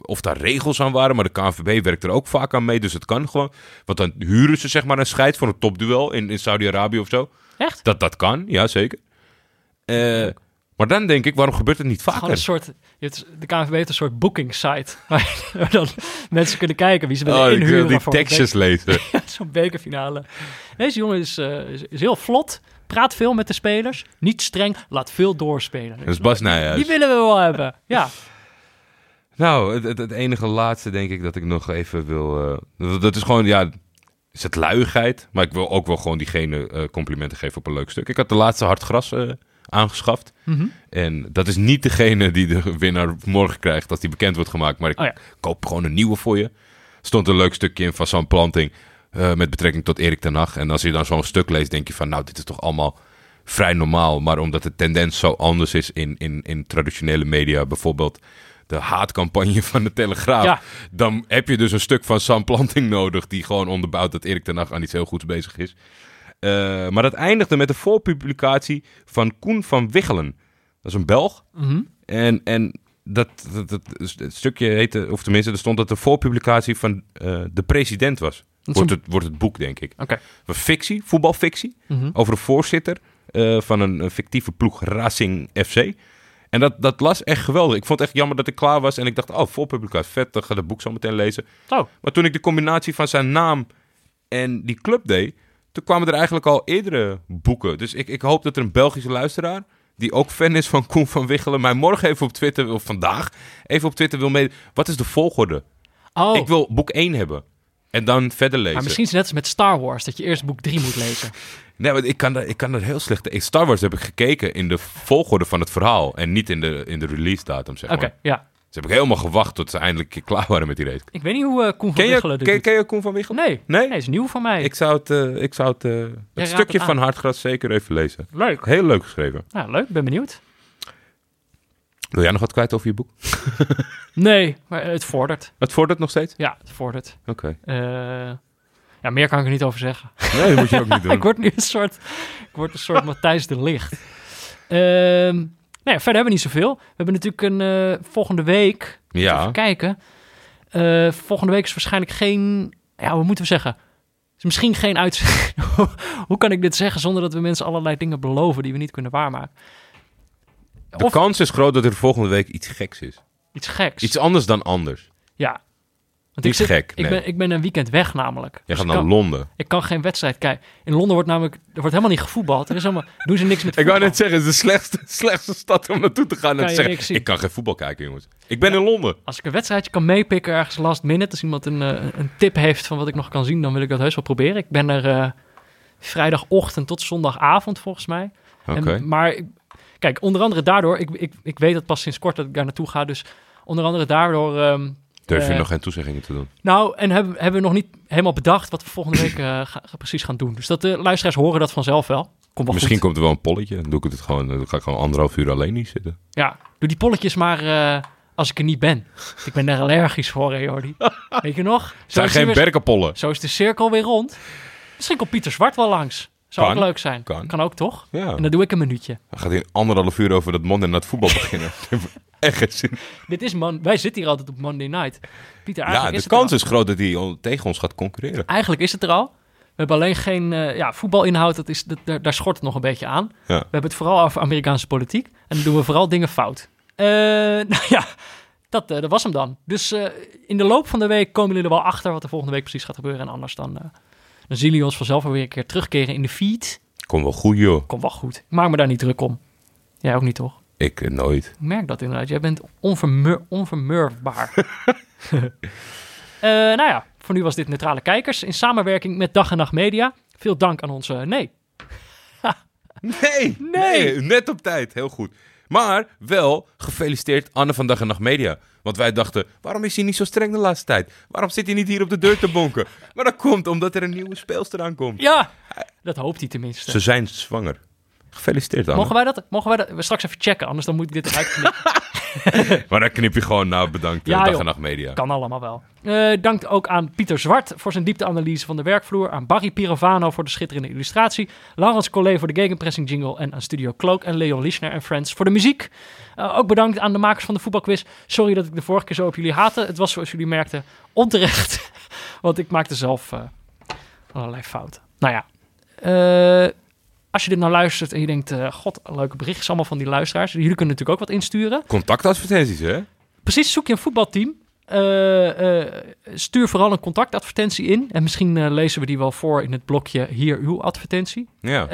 of daar regels aan waren. Maar de KNVB werkt er ook vaak aan mee. Dus het kan gewoon. Want dan huren ze zeg maar een scheid voor een topduel in, in Saudi-Arabië of zo. Echt? Dat, dat kan, ja zeker. Eh, maar dan denk ik, waarom gebeurt het niet Gewoon een vaker? soort, je hebt, de KNVB heeft een soort booking site. Waar waar dan mensen kunnen kijken wie ze willen Oh, ik inhuren. wil die tekstjes lezen. Zo'n bekerfinale. Deze jongen is, eh, is, is heel vlot. Praat veel met de spelers. Niet streng. Laat veel doorspelen. Dat is Bas Nijhuis. Die willen we wel hebben. Ja. Nou, het, het, het enige laatste denk ik dat ik nog even wil... eh, dat, dat is gewoon, ja, is het luiigheid. Maar ik wil ook wel gewoon diegene eh, complimenten geven op een leuk stuk. Ik had de laatste hard gras eh, aangeschaft. Mhm. En dat is niet degene die de winnaar morgen krijgt als die bekend wordt gemaakt. Maar ik Oh ja. koop gewoon een nieuwe voor je. Stond een leuk stukje in van zo'n planting eh, met betrekking tot Erik ten Hag. En als je dan zo'n stuk leest, denk je van nou, dit is toch allemaal vrij normaal. Maar omdat de tendens zo anders is in, in, in traditionele media, bijvoorbeeld de haatcampagne van de Telegraaf. Ja. Dan heb je dus een stuk van Sam Planting nodig die gewoon onderbouwt dat Erik ten Hag aan iets heel goeds bezig is. Eh, maar dat eindigde met de voorpublicatie van Koen van Wichelen. Dat is een Belg. Mhm. En, en dat, dat, stukje heette, of tenminste, er stond dat de voorpublicatie van eh, de president was. Wordt het, wordt het boek, denk ik. Oké. Van fictie, voetbalfictie, Mhm. over een voorzitter eh, van een, een fictieve ploeg Racing FC. En dat, dat las echt geweldig. Ik vond het echt jammer dat ik klaar was en ik dacht, oh, voorpublicatie, vet, dan ga ik het boek zo meteen lezen. Zo. Maar toen ik de combinatie van zijn naam en die club deed, toen kwamen er eigenlijk al eerdere boeken. Dus ik, ik hoop dat er een Belgische luisteraar, die ook fan is van Koen van Wichelen, mij morgen even op Twitter, of vandaag, even op Twitter wil mee. Wat is de volgorde? Oh, Ik wil boek 1 hebben. En dan verder lezen. maar misschien is het net als met Star Wars, dat je eerst boek 3 moet lezen. Nee, want ik kan, dat, ik kan dat heel slecht... Ik, Star Wars heb ik gekeken in de volgorde van het verhaal. En niet in de, in de release datum, zeg Oké, maar. ja. Dus heb ik helemaal gewacht tot ze eindelijk klaar waren met die race. Ik weet niet hoe eh Koen van Wichelen dit ken, ken je Koen van Wichelen? Nee, Nee? nee, is nieuw van mij. Ik zou het, eh, ik zou het, eh, het stukje het van. Hartgras zeker even lezen. Leuk. Heel leuk geschreven. Nou, leuk. Ben benieuwd. Wil jij nog wat kwijt over je boek? Nee, maar het vordert. Het vordert nog steeds? Ja, het vordert. Oké. Eh, ja, meer kan ik er niet over zeggen. Nee, dat moet je ook niet doen. ik word nu een soort, ik word een soort Matthijs de Licht. Ehm ja, verder hebben we niet zoveel. We hebben natuurlijk een eh, volgende week. Ja. Even kijken. Eh, volgende week is waarschijnlijk geen. Ja, hoe moeten we zeggen? Is misschien geen uit. hoe kan ik dit zeggen zonder dat we mensen allerlei dingen beloven die we niet kunnen waarmaken? De Of kans is groot dat er volgende week iets geks is. iets geks. Iets anders dan anders. Ja. Want Niet gek, Ik, nee. ben, ik ben een weekend weg namelijk. Jij Dus gaat ik naar kan- Londen. Ik kan geen wedstrijd kijken. In Londen wordt namelijk er wordt helemaal niet gevoetbald. Er is helemaal, doen ze niks met Ik wou net zeggen, het is de slechtste, slechtste stad om naartoe te gaan. En Kan te je zeggen, zien. ik kan geen voetbal kijken, jongens. Ik ben in Londen. Als ik een wedstrijdje kan meepikken ergens last minute, als iemand een, eh, een tip heeft van wat ik nog kan zien, dan wil ik dat heus wel proberen. Ik ben er eh, vrijdagochtend tot zondagavond volgens mij. Oké. En, maar ik- kijk, onder andere daardoor, ik, ik, ik weet het pas sinds kort dat ik daar naartoe ga, dus onder andere daardoor. ehm, Durf je eh, nog geen toezeggingen te doen? Nou, en hebben, hebben we nog niet helemaal bedacht wat we volgende week eh, ga- precies gaan doen. Dus dat de luisteraars horen dat vanzelf wel. Komt wel Misschien goed. komt er wel een polletje. Dan doe ik het gewoon. Dan ga ik gewoon anderhalf uur alleen niet zitten. Ja, doe die polletjes maar eh, als ik er niet ben. Ik ben daar allergisch voor, hè, Jordi. Weet je nog? Zo zijn geen weer- berkenpollen. zo is de cirkel weer rond. Misschien komt Pieter Zwart wel langs. Zou Kan. ook leuk zijn. Kan. ook, toch? Ja. En dan doe ik een minuutje. Dan gaat hij anderhalf uur over dat Monday Night voetbal beginnen. Echt geen zin. Dit is man, wij zitten hier altijd op Monday Night. Pieter, Ja, de kans is groot dat hij tegen ons gaat concurreren. eigenlijk is het er al. We hebben alleen geen eh, ja, voetbalinhoud. Dat is, dat, daar, daar schort het nog een beetje aan. Ja. We hebben het vooral over Amerikaanse politiek. En dan doen we vooral dingen fout. Eh, nou ja, dat, eh, dat was hem dan. Dus in de loop van de week komen jullie er wel achter wat er volgende week precies gaat gebeuren. En anders dan, dan zien jullie ons vanzelf weer een keer terugkeren in de feed. Kom wel goed, joh. Komt wel goed. Ik maak me daar niet druk om. Jij ook niet, toch? Ik eh, nooit. Ik merk dat inderdaad. Jij bent onvermur onvermurfbaar. Eh, nou ja, voor nu was dit Neutrale Kijkers in samenwerking met Dag en Nacht Media. Veel dank aan onze... Nee, Nee, nee, net op tijd. Heel goed. Maar wel gefeliciteerd Anne van Dag en Nacht Media. Want wij dachten, waarom is hij niet zo streng de laatste tijd? Waarom zit hij niet hier op de deur te bonken? Maar dat komt omdat er een nieuwe speelster aankomt. ja, dat hoopt hij tenminste. Ze zijn zwanger. Gefeliciteerd Anne. Mogen wij dat? Mogen wij dat? We straks even checken, anders dan moet ik dit eruit knippen. maar dan knip je gewoon, nou bedankt, Ja, ja, dag joh. en nacht media. Kan allemaal wel. Eh dank ook aan Pieter Zwart voor zijn diepteanalyse van de werkvloer. Aan Barry Pirovano voor de schitterende illustratie. Laurens Collet voor de gegenpressing jingle. En aan Studio Cloak en Leon Lischner en Friends voor de muziek. Eh, ook bedankt aan de makers van de voetbalquiz. Sorry dat ik de vorige keer zo op jullie haatte. Het was zoals jullie merkten onterecht. Want ik maakte zelf eh, allerlei fouten. Nou ja. eh, als je dit nou luistert en je denkt... eh, God, leuke berichtjes allemaal van die luisteraars. Jullie kunnen natuurlijk ook wat insturen. Contactadvertenties, hè? Precies, zoek je een voetbalteam. Eh, eh, stuur vooral een contactadvertentie in. En misschien lezen we die wel voor in het blokje hier uw advertentie. Ja.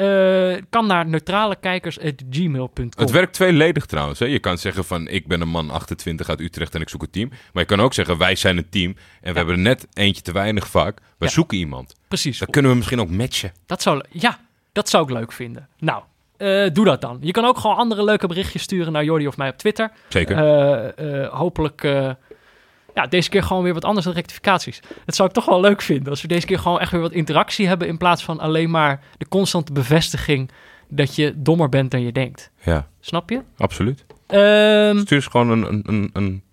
Kan naar neutralekijkers.gmail.com. Het werkt tweeledig trouwens. Hè? Je kan zeggen van ik ben een man 28 uit Utrecht en ik zoek een team. Maar je kan ook zeggen wij zijn een team en we hebben er net eentje te weinig vaak. We Ja. zoeken iemand. Precies. Dan kunnen we misschien ook matchen. Dat zou, ja, dat zou ik leuk vinden. Nou, eh, doe dat dan. Je kan ook gewoon andere leuke berichtjes sturen naar Jordi of mij op Twitter. Zeker. Eh, eh, hopelijk, ja, deze keer gewoon weer wat anders dan rectificaties. Dat zou ik toch wel leuk vinden. Als we deze keer gewoon echt weer wat interactie hebben. In plaats van alleen maar de constante bevestiging dat je dommer bent dan je denkt. ja, Snap je? absoluut. Ehm, Stuur eens gewoon een, een, een,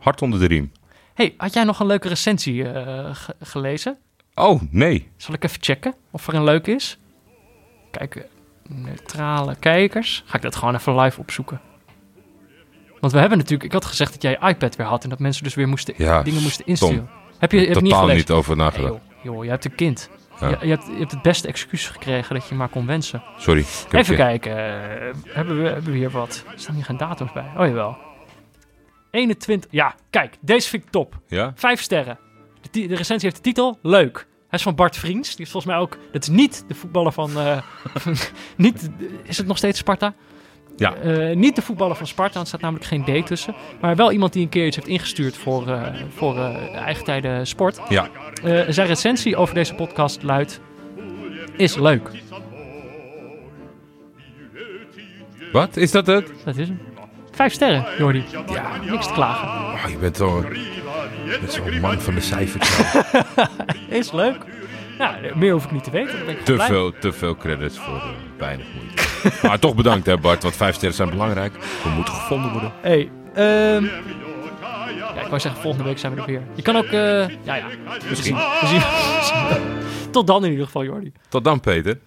hart onder de riem. hey, had jij nog een leuke recensie ge- gelezen? Oh, nee. Zal ik even checken of er een leuk is? Kijken, neutrale kijkers. Ga ik dat gewoon even live opzoeken. Want we hebben natuurlijk... Ik had gezegd dat jij iPad weer had... en dat mensen dus weer moesten, Ja, dingen moesten insturen. Heb je, heb je niet gelezen? niet over nagedacht. joh, joh, je hebt een kind. Ja. Je, je, hebt, je hebt het beste excuus gekregen dat je maar kon wensen. Sorry. Even kijken. eh, hebben, we, hebben we hier wat? Er staan hier geen datums bij. Oh jawel. 21. Ja, kijk. Deze vind ik top. Ja? Vijf sterren. De, de recensie heeft de titel Leuk. Hij is van Bart Vriends. Die is volgens mij ook... Dat is niet de voetballer van... eh, niet, is het nog steeds Sparta? Ja. Eh, niet de voetballer van Sparta, want er staat namelijk geen D tussen. Maar wel iemand die een keer iets heeft ingestuurd voor, eh, voor eigen tijden sport. Ja. Zijn recensie over deze podcast luidt... Is leuk. Wat? Is dat het? Dat is hem. Vijf sterren, Jordi. Ja, niks te klagen. Oh, je bent zo- je bent zo'n man van de cijfers. Is leuk. Nou, meer hoef ik niet te weten. Te, blij. veel, te veel credits voor eh, weinig moeite. maar toch bedankt hè Bart, want vijf sterren zijn belangrijk. We moeten gevonden worden. Hey, ehm ja, ik wou zeggen, volgende week zijn we er weer. Je kan ook, eh, ja, ja. Misschien. Tot dan in ieder geval, Jordi. Tot dan Peter.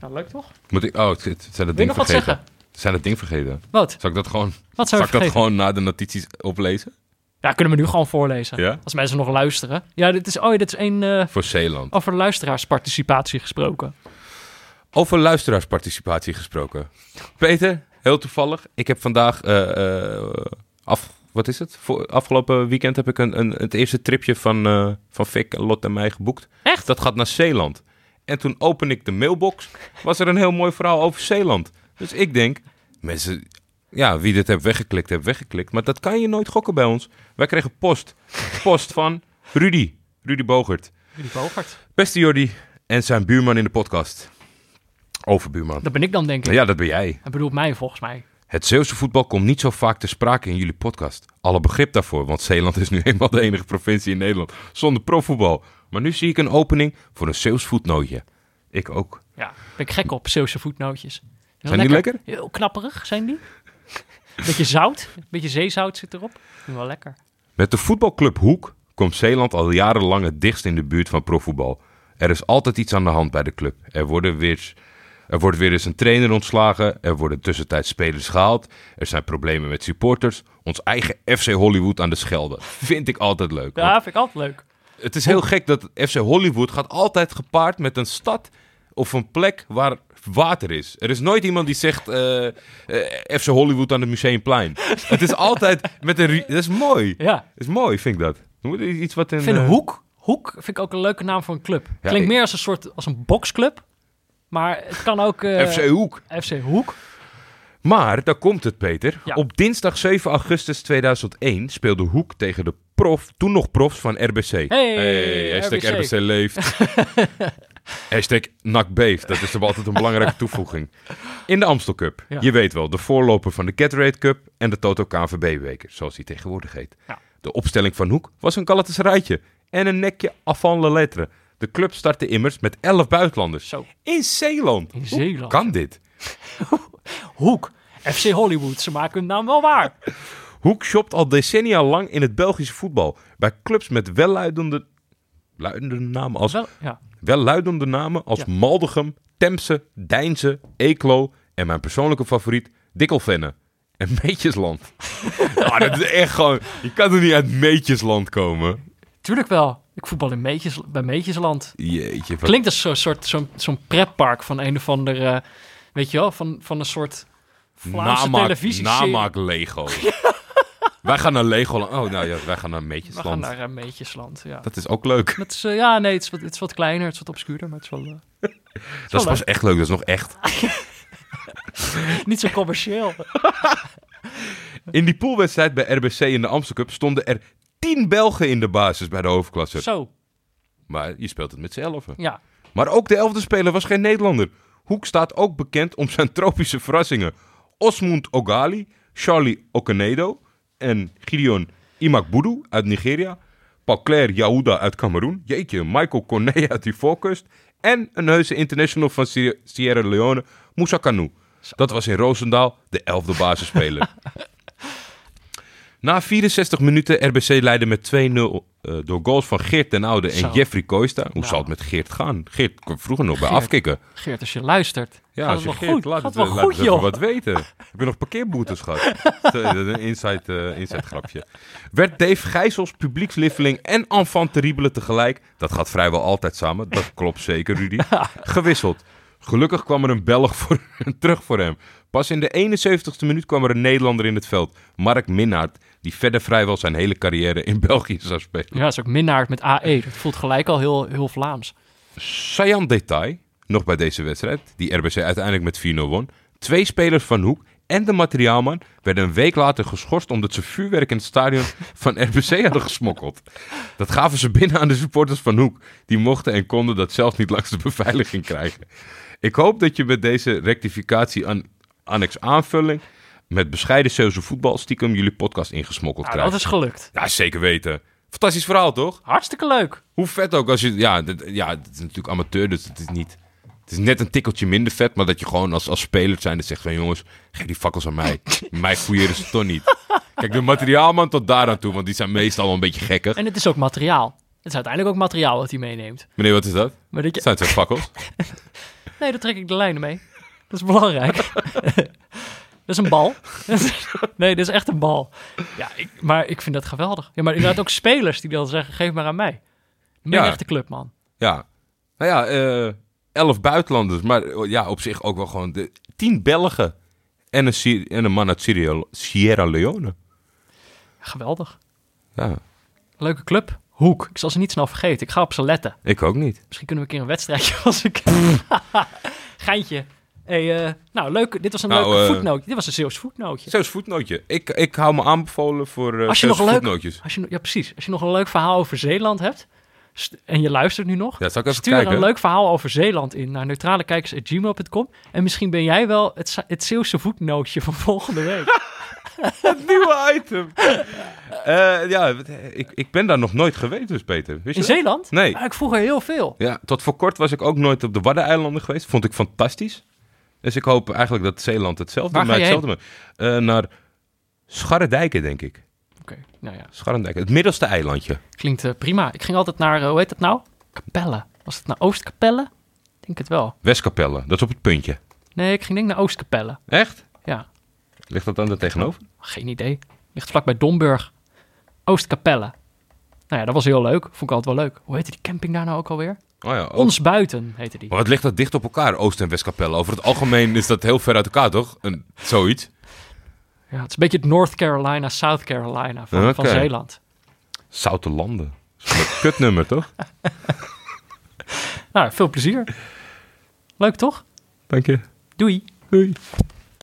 Nou, leuk toch? Moet ik, oh, het, het zijn Wil het je ding nog wat zeggen? Zijn het ding vergeten? Wat? Zal ik dat gewoon, Wat zal zou ik dat vergeten? gewoon na de notities oplezen? Ja, kunnen we nu gewoon voorlezen. Ja? Als mensen nog luisteren. Ja, dit is, oh ja, dit is één eh, Voor Zeeland. over luisteraarsparticipatie gesproken. Over luisteraarsparticipatie gesproken. Peter, heel toevallig. Ik heb vandaag eh, eh, af, wat is het? Voor, afgelopen weekend heb ik een, een, het eerste tripje van, eh van Fik, Lot en mij geboekt. Echt? Dat gaat naar Zeeland. En toen open ik de mailbox, was er een heel mooi verhaal over Zeeland. Dus ik denk, mensen, ja, wie dit heeft weggeklikt, heeft weggeklikt. Maar dat kan je nooit gokken bij ons. Wij kregen post. Post van Rudy. Rudy Bogert. Jullie Bogart. Beste Jordi en zijn buurman in de podcast. Overbuurman. Dat ben ik dan, denk ik. Ja, dat ben jij. Hij bedoelt mij, volgens mij. Het Zeeuwse voetbal komt niet zo vaak te sprake in jullie podcast. Alle begrip daarvoor, want Zeeland is nu eenmaal de enige provincie in Nederland zonder profvoetbal. Maar nu zie ik een opening voor een Zeeuws voetnootje. Ik ook. Ja, ben ik gek op Zeeuwse voetnootjes. Zijn die lekker? Heel knapperig zijn die. Beetje zout. Beetje zeezout zit erop. Wel lekker. Met de voetbalclub Hoek komt Zeeland al jarenlang het dichtst in de buurt van profvoetbal. Er is altijd iets aan de hand bij de club. Er, worden weer, er wordt weer eens een trainer ontslagen. Er worden tussentijds spelers gehaald. Er zijn problemen met supporters. Ons eigen FC Hollywood aan de Schelde. Vind ik altijd leuk. Ja, vind ik altijd leuk. Het is heel gek dat FC Hollywood gaat altijd gepaard met een stad of een plek waar water is. Er is nooit iemand die zegt eh, eh, FC Hollywood aan het Museumplein. het is altijd met een... Dat is mooi. Ja. Dat is mooi, vind ik dat. Iets wat in... Ik vind eh, Hoek, Hoek vind ik ook een leuke naam voor een club. Ja, Klinkt meer als een soort als een boxclub. Maar het kan ook eh, FC Hoek. FC Hoek. Maar, daar komt het, Peter. Ja. Op dinsdag 7 augustus 2001 speelde Hoek tegen de prof, toen nog profs van RBC. Hey, RBC. RBC leeft. hashtag NAC beeft. Dat is toch altijd een belangrijke toevoeging. In de Amstel Cup. Ja. Je weet wel, de voorloper van de Gatorade Cup en de Toto KNVB-beker, zoals die tegenwoordig heet. Ja. De opstelling van Hoek was een Galatasaraytje en een nekje avant la lettre. De club startte immers met 11 buitenlanders. Zo, In Zeeland. in Hoe kan dit? Hoek. FC Hollywood, ze maken hun naam wel waar. Hoek shopt al decennia lang in het Belgische voetbal. Bij clubs met welluidende luidende namen als, Wel, ja. welluidende namen als Ja. Maldegem, Temse, Deinze, Eeklo en mijn persoonlijke favoriet, Dikkelvenne. En Meetjesland. ah, dat is echt gewoon... Je kan er niet uit Meetjesland komen. Tuurlijk wel. Ik voetbal in Meetjes, bij Meetjesland. Jeetje. Wat... Klinkt als zo'n soort zo'n zo'n pretpark van een of ander, eh, weet je wel, van, van een soort Vlaamse namaak, televisie. namaak Lego. wij gaan naar Legoland. Oh, nou ja, wij gaan naar We gaan Meetjesland. naar uh, Meetjesland, ja. Dat is ook leuk. Dat is, eh, ja, nee, het is, wat, het is wat kleiner, het is wat obscuurder, maar het is wel eh, Dat is pas echt leuk. Dat is nog echt. niet zo commercieel. In die poolwedstrijd bij RBC in de Amstel Cup stonden er tien Belgen in de basis bij de hoofdklasse. Zo, Maar je speelt het met z'n elfen. ja. Maar ook de elfde speler was geen Nederlander. Hoek staat ook bekend om zijn tropische verrassingen. Osmund Ogali, Charlie Okenedo en Gideon Imakbudu uit Nigeria. Paul Claire Yahuda uit Cameroen. Jeetje, Michael Cornet uit Ivoorkust. En een heuse international van Sier- Sierra Leone, Moussa Kanu. Dat was in Roosendaal de elfde basisspeler. Na 64 minuten RBC leidde met 2-0 eh, door goals van Geert ten Oude en Zo. Jeffrey Koista. Hoe Nou. zal het met Geert gaan? Geert kwam vroeger nog bij Geert. afkikken. Geert, als je luistert, Ja, gaat als je Geert, goed. laat het, wel laat goed, het even joh. wat weten. Heb je nog parkeerboetes gehad? Een inside, eh, inside grapje. Werd Dave Gijsels publiekslieveling en enfant terrible tegelijk? Dat gaat vrijwel altijd samen. Dat klopt zeker, Rudy. Gewisseld. Gelukkig kwam er een Belg voor, terug voor hem. Pas in de 71ste minuut kwam er een Nederlander in het veld. Mark Minnaert, die verder vrijwel zijn hele carrière in België zou spelen. Ja, dat is ook minnaard met AE. Dat voelt gelijk al heel, heel Vlaams. Saillant detail, nog bij deze wedstrijd, die RBC uiteindelijk met 4-0 won. Twee spelers van Hoek en de materiaalman werden een week later geschorst omdat ze vuurwerk in het stadion van RBC hadden gesmokkeld. Dat gaven ze binnen aan de supporters van Hoek. Die mochten en konden dat zelfs niet langs de beveiliging krijgen. Ik hoop dat je met deze rectificatie aan annex aanvulling met bescheiden Zeeuwse voetbal stiekem jullie podcast ingesmokkeld Nou, krijgt. dat is gelukt. Ja, zeker weten. Fantastisch verhaal, toch? Hartstikke leuk. Hoe vet ook als je... Ja, dit, ja, het is natuurlijk amateur, dus het is niet... Het is net een tikkeltje minder vet, maar dat je gewoon als, als speler zijn... dat zegt van jongens, geef die fakkels aan mij. mij fouilleren ze toch niet. Kijk, de materiaalman tot daar aan toe, want die zijn meestal wel een beetje gekkig. En het is ook materiaal. Het is uiteindelijk ook materiaal wat hij meeneemt. Meneer, wat is dat? Maar dat je... Zijn het fakkels? Nee, daar trek ik de lijnen mee. Dat is belangrijk. dat is een bal. nee, dat is echt een bal. Ja, ik, maar ik vind dat geweldig. Ja, maar inderdaad ook spelers die dan zeggen, geef maar aan mij. Ben Ja. echt de club, man. Ja. Nou ja, eh, elf buitenlanders, maar eh, ja, op zich ook wel gewoon... De, tien Belgen en een, Syri- en een man uit Sierra, Sierra Leone. Geweldig. Ja, Leuke club. Hoek. Ik zal ze niet snel vergeten. Ik ga op ze letten. ik ook niet. Misschien kunnen we een keer een wedstrijdje als ik... Geintje. Hey, eh, nou, leuk. Dit was een Nou, leuk eh, voetnootje. Dit was een Zeeuws voetnootje. Voetnootje. Ik, ik hou me aanbevolen voor uh, Als je nog een leuk, voetnootjes. als je, ja, precies. Als je nog een leuk verhaal over Zeeland hebt en je luistert nu nog, Ja, zal ik even stuur kijken? een leuk verhaal over Zeeland in naar neutralekijkers.gmail.com en misschien ben jij wel het, het Zeeuwse voetnootje van volgende week. nieuwe item. Ja, ik, ik ben daar nog nooit geweest dus, Peter. Wist je In dat? Zeeland? Nee. Maar ik vroeg er heel veel. Ja, tot voor kort was ik ook nooit op de Waddeneilanden geweest. Vond ik fantastisch. Dus ik hoop eigenlijk dat Zeeland hetzelfde, Waar maar hetzelfde maakt. Eh, naar Scharredijken, denk ik. Oké, nou ja, Scharredijken, het middelste eilandje. klinkt eh, prima. Ik ging altijd naar, eh, hoe heet het nou? Capelle. Was het naar Oostkapelle? Ik denk het wel. Westkapelle, dat is op het puntje. Nee, ik ging denk naar Oostkapelle. Echt? Ja, Ligt dat dan er tegenover? geen idee. Ligt vlakbij Domburg. Oostkapelle. Nou ja, dat was heel leuk. Vond ik altijd wel leuk. Hoe heette die camping daar nou ook alweer? Oh ja, ook. Ons Buiten heette die. Maar wat ligt dat dicht op elkaar, Oost- en Westkapelle? Over het algemeen is dat heel ver uit elkaar, toch? Een, zoiets. Ja, het is een beetje het North Carolina, South Carolina van. Zeeland. Zoute landen. Dat een kutnummer, toch? Nou, veel plezier. Leuk toch? Dank je. Doei. Doei.